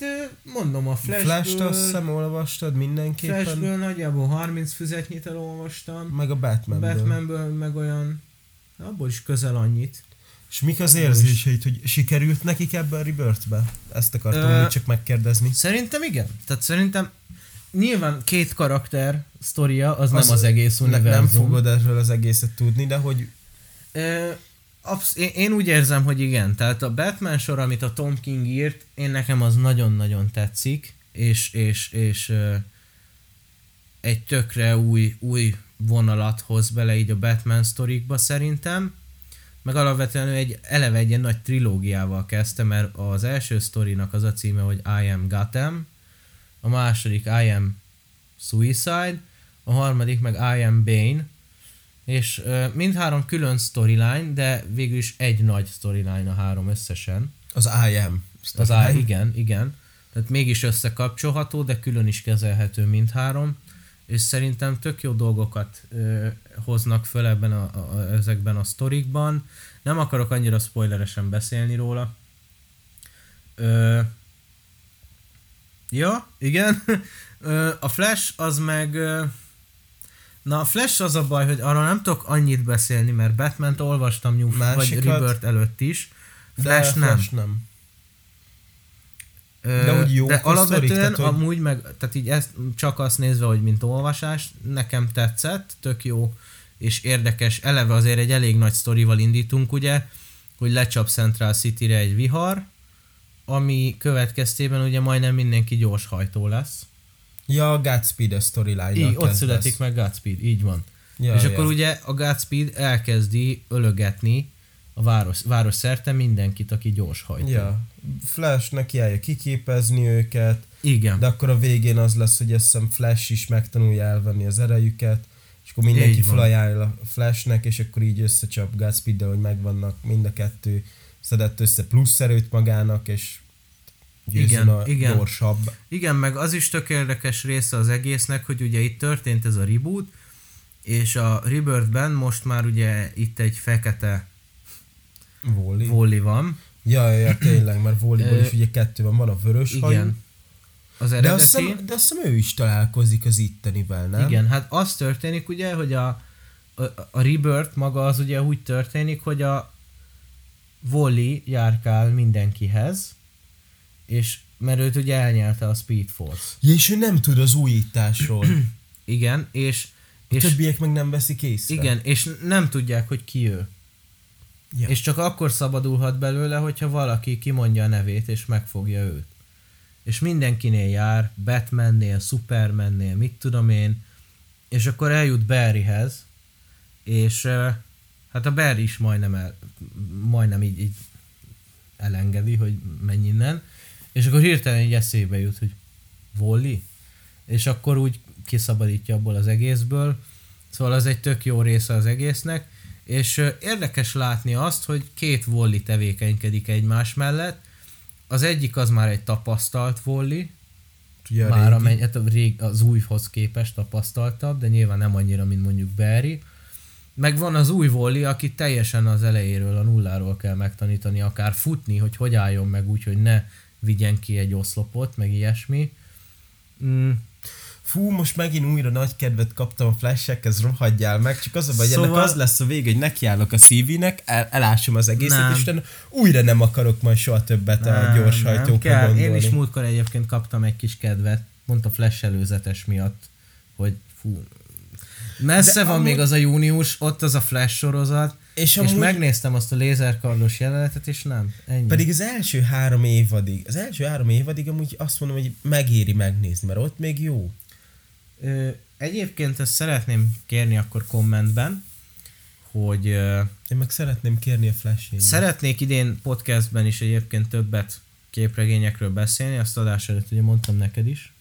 mondom, a Flash-t Flashből, azt hiszem olvastad mindenképpen. Flashből nagyjából 30 füzetnyit elolvastam, Meg a Batmanből. Batmanből meg olyan, abból is közel annyit. És mik az érzéseid, hogy sikerült nekik ebbe a Rebirth-be? Ezt akartam Ö, csak megkérdezni. Szerintem igen. Tehát szerintem nyilván két karakter sztoria, az, Az- nem az egész univerzum. nem fogod erről az egészet tudni, de hogy Ö, absz- én, én úgy érzem, hogy igen. Tehát a Batman sor, amit a Tom King írt, én nekem az nagyon-nagyon tetszik, és, és, és ö, egy tökre új, új vonalat hoz bele így a Batman sztorikba szerintem. Meg alapvetően ő egy, eleve egy ilyen nagy trilógiával kezdte, mert az első sztorinak az a címe, hogy I am Gotham, a második I am Suicide, a harmadik meg I am Bane, és ö, mindhárom külön storyline, de végül is egy nagy storyline a három összesen. az I am. Az á, igen, igen. Tehát mégis összekapcsolható, de külön is kezelhető mindhárom. És szerintem tök jó dolgokat ö, hoznak föl ebben a, a, ezekben a sztorikban. Nem akarok annyira spoileresen beszélni róla. Ö, ja, igen. Ö, a Flash az meg... Ö, na, a Flash az a baj, hogy arra nem tudok annyit beszélni, mert Batman-t olvastam New, vagy Rebirth előtt is. De Flash nem. Flash nem. De úgy jók de a sztorik, alapvetően tehát, hogy- amúgy meg, tehát így ezt csak azt nézve, hogy mint olvasás, nekem tetszett, tök jó és érdekes. Eleve azért egy elég nagy sztorival indítunk, ugye, hogy lecsap Central City-re egy vihar, ami következtében ugye majdnem mindenki gyorshajtó lesz. Ja, a Godspeed a storyline Így, ott születik meg Godspeed, így van. Ja, és ja. akkor ugye a Godspeed elkezdi ölögetni a város, város szerte mindenkit, aki gyorshajtó. Ja, Flash neki állja kiképezni őket, Igen. de akkor a végén az lesz, hogy azt hiszem Flash is megtanulja elvenni az erejüket, és akkor mindenki felajánl a Flashnek, és akkor így összecsap godspeed hogy megvannak mind a kettő, szedett össze plusz erőt magának, és Igen, a igen. gyorsabb. Igen, meg az is tök érdekes része az egésznek, hogy ugye itt történt ez a reboot, és a Rebirthben most már ugye itt egy fekete Wally. Wally van. Ja, ja, ja, tényleg, mert Ö, is ugye kettő van, van a vörös hajú, Igen. Az de eredeti. azt, hiszem, de azt hiszem ő is találkozik az ittenivel, nem? Igen, hát az történik ugye, hogy a, a, a Rebirth maga az ugye úgy történik, hogy a Wally járkál mindenkihez, és mert őt ugye elnyelte a Speed Force. Ja, és ő nem tud az újításról. Igen, és, A és többiek meg nem veszik észre. igen, és nem tudják, hogy ki ő. Ja. És csak akkor szabadulhat belőle, hogyha valaki kimondja a nevét és megfogja őt. És mindenkinél jár, Batmannél, Supermannél, mit tudom én, és akkor eljut Barryhez, és hát a Barry is majdnem, el, majdnem így, így elengedi, hogy menj innen, és akkor hirtelen így eszébe jut, hogy Wally? És akkor úgy kiszabadítja abból az egészből, szóval az egy tök jó része az egésznek, és érdekes látni azt, hogy két Wally tevékenykedik egymás mellett, az egyik az már egy tapasztalt Wally, Ugye már régi. amely, hát a rég, az újhoz képest tapasztaltabb, de nyilván nem annyira, mint mondjuk Barry. Meg van az új Wally, aki teljesen az elejéről, a nulláról kell megtanítani, akár futni, hogy hogy álljon meg úgy, hogy ne vigyen ki egy oszlopot, meg ilyesmi. Mm, Fú, most megint újra nagy kedvet kaptam a flashekhez, rohadjál meg, csak az a baj, szóval... Ennek az lesz a vége, hogy nekiállok a szívinek, el, elásom az egészet, Nem. és utána újra nem akarok majd soha többet a Nem, gyors nem hajtókra kell. gondolni. Én is múltkor egyébként kaptam egy kis kedvet, pont a flash előzetes miatt, hogy fú, Messze De van amúgy- még az a június, ott az a Flash sorozat, És és, amúgy- és megnéztem azt a lézerkardos jelenetet, és nem. Ennyi. Pedig az első három évadig, az első három évadig amúgy azt mondom, hogy megéri megnézni, mert ott még jó. Egyébként ezt szeretném kérni akkor kommentben, hogy Én meg szeretném kérni a flash szeretnék idén podcastben is egyébként többet képregényekről beszélni, azt adás előtt ugye mondtam neked is.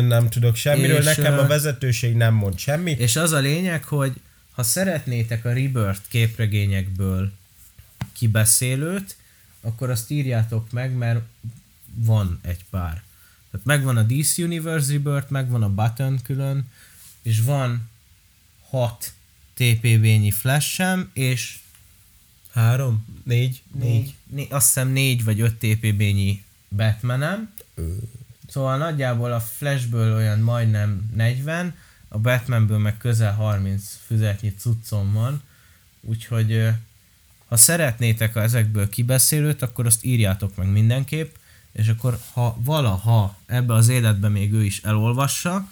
Nem tudok semmiről, És, nekem a vezetőség nem mond semmit. És az a lényeg, hogy ha szeretnétek a Rebirth képregényekből kibeszélőt, akkor azt írjátok meg, mert van egy pár. Tehát megvan a DC Universe Rebirth, megvan a Button külön, és van hat TPB-nyi flash és Három? Négy? négy, né, azt hiszem négy vagy öt TPB-nyi Batmanem. Szóval nagyjából a Flashből olyan majdnem 40, a Batmanből meg közel 30 füzetnyi cuccom van, úgyhogy ha szeretnétek ezekből kibeszélőt, akkor azt írjátok meg mindenképp, és akkor ha valaha ebbe az életbe még ő is elolvassa,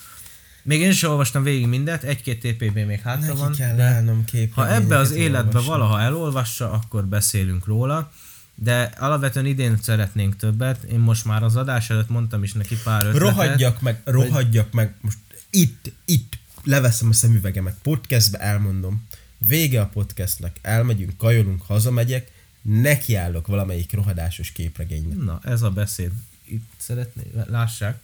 még én is olvastam végig mindent, egy-két TPB még hátra Neki van, kell de állnom ha ebbe az életbe olvasni. valaha elolvassa, akkor beszélünk róla, de alapvetően idén szeretnénk többet. Én most már az adás előtt mondtam is neki pár ötletet. Rohadjak meg, rohadjak meg, most itt, itt leveszem a szemüvegemet, podcastbe elmondom, vége a podcastnek, elmegyünk, kajolunk, hazamegyek, nekiállok valamelyik rohadásos képregénynek. Na, ez a beszéd. Itt szeretné, lássák.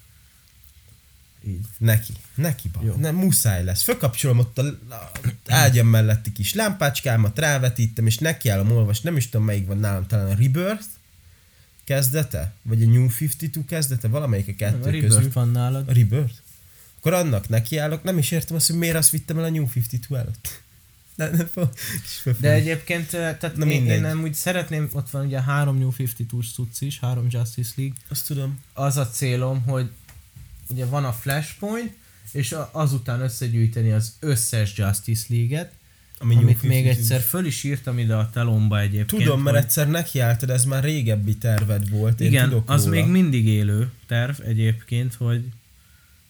Így. Neki, neki ba. Jó. Nem, muszáj lesz. Fölkapcsolom ott a, a ágyam melletti kis lámpácskámat, rávetítem, és nekiállom olvasni, nem is tudom melyik van nálam, talán a Rebirth kezdete, vagy a New 52 kezdete, valamelyik a A kettő Rebirth közül. van nálad. A Rebirth? Akkor annak nekiállok, nem is értem azt, hogy miért azt vittem el a New 52 előtt. De egyébként, eh, tehát Na én, én nem úgy szeretném, ott van ugye három New 52 cucc is, három Justice League. Azt tudom. Az a célom, hogy ugye van a Flashpoint, és azután összegyűjteni az összes Justice League-et, Ami amit még 52. egyszer föl is írtam ide a telomba egyébként. Tudom, mert hogy- egyszer nekiálltad, ez már régebbi terved volt, én Igen, tudok az róla. még mindig élő terv egyébként, hogy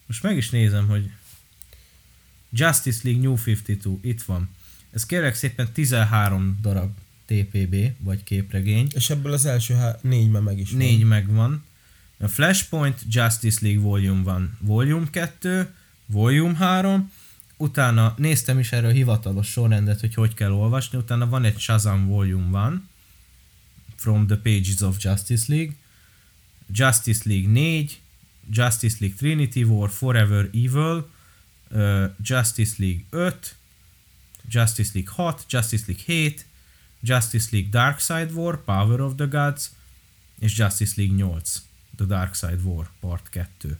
most meg is nézem, hogy Justice League New 52, itt van. Ez kérlek szépen 13 darab TPB, vagy képregény. És ebből az első há- négy már meg is van. Négy megvan. A Flashpoint, Justice League Volume 1, Volume 2, Volume 3, utána néztem is erről a hivatalos sorrendet, hogy hogy kell olvasni, utána van egy Shazam Volume 1, From the Pages of Justice League, Justice League 4, Justice League Trinity War, Forever Evil, uh, Justice League 5, Justice League 6, Justice League 7, Justice League Dark Side War, Power of the Gods, és Justice League 8, The Dark Side War, part 2.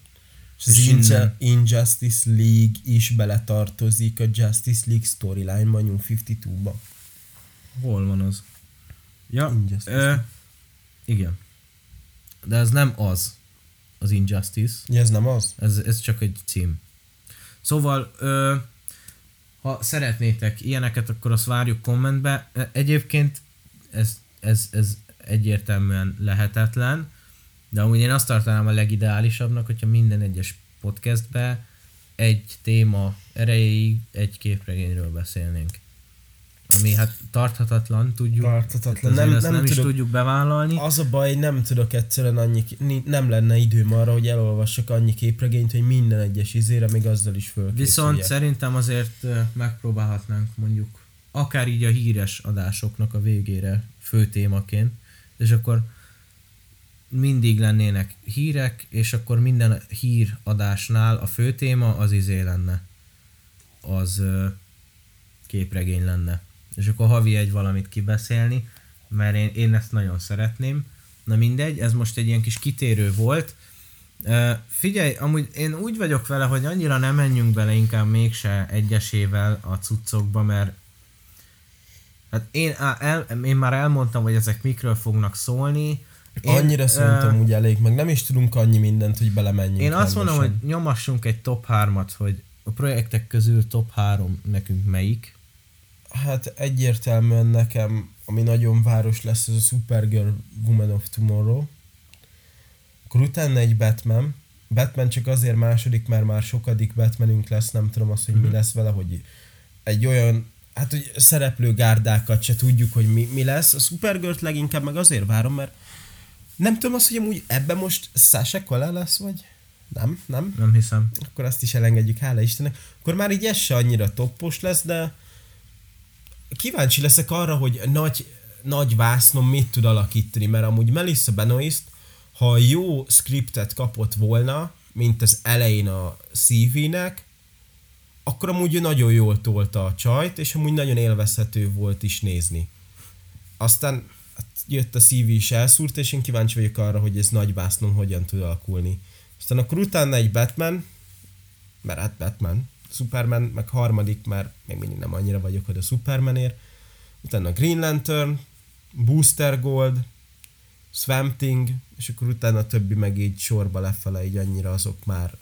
És az innen- Injustice League is beletartozik a Justice League storyline-ba, New 52-ba. Hol van az? Ja, Injustice. ö, igen. De ez nem az, az Injustice. Ja, ez nem az? Ez, ez csak egy cím. Szóval, ö, ha szeretnétek ilyeneket, akkor azt várjuk kommentbe. E- Egyébként ez, ez, ez egyértelműen lehetetlen, de amúgy én azt tartanám a legideálisabbnak, hogyha minden egyes podcastbe egy téma erejéig egy képregényről beszélnénk. Ami hát tarthatatlan, tudjuk. Tarthatatlan. Nem, Nem- nem nem, is tudok- tudjuk bevállalni. Az a baj, nem tudok egyszerűen annyi, nem lenne időm arra, hogy elolvassak annyi képregényt, hogy minden egyes izére még azzal is fölkészüljek. Viszont szerintem azért megpróbálhatnánk mondjuk akár így a híres adásoknak a végére fő témaként, és akkor mindig lennének hírek, és akkor minden híradásnál a fő téma az izé lenne. Az képregény lenne. És akkor havi egy valamit kibeszélni, mert én, én ezt nagyon szeretném. Na mindegy, ez most egy ilyen kis kitérő volt. Uh, figyelj, amúgy én úgy vagyok vele, hogy annyira nem menjünk bele inkább mégse egyesével a cuccokba, mert hát én, el, én már elmondtam, hogy ezek mikről fognak szólni. Én, Annyira szerintem ö, úgy elég, meg nem is tudunk annyi mindent, hogy belemenjünk. Én azt mondom, rendesen. hogy nyomassunk egy top 3-at, hogy a projektek közül top 3 nekünk melyik. Hát egyértelműen nekem, ami nagyon város lesz, ez a Supergirl Woman of Tomorrow. Akkor utána egy Batman. Batman csak azért második, mert már sokadik Batmanünk lesz, nem tudom azt, hogy mi lesz vele, hogy egy olyan, hát hogy szereplőgárdákat se tudjuk, hogy mi, mi lesz. A supergirl leginkább meg azért várom, mert nem tudom azt, hogy amúgy ebben most Sasha Cola lesz, vagy nem, nem? Nem hiszem. Akkor azt is elengedjük, hála Istennek. Akkor már így ez se annyira toppos lesz, de kíváncsi leszek arra, hogy nagy, nagy vásznom mit tud alakítani, mert amúgy Melissa Benoist, ha jó scriptet kapott volna, mint az elején a CV-nek, akkor amúgy ő nagyon jól tolta a csajt, és amúgy nagyon élvezhető volt is nézni. Aztán hát jött a CV is elszúrt, és én kíváncsi vagyok arra, hogy ez nagy vásznon hogyan tud alakulni. Aztán akkor utána egy Batman, mert hát Batman, Superman, meg harmadik, már még mindig nem annyira vagyok oda Supermanért. Utána Green Lantern, Booster Gold, Swamp Thing, és akkor utána a többi meg így sorba lefele, így annyira azok már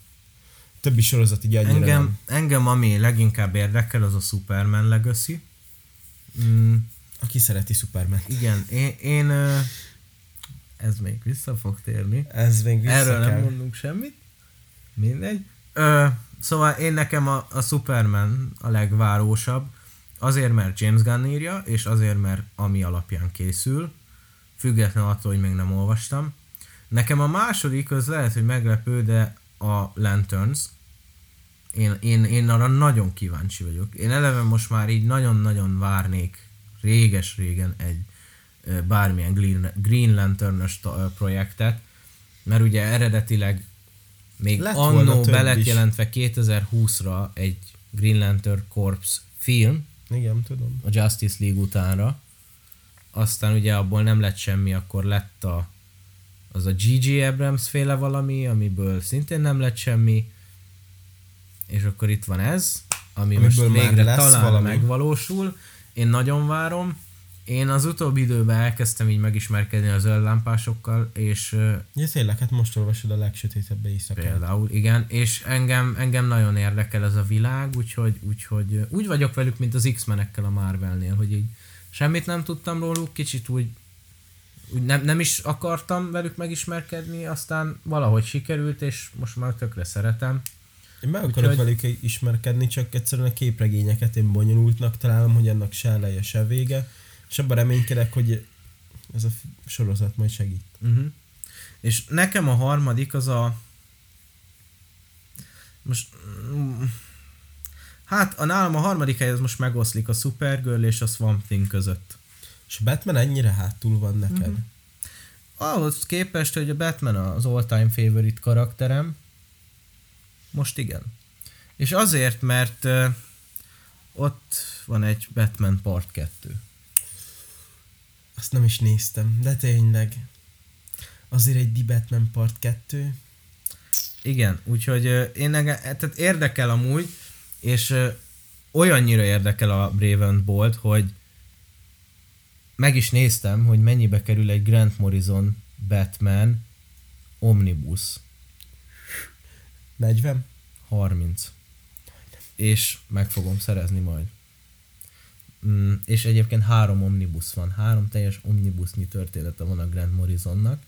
többi sorozat így annyira Engem, nem. engem ami leginkább érdekel, az a Superman Legacy. Mm, Aki szereti Superman. igen, én, én ez még vissza fog térni. Ez még vissza Erről kell. nem mondunk semmit. Mindegy. Ö, szóval én nekem a, a Superman a legvárósabb. Azért, mert James Gunn írja, és azért, mert ami alapján készül. Függetlenül attól, hogy még nem olvastam. Nekem a második, az lehet, hogy meglepő, de a Lanterns. Én, én, én arra nagyon kíváncsi vagyok. Én eleve most már így nagyon-nagyon várnék réges-régen egy bármilyen Green, Green Lantern-ös projektet, mert ugye eredetileg még Lett annó be lett is. jelentve 2020-ra egy Green Lantern Corps film, Igen, tudom. a Justice League utánra, aztán ugye abból nem lett semmi, akkor lett a, az a G.G. Abrams féle valami, amiből szintén nem lett semmi, és akkor itt van ez, ami Amiből most végre talán valami. megvalósul. Én nagyon várom. Én az utóbbi időben elkezdtem így megismerkedni a zöld lámpásokkal, és Ja, tényleg, hát most olvasod a legsötétebb éjszakát. Például, igen, és engem, engem nagyon érdekel ez a világ, úgyhogy, úgyhogy úgy vagyok velük, mint az X-menekkel a Marvelnél, hogy így semmit nem tudtam róluk, kicsit úgy, úgy nem, nem is akartam velük megismerkedni, aztán valahogy sikerült, és most már tökre szeretem. Én meg akarok Úgyhogy- velük ismerkedni, csak egyszerűen a képregényeket én bonyolultnak találom, hogy annak se eleje, se vége, és abban reménykedek, hogy ez a sorozat majd segít. Uh-huh. És nekem a harmadik az a... Most... Hát a nálam a harmadik hely az most megoszlik a Supergirl és a Swamp Thing között. És a Batman ennyire hátul van neked? Mhm. Ahhoz képest, hogy a Batman az all-time favorite karakterem, most igen. És azért, mert uh, ott van egy Batman Part 2. Azt nem is néztem, de tényleg. Azért egy The Batman Part 2. Igen, úgyhogy én engem, tehát érdekel amúgy, és olyannyira érdekel a Brave and Bold, hogy meg is néztem, hogy mennyibe kerül egy Grant Morrison Batman Omnibus. 40? 30. És meg fogom szerezni majd. Mm, és egyébként három omnibus van, három teljes omnibusnyi története van a Grant Morrisonnak.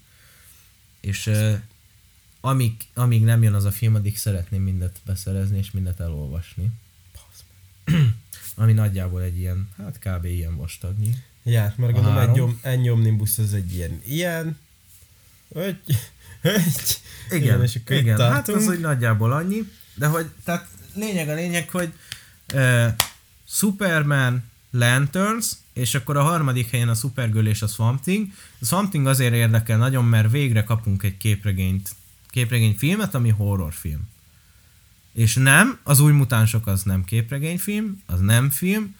És uh, amíg, amíg nem jön az a film, addig szeretném mindet beszerezni és mindet elolvasni. Ami nagyjából egy ilyen, hát kb. ilyen vastagnyi. Ja, hát mert gondolom egy, om, egy omnibus az egy ilyen, ilyen, ögy, ögy. Igen, és akkor igen. hát az úgy nagyjából annyi, de hogy, tehát lényeg a lényeg, hogy uh, Superman, Lanterns, és akkor a harmadik helyen a Supergirl és a Swamp Thing. A Swamp Thing azért érdekel nagyon, mert végre kapunk egy képregényt, képregény filmet, ami horrorfilm. És nem, az új mutánsok az nem képregényfilm, az nem film,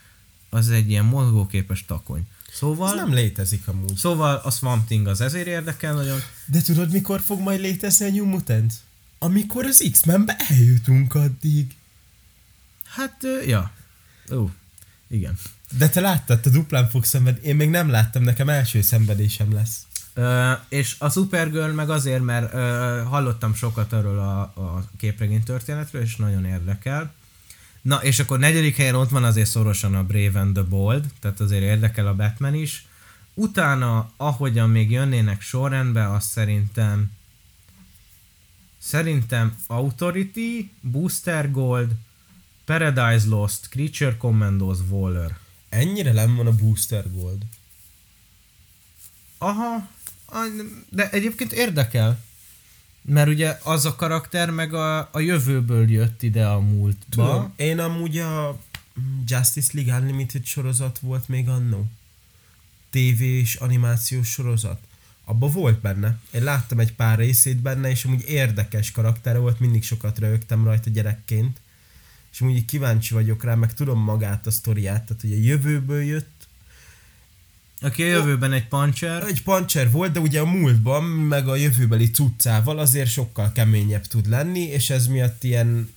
az egy ilyen mozgóképes takony. Szóval, Ez nem létezik amúgy. szóval a Swamp Thing az ezért érdekel nagyon, De tudod, mikor fog majd létezni a New Mutants? Amikor az X-Menbe eljutunk addig. Hát, ja. Ó, igen. De te láttad, te duplán fogsz szenvedni. Én még nem láttam, nekem első szenvedésem lesz. Ö, és a Supergirl meg azért, mert ö, hallottam sokat erről a, a képregény történetről, és nagyon érdekel. Na, és akkor negyedik helyen ott van azért szorosan a Brave and the Bold, tehát azért érdekel a Batman is. Utána, ahogyan még jönnének sorrendbe, azt szerintem szerintem Authority, Booster Gold, Paradise Lost, Creature Commandos, Waller. Ennyire nem van a Booster Gold. Aha, de egyébként érdekel. Mert ugye az a karakter meg a, a jövőből jött ide a múltba. Tudom, én amúgy a Justice League Unlimited sorozat volt még annó. TV és animációs sorozat. Abba volt benne. Én láttam egy pár részét benne, és amúgy érdekes karakter volt, mindig sokat rögtem rajta gyerekként. És így kíváncsi vagyok rá, meg tudom magát a sztoriát, tehát hogy a jövőből jött, Aki a jövőben egy puncher. egy pancser volt, de ugye a múltban, meg a jövőbeli cuccával azért sokkal keményebb tud lenni, és ez miatt ilyen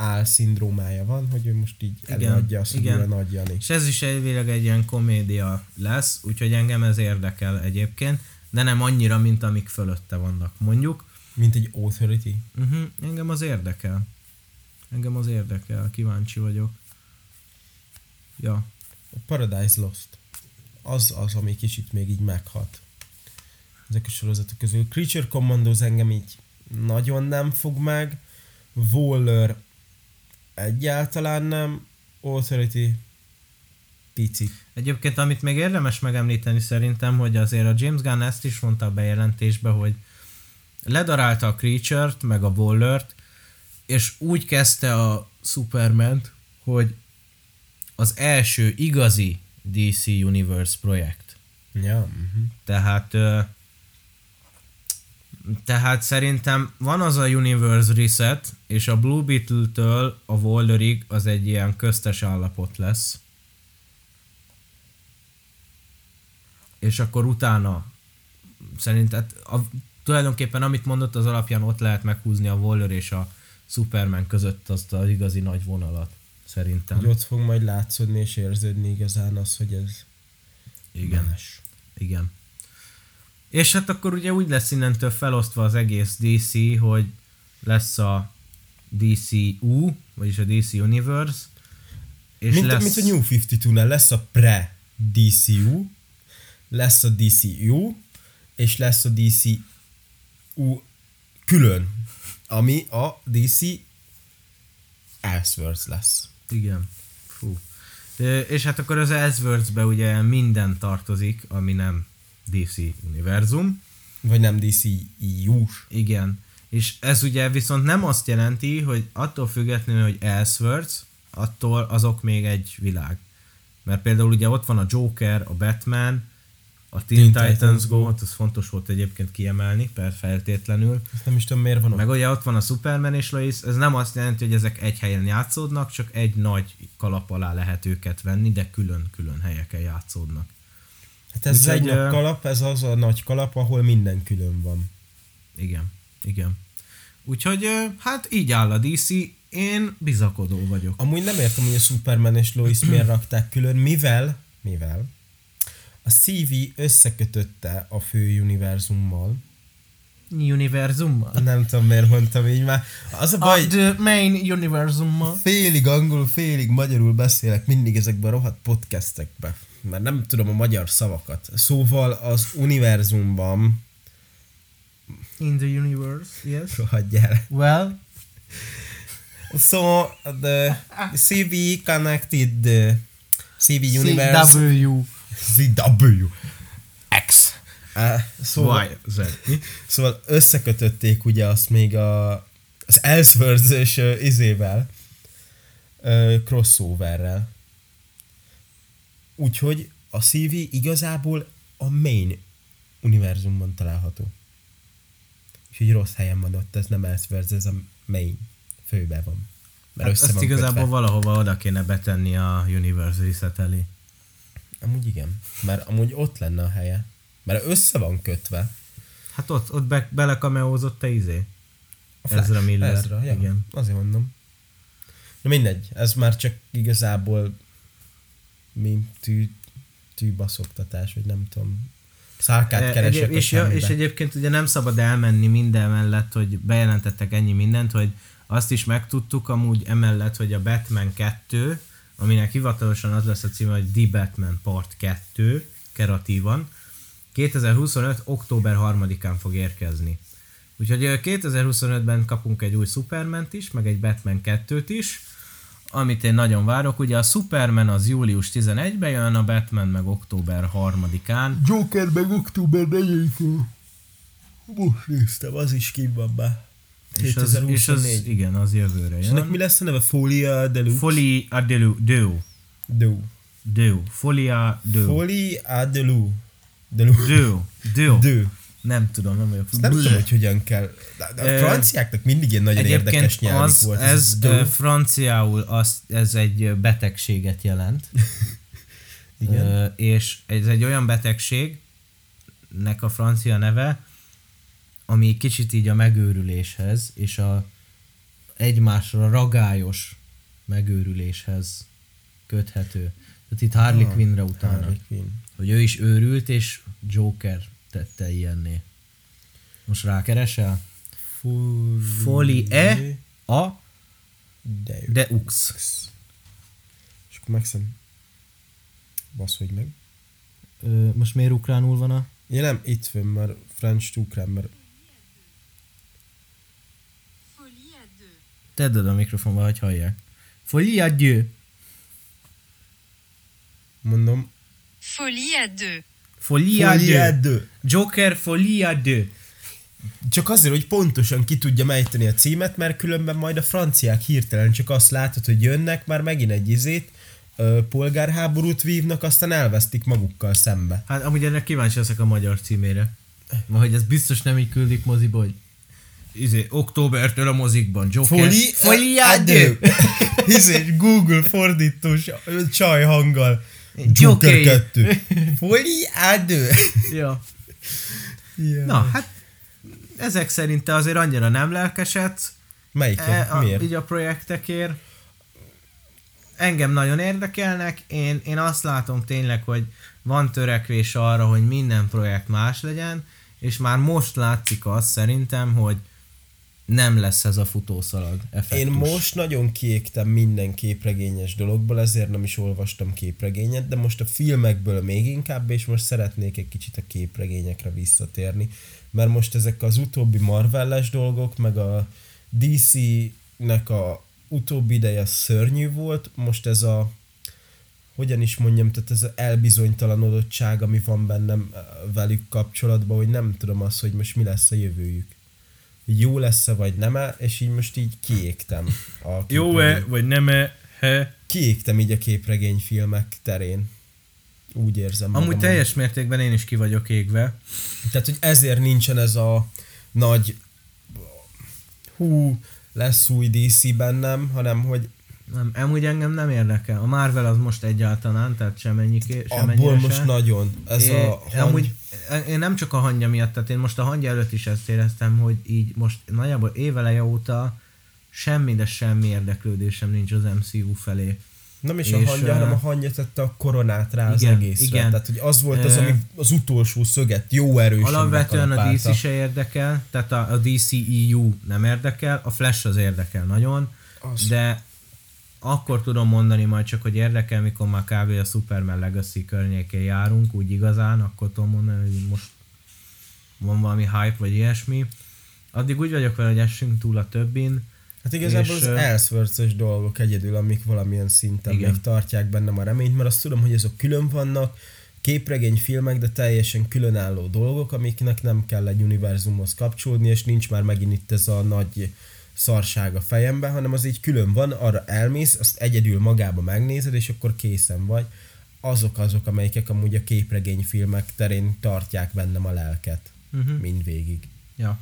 álszindrómája van, hogy ő most így Igen, előadja azt, igen. nagy Jani. És ez is elvileg egy ilyen komédia lesz, úgyhogy engem ez érdekel egyébként, de nem annyira, mint amik fölötte vannak, mondjuk. Mint egy authority. Uh-huh, engem az érdekel. Engem az érdekel, kíváncsi vagyok. Ja. A Paradise Lost. Az az, ami kicsit még így meghat. Ezek a sorozatok közül. Creature Commandos engem így nagyon nem fog meg. Waller egyáltalán nem. Authority picit. Egyébként, amit még érdemes megemlíteni szerintem, hogy azért a James Gunn ezt is mondta a bejelentésbe, hogy ledarálta a Creature-t, meg a Waller-t, és úgy kezdte a superman hogy az első igazi DC Universe projekt. Ja, uh-huh. Tehát tehát szerintem van az a Universe Reset, és a Blue Beetle-től a Wolverig az egy ilyen köztes állapot lesz. És akkor utána szerintem a, tulajdonképpen amit mondott az alapján ott lehet meghúzni a Waller és a Superman között azt az igazi nagy vonalat. Szerintem. Hogy ott fog majd látszódni és érződni igazán az, hogy ez Igen. más. Igen. És hát akkor ugye úgy lesz innentől felosztva az egész DC, hogy lesz a DCU, vagyis a DC Universe, és mint, lesz... mint a New 52-nál lesz a pre-DCU, lesz a DCU, és lesz a DCU külön, ami a DC Elseworlds lesz. Igen. Fú. És hát akkor az Elseworlds-be ugye minden tartozik, ami nem DC univerzum. Vagy nem DCU-s. Igen. És ez ugye viszont nem azt jelenti, hogy attól függetlenül, hogy Elseworlds, attól azok még egy világ. Mert például ugye ott van a Joker, a Batman, a Teen, Teen Titans, Go, az fontos volt egyébként kiemelni, per feltétlenül. Ezt nem is tudom miért van ott. Meg ugye ott van a Superman és Lois, ez nem azt jelenti, hogy ezek egy helyen játszódnak, csak egy nagy kalap alá lehet őket venni, de külön-külön helyeken játszódnak. Hát ez Úgyhogy, egy nagy ö, kalap, ez az a nagy kalap, ahol minden külön van. Igen, igen. Úgyhogy hát így áll a DC, én bizakodó vagyok. Amúgy nem értem, hogy a Superman és Lois miért rakták külön, mivel, mivel a CV összekötötte a fő univerzummal. Univerzummal? Nem tudom, miért mondtam így már. Az a A baj, The Main Univerzummal. félig angolul, félig magyarul beszélek mindig ezekben a rohadt podcastekben, mert nem tudom a magyar szavakat. Szóval az univerzumban, In the universe, yes. rohadjál. Well, So the CV connected the CV universe CW. CW. X. Szóval, Y. Z. Szóval összekötötték ugye azt még a, az Elseworlds-ös uh, izével, uh, crossoverrel. Úgyhogy a CV igazából a main univerzumban található. Úgyhogy rossz helyen van ott, ez nem Elseworlds, ez a main főbe van. Mert Hát össze azt van igazából kötve. valahova oda kéne betenni a Universe Reset elé. Amúgy igen, mert amúgy ott lenne a helye. Mert össze van kötve. Hát ott, ott be, belekameózott te izé. A Flash. Ezra Miller, Ezra, ja. igen. Azért mondom. Na mindegy, ez már csak igazából mi tű, tűbaszoktatás, vagy nem tudom. Szárkát E, keresek egyéb, a és, ja, és egyébként ugye nem szabad elmenni minden mellett, hogy bejelentettek ennyi mindent, hogy azt is megtudtuk amúgy emellett, hogy a Batman 2, aminek hivatalosan az lesz a címe, hogy The Batman Part 2, kreatívan, 2025. október 3-án fog érkezni. Úgyhogy ö, 2025-ben kapunk egy új Superment is, meg egy Batman 2-t is, amit én nagyon várok, ugye a Superman az július 11-ben jön, a Batman meg október 3-án. Joker meg október 4-én. Most néztem, az is ki van be. És az, és az, igen, az jövőre És ennek jön. mi lesz a neve? Folia Deluxe? Folie à Delu, Deu. Deu. Deu. Folia Deu. Folia à Delu. Delu. Deu. Deu. Deu. Nem tudom, nem vagyok. Nem tudom, hogy hogyan kell. De, a franciáknak mindig ilyen nagyon érdekes Egyébként nyelvük az, volt. ez deu. franciául az, ez egy betegséget jelent. Igen. Ö, és ez egy olyan betegségnek a francia neve, ami kicsit így a megőrüléshez és a egymásra ragályos megőrüléshez köthető. Tehát itt Harley Ah, Quinnre utána. Harley Quinn. Hogy ő is őrült, és Joker tette ilyenné. Most rákeresel? Folie a Deu. Deux. És akkor megszem. Basz, hogy meg. Ö, most miért ukránul van a... Ja nem, itt fönn már French ukrán, mert Folie à deux. Tedd oda a mikrofonba, hogy hallják. Folie à mondom. Folie à deux. Folie à deux. Joker Folie à Deux. Csak azért, hogy pontosan ki tudja mejteni a címet, mert különben majd a franciák hirtelen csak azt látod, hogy jönnek, már megint egy izét, ö, polgárháborút vívnak, aztán elvesztik magukkal szembe. Hát amúgy ennek kíváncsi leszek a magyar címére. Ma, hogy ez biztos nem így küldik moziba, hogy izé, októbertől a mozikban. Joker. Deux. Hisz Google fordítós csaj hanggal. Joker. Joker 2. Folie à deux. Ja. Yeah. Na, hát ezek szerint te azért annyira nem lelkesedsz Melyiket? e, a, Miért? így a projektekért. Engem nagyon érdekelnek, én, én azt látom tényleg, hogy van törekvés arra, hogy minden projekt más legyen, és már most látszik az szerintem, hogy nem lesz ez a futószalag effektus. Én most nagyon kiégtem minden képregényes dologból, ezért nem is olvastam képregényet, de most a filmekből még inkább, és most szeretnék egy kicsit a képregényekre visszatérni, mert most ezek az utóbbi Marvelles dolgok, meg a DC-nek a utóbbi ideje szörnyű volt, most ez a hogyan is mondjam, tehát ez az elbizonytalanodottság, ami van bennem eh, velük kapcsolatban, hogy nem tudom azt, hogy most mi lesz a jövőjük. Jó lesz-e, vagy nem -e, és így most így kiégtem. A Jó-e, vagy nem-e, he? Kiégtem így a képregényfilmek terén. Úgy érzem Amúgy magam, teljes mértékben én is ki vagyok égve. Tehát, hogy ezért nincsen ez a nagy hú, lesz új DC bennem, hanem hogy Nem, amúgy engem nem érdekel. A Marvel az most egyáltalán, tehát semennyiké, abból semennyire most se. nagyon. Ez én, a hang... amúgy, én nem csak a hangja miatt, tehát én most a hangja előtt is ezt éreztem, hogy így most nagyjából éveleje óta semmi, de semmi érdeklődésem nincs az MCU felé. Nem is a és, hangja, ö, hanem a hangja tette a koronát rá az igen, egészre. igen. Tehát, hogy az volt az, ami az utolsó szöget jó erősen Alapvetően a. DC se érdekel, tehát a, a DCEU nem érdekel, a Flash az érdekel nagyon, Az. de akkor tudom mondani majd csak, hogy érdekel, mikor már kb. a Superman Legacy környékén járunk, úgy igazán, akkor tudom mondani, hogy most van valami hype vagy ilyesmi. Addig úgy vagyok vele, hogy essünk túl a többin. Hát igazából és, az elszvörcös dolgok egyedül, amik valamilyen szinten Igen. még tartják bennem a reményt, mert azt tudom, hogy azok külön vannak, képregényfilmek, de teljesen különálló dolgok, amiknek nem kell egy univerzumhoz kapcsolódni, és nincs már megint itt ez a nagy szarság a fejembe, hanem az így külön van, arra elmész, azt egyedül magába megnézed, és akkor készen vagy. Azok azok, amelyek amúgy a képregényfilmek terén tartják bennem a lelket. Uh-huh. Mindvégig. Ja.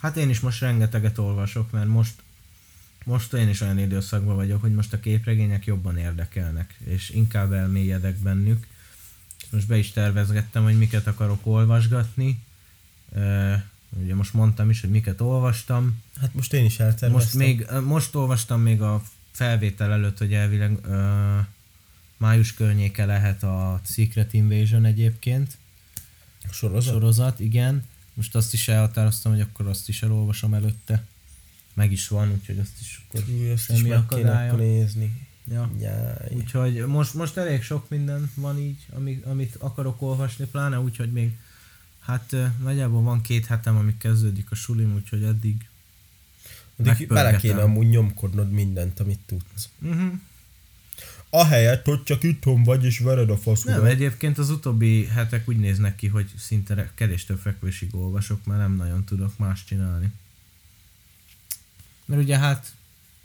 Hát én is most rengeteget olvasok, mert most most én is olyan időszakban vagyok, hogy most a képregények jobban érdekelnek, és inkább elmélyedek bennük. Most be is tervezgettem, hogy miket akarok olvasgatni. Ugye most mondtam is, hogy miket olvastam. Hát most én is elterveztem. Most, még, most olvastam még a felvétel előtt, hogy elvileg ö, május környéke lehet a Secret Invasion egyébként. sorozat. Sorozat, igen. Most azt is elhatároztam, hogy akkor azt is elolvasom előtte. Meg is van, úgyhogy azt is akkor Új, azt is semmi meg kéne akadálya. akkor nézni. Ja. Jaj. Úgyhogy most, most elég sok minden van így, ami, amit akarok olvasni, pláne úgyhogy még hát nagyjából van két hetem, amíg kezdődik a sulim, úgyhogy eddig Addig bele kéne amúgy nyomkodnod mindent, amit tudsz. Uh-huh. Ahelyett, hogy csak itthon vagy és vered a Nem, faszodat. egyébként az utóbbi hetek úgy néznek ki, hogy szinte kevés több fekvésig olvasok, mert nem nagyon tudok más csinálni. Mert ugye hát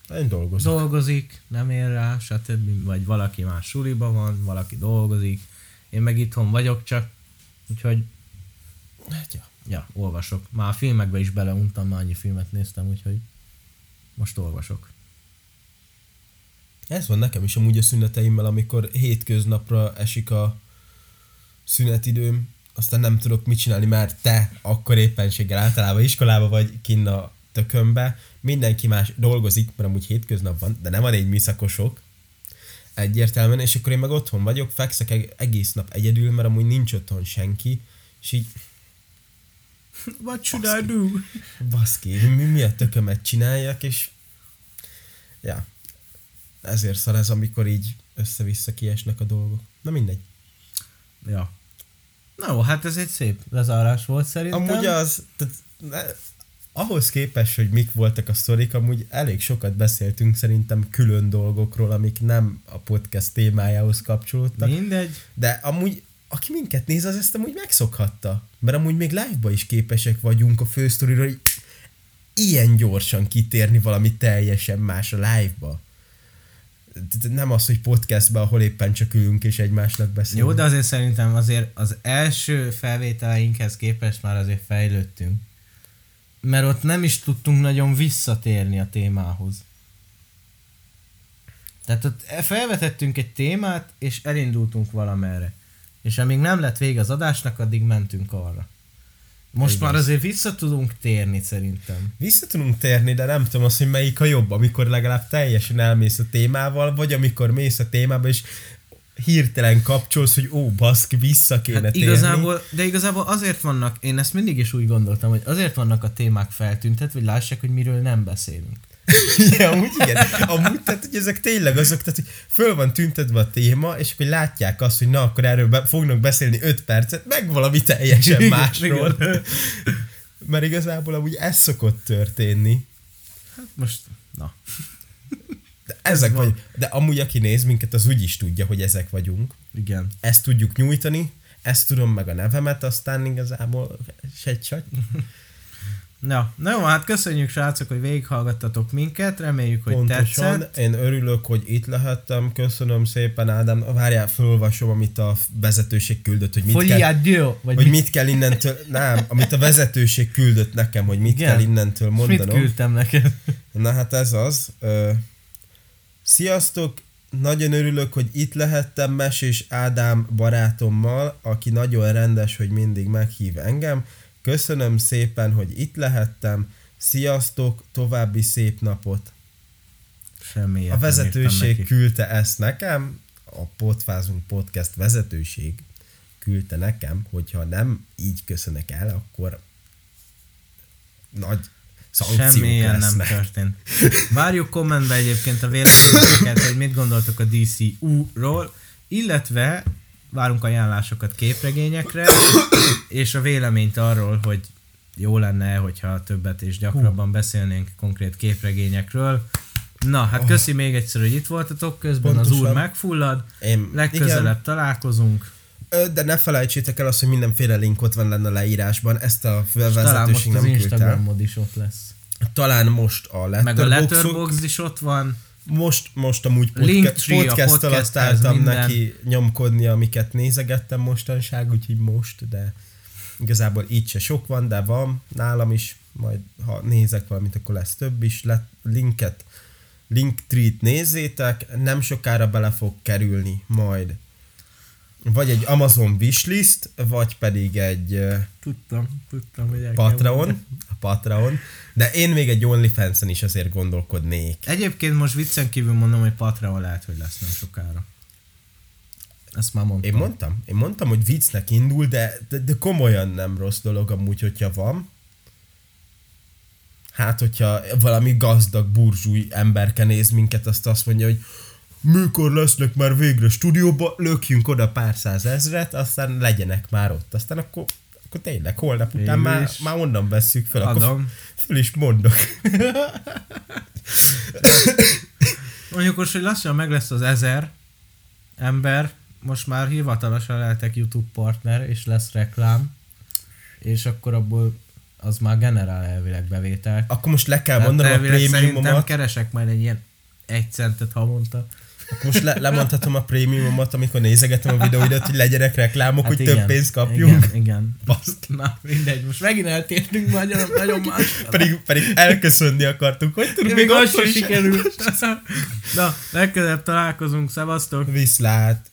Én dolgozom. dolgozik, nem ér rá, stb. Vagy valaki más suliba van, valaki dolgozik, én meg itthon vagyok csak, úgyhogy Hát, ja. ja, olvasok. Már a filmekbe is beleuntam, már annyi filmet néztem, úgyhogy most olvasok. Ez van nekem is amúgy a szüneteimmel, amikor hétköznapra esik a szünetidőm, aztán nem tudok mit csinálni, mert te akkor éppenséggel általában iskolába vagy kinn a tökönbe, mindenki más dolgozik, mert amúgy hétköznap van, de nem a négy műszakosok, egyértelműen, és akkor én meg otthon vagyok, fekszek eg- egész nap egyedül, mert amúgy nincs otthon senki, és így What should I do? baszki, mi, mi a tökömet csináljak, és ja, ezért szar ez, amikor így össze-vissza kiesnek a dolgok. Na mindegy. Ja. Na jó, hát ez egy szép lezárás volt szerintem. Amúgy az, tehát, ne, ahhoz képest, hogy mik voltak a sztorik, amúgy elég sokat beszéltünk szerintem külön dolgokról, amik nem a podcast témájához kapcsolódtak. Mindegy. De amúgy, aki minket néz, az ezt amúgy megszokhatta. Mert amúgy még live-ba is képesek vagyunk a fősztoriról, hogy ilyen gyorsan kitérni valami teljesen más a live-ba. Nem az, hogy podcastban, ahol éppen csak ülünk és egymásnak beszélünk. Jó, de azért szerintem azért az első felvételeinkhez képest már azért fejlődtünk. Mert ott nem is tudtunk nagyon visszatérni a témához. Tehát ott felvetettünk egy témát, és elindultunk valamerre. És amíg nem lett vége az adásnak, addig mentünk arra. Most Igaz. már azért vissza tudunk térni szerintem. Vissza tudunk térni, de nem tudom azt, hogy melyik a jobb, amikor legalább teljesen elmész a témával, vagy amikor mész a témába, és hirtelen kapcsolsz, hogy ó, baszki, vissza kéne Hát térni. igazából, de igazából azért vannak, én ezt mindig is úgy gondoltam, hogy azért vannak a témák feltüntetve, hogy lássák, hogy miről nem beszélünk. ja, amúgy igen. Amúgy, tehát, hogy ezek tényleg azok, tehát, hogy föl van tüntetve a téma, és akkor látják azt, hogy na, akkor erről be, fognak beszélni 5 percet, meg valami teljesen Igen, másról. igen. Mert igazából amúgy ez szokott történni. Hát most, na. De ezek van. vagy, de amúgy aki néz minket, az úgy is tudja, hogy ezek vagyunk. Igen. Ezt tudjuk nyújtani, ezt tudom meg a nevemet, aztán igazából se egy. Na, na jó, hát köszönjük srácok, hogy végighallgattatok minket, reméljük, hogy Pontosan, tetszett. én örülök, hogy itt lehettem, köszönöm szépen Ádám, várjál, fölolvasom, amit a vezetőség küldött, hogy mit kell, vagy hogy mit, mit kell innentől, nem, amit a vezetőség küldött nekem, hogy mit Igen. kell innentől mit mondanom. küldtem neked? Na hát ez az. Ö, sziasztok, nagyon örülök, hogy itt lehettem Mesés Ádám barátommal, aki nagyon rendes, hogy mindig meghív engem. Köszönöm szépen, hogy itt lehettem. Sziasztok, további szép napot. Semmi A vezetőség küldte ezt nekem, a Potfázunk Podcast vezetőség küldte nekem, hogyha nem így köszönök el, akkor nagy szankciók Semmi ilyen nem történt. Várjuk kommentbe egyébként a véleményeket, hogy mit gondoltok a DCU-ról, illetve várunk ajánlásokat képregényekre, és a véleményt arról, hogy jó lenne, hogyha többet és gyakrabban beszélnénk konkrét képregényekről. Na, hát köszi még egyszer, hogy itt voltatok, közben az Pontosan. úr megfullad, Én, legközelebb igen, találkozunk, de ne felejtsétek el azt, hogy mindenféle link ott van lenne a leírásban, ezt a talán most az nem. Instagramod is ott lesz. Talán most a Meg a Letterboxd Letterboxd is ott van, most, most amúgy podca- a podcast álltam minden. neki nyomkodni, amiket nézegettem mostanság, úgyhogy most, de igazából így se sok van, de van nálam is, majd ha nézek valamit, akkor lesz több is, Let, linket, Linktree-t nézzétek, nem sokára bele fog kerülni majd. Vagy egy Amazon wishlist, vagy pedig egy tudtam, tudtam, hogy Patreon, Patreon, de én még egy OnlyFans-en is azért gondolkodnék. Egyébként most viccen kívül mondom, hogy Patreon lehet, hogy lesz nem sokára. Ezt már mondtam. Én mondtam, én mondtam, hogy viccnek indul, de, de, de komolyan nem rossz dolog amúgy, hogyha van. Hát, hogyha valami gazdag burzsúj emberke néz minket, azt azt mondja, hogy mikor lesznek már végre stúdióba, lökjünk oda pár százezret, aztán legyenek már ott. Aztán akkor, akkor tényleg holnap után Végül már, már onnan vesszük fel. Akkor Adom. Föl is mondok. Mondjuk most, hogy lassan meg lesz az ezer ember, most már hivatalosan lehetek YouTube partner, és lesz reklám, és akkor abból az már generál elvileg bevételt. Akkor most le kell mondanom a szerintem prémiumomat. keresek majd egy ilyen egy centet havonta. Most le, lemondhatom a prémiumomat, amikor nézegetem a videóidat, hogy legyenek reklámok, hogy több Hát igen, pénzt kapjunk. Igen, igen. Baszki. Na, mindegy, most megint eltértünk nagyon, nagyon más. Pedig, pedig elköszönni akartunk. Hogy tudunk még még az akkor sem se? sikerült. Na, legközelebb találkozunk, szevasztok! Viszlát.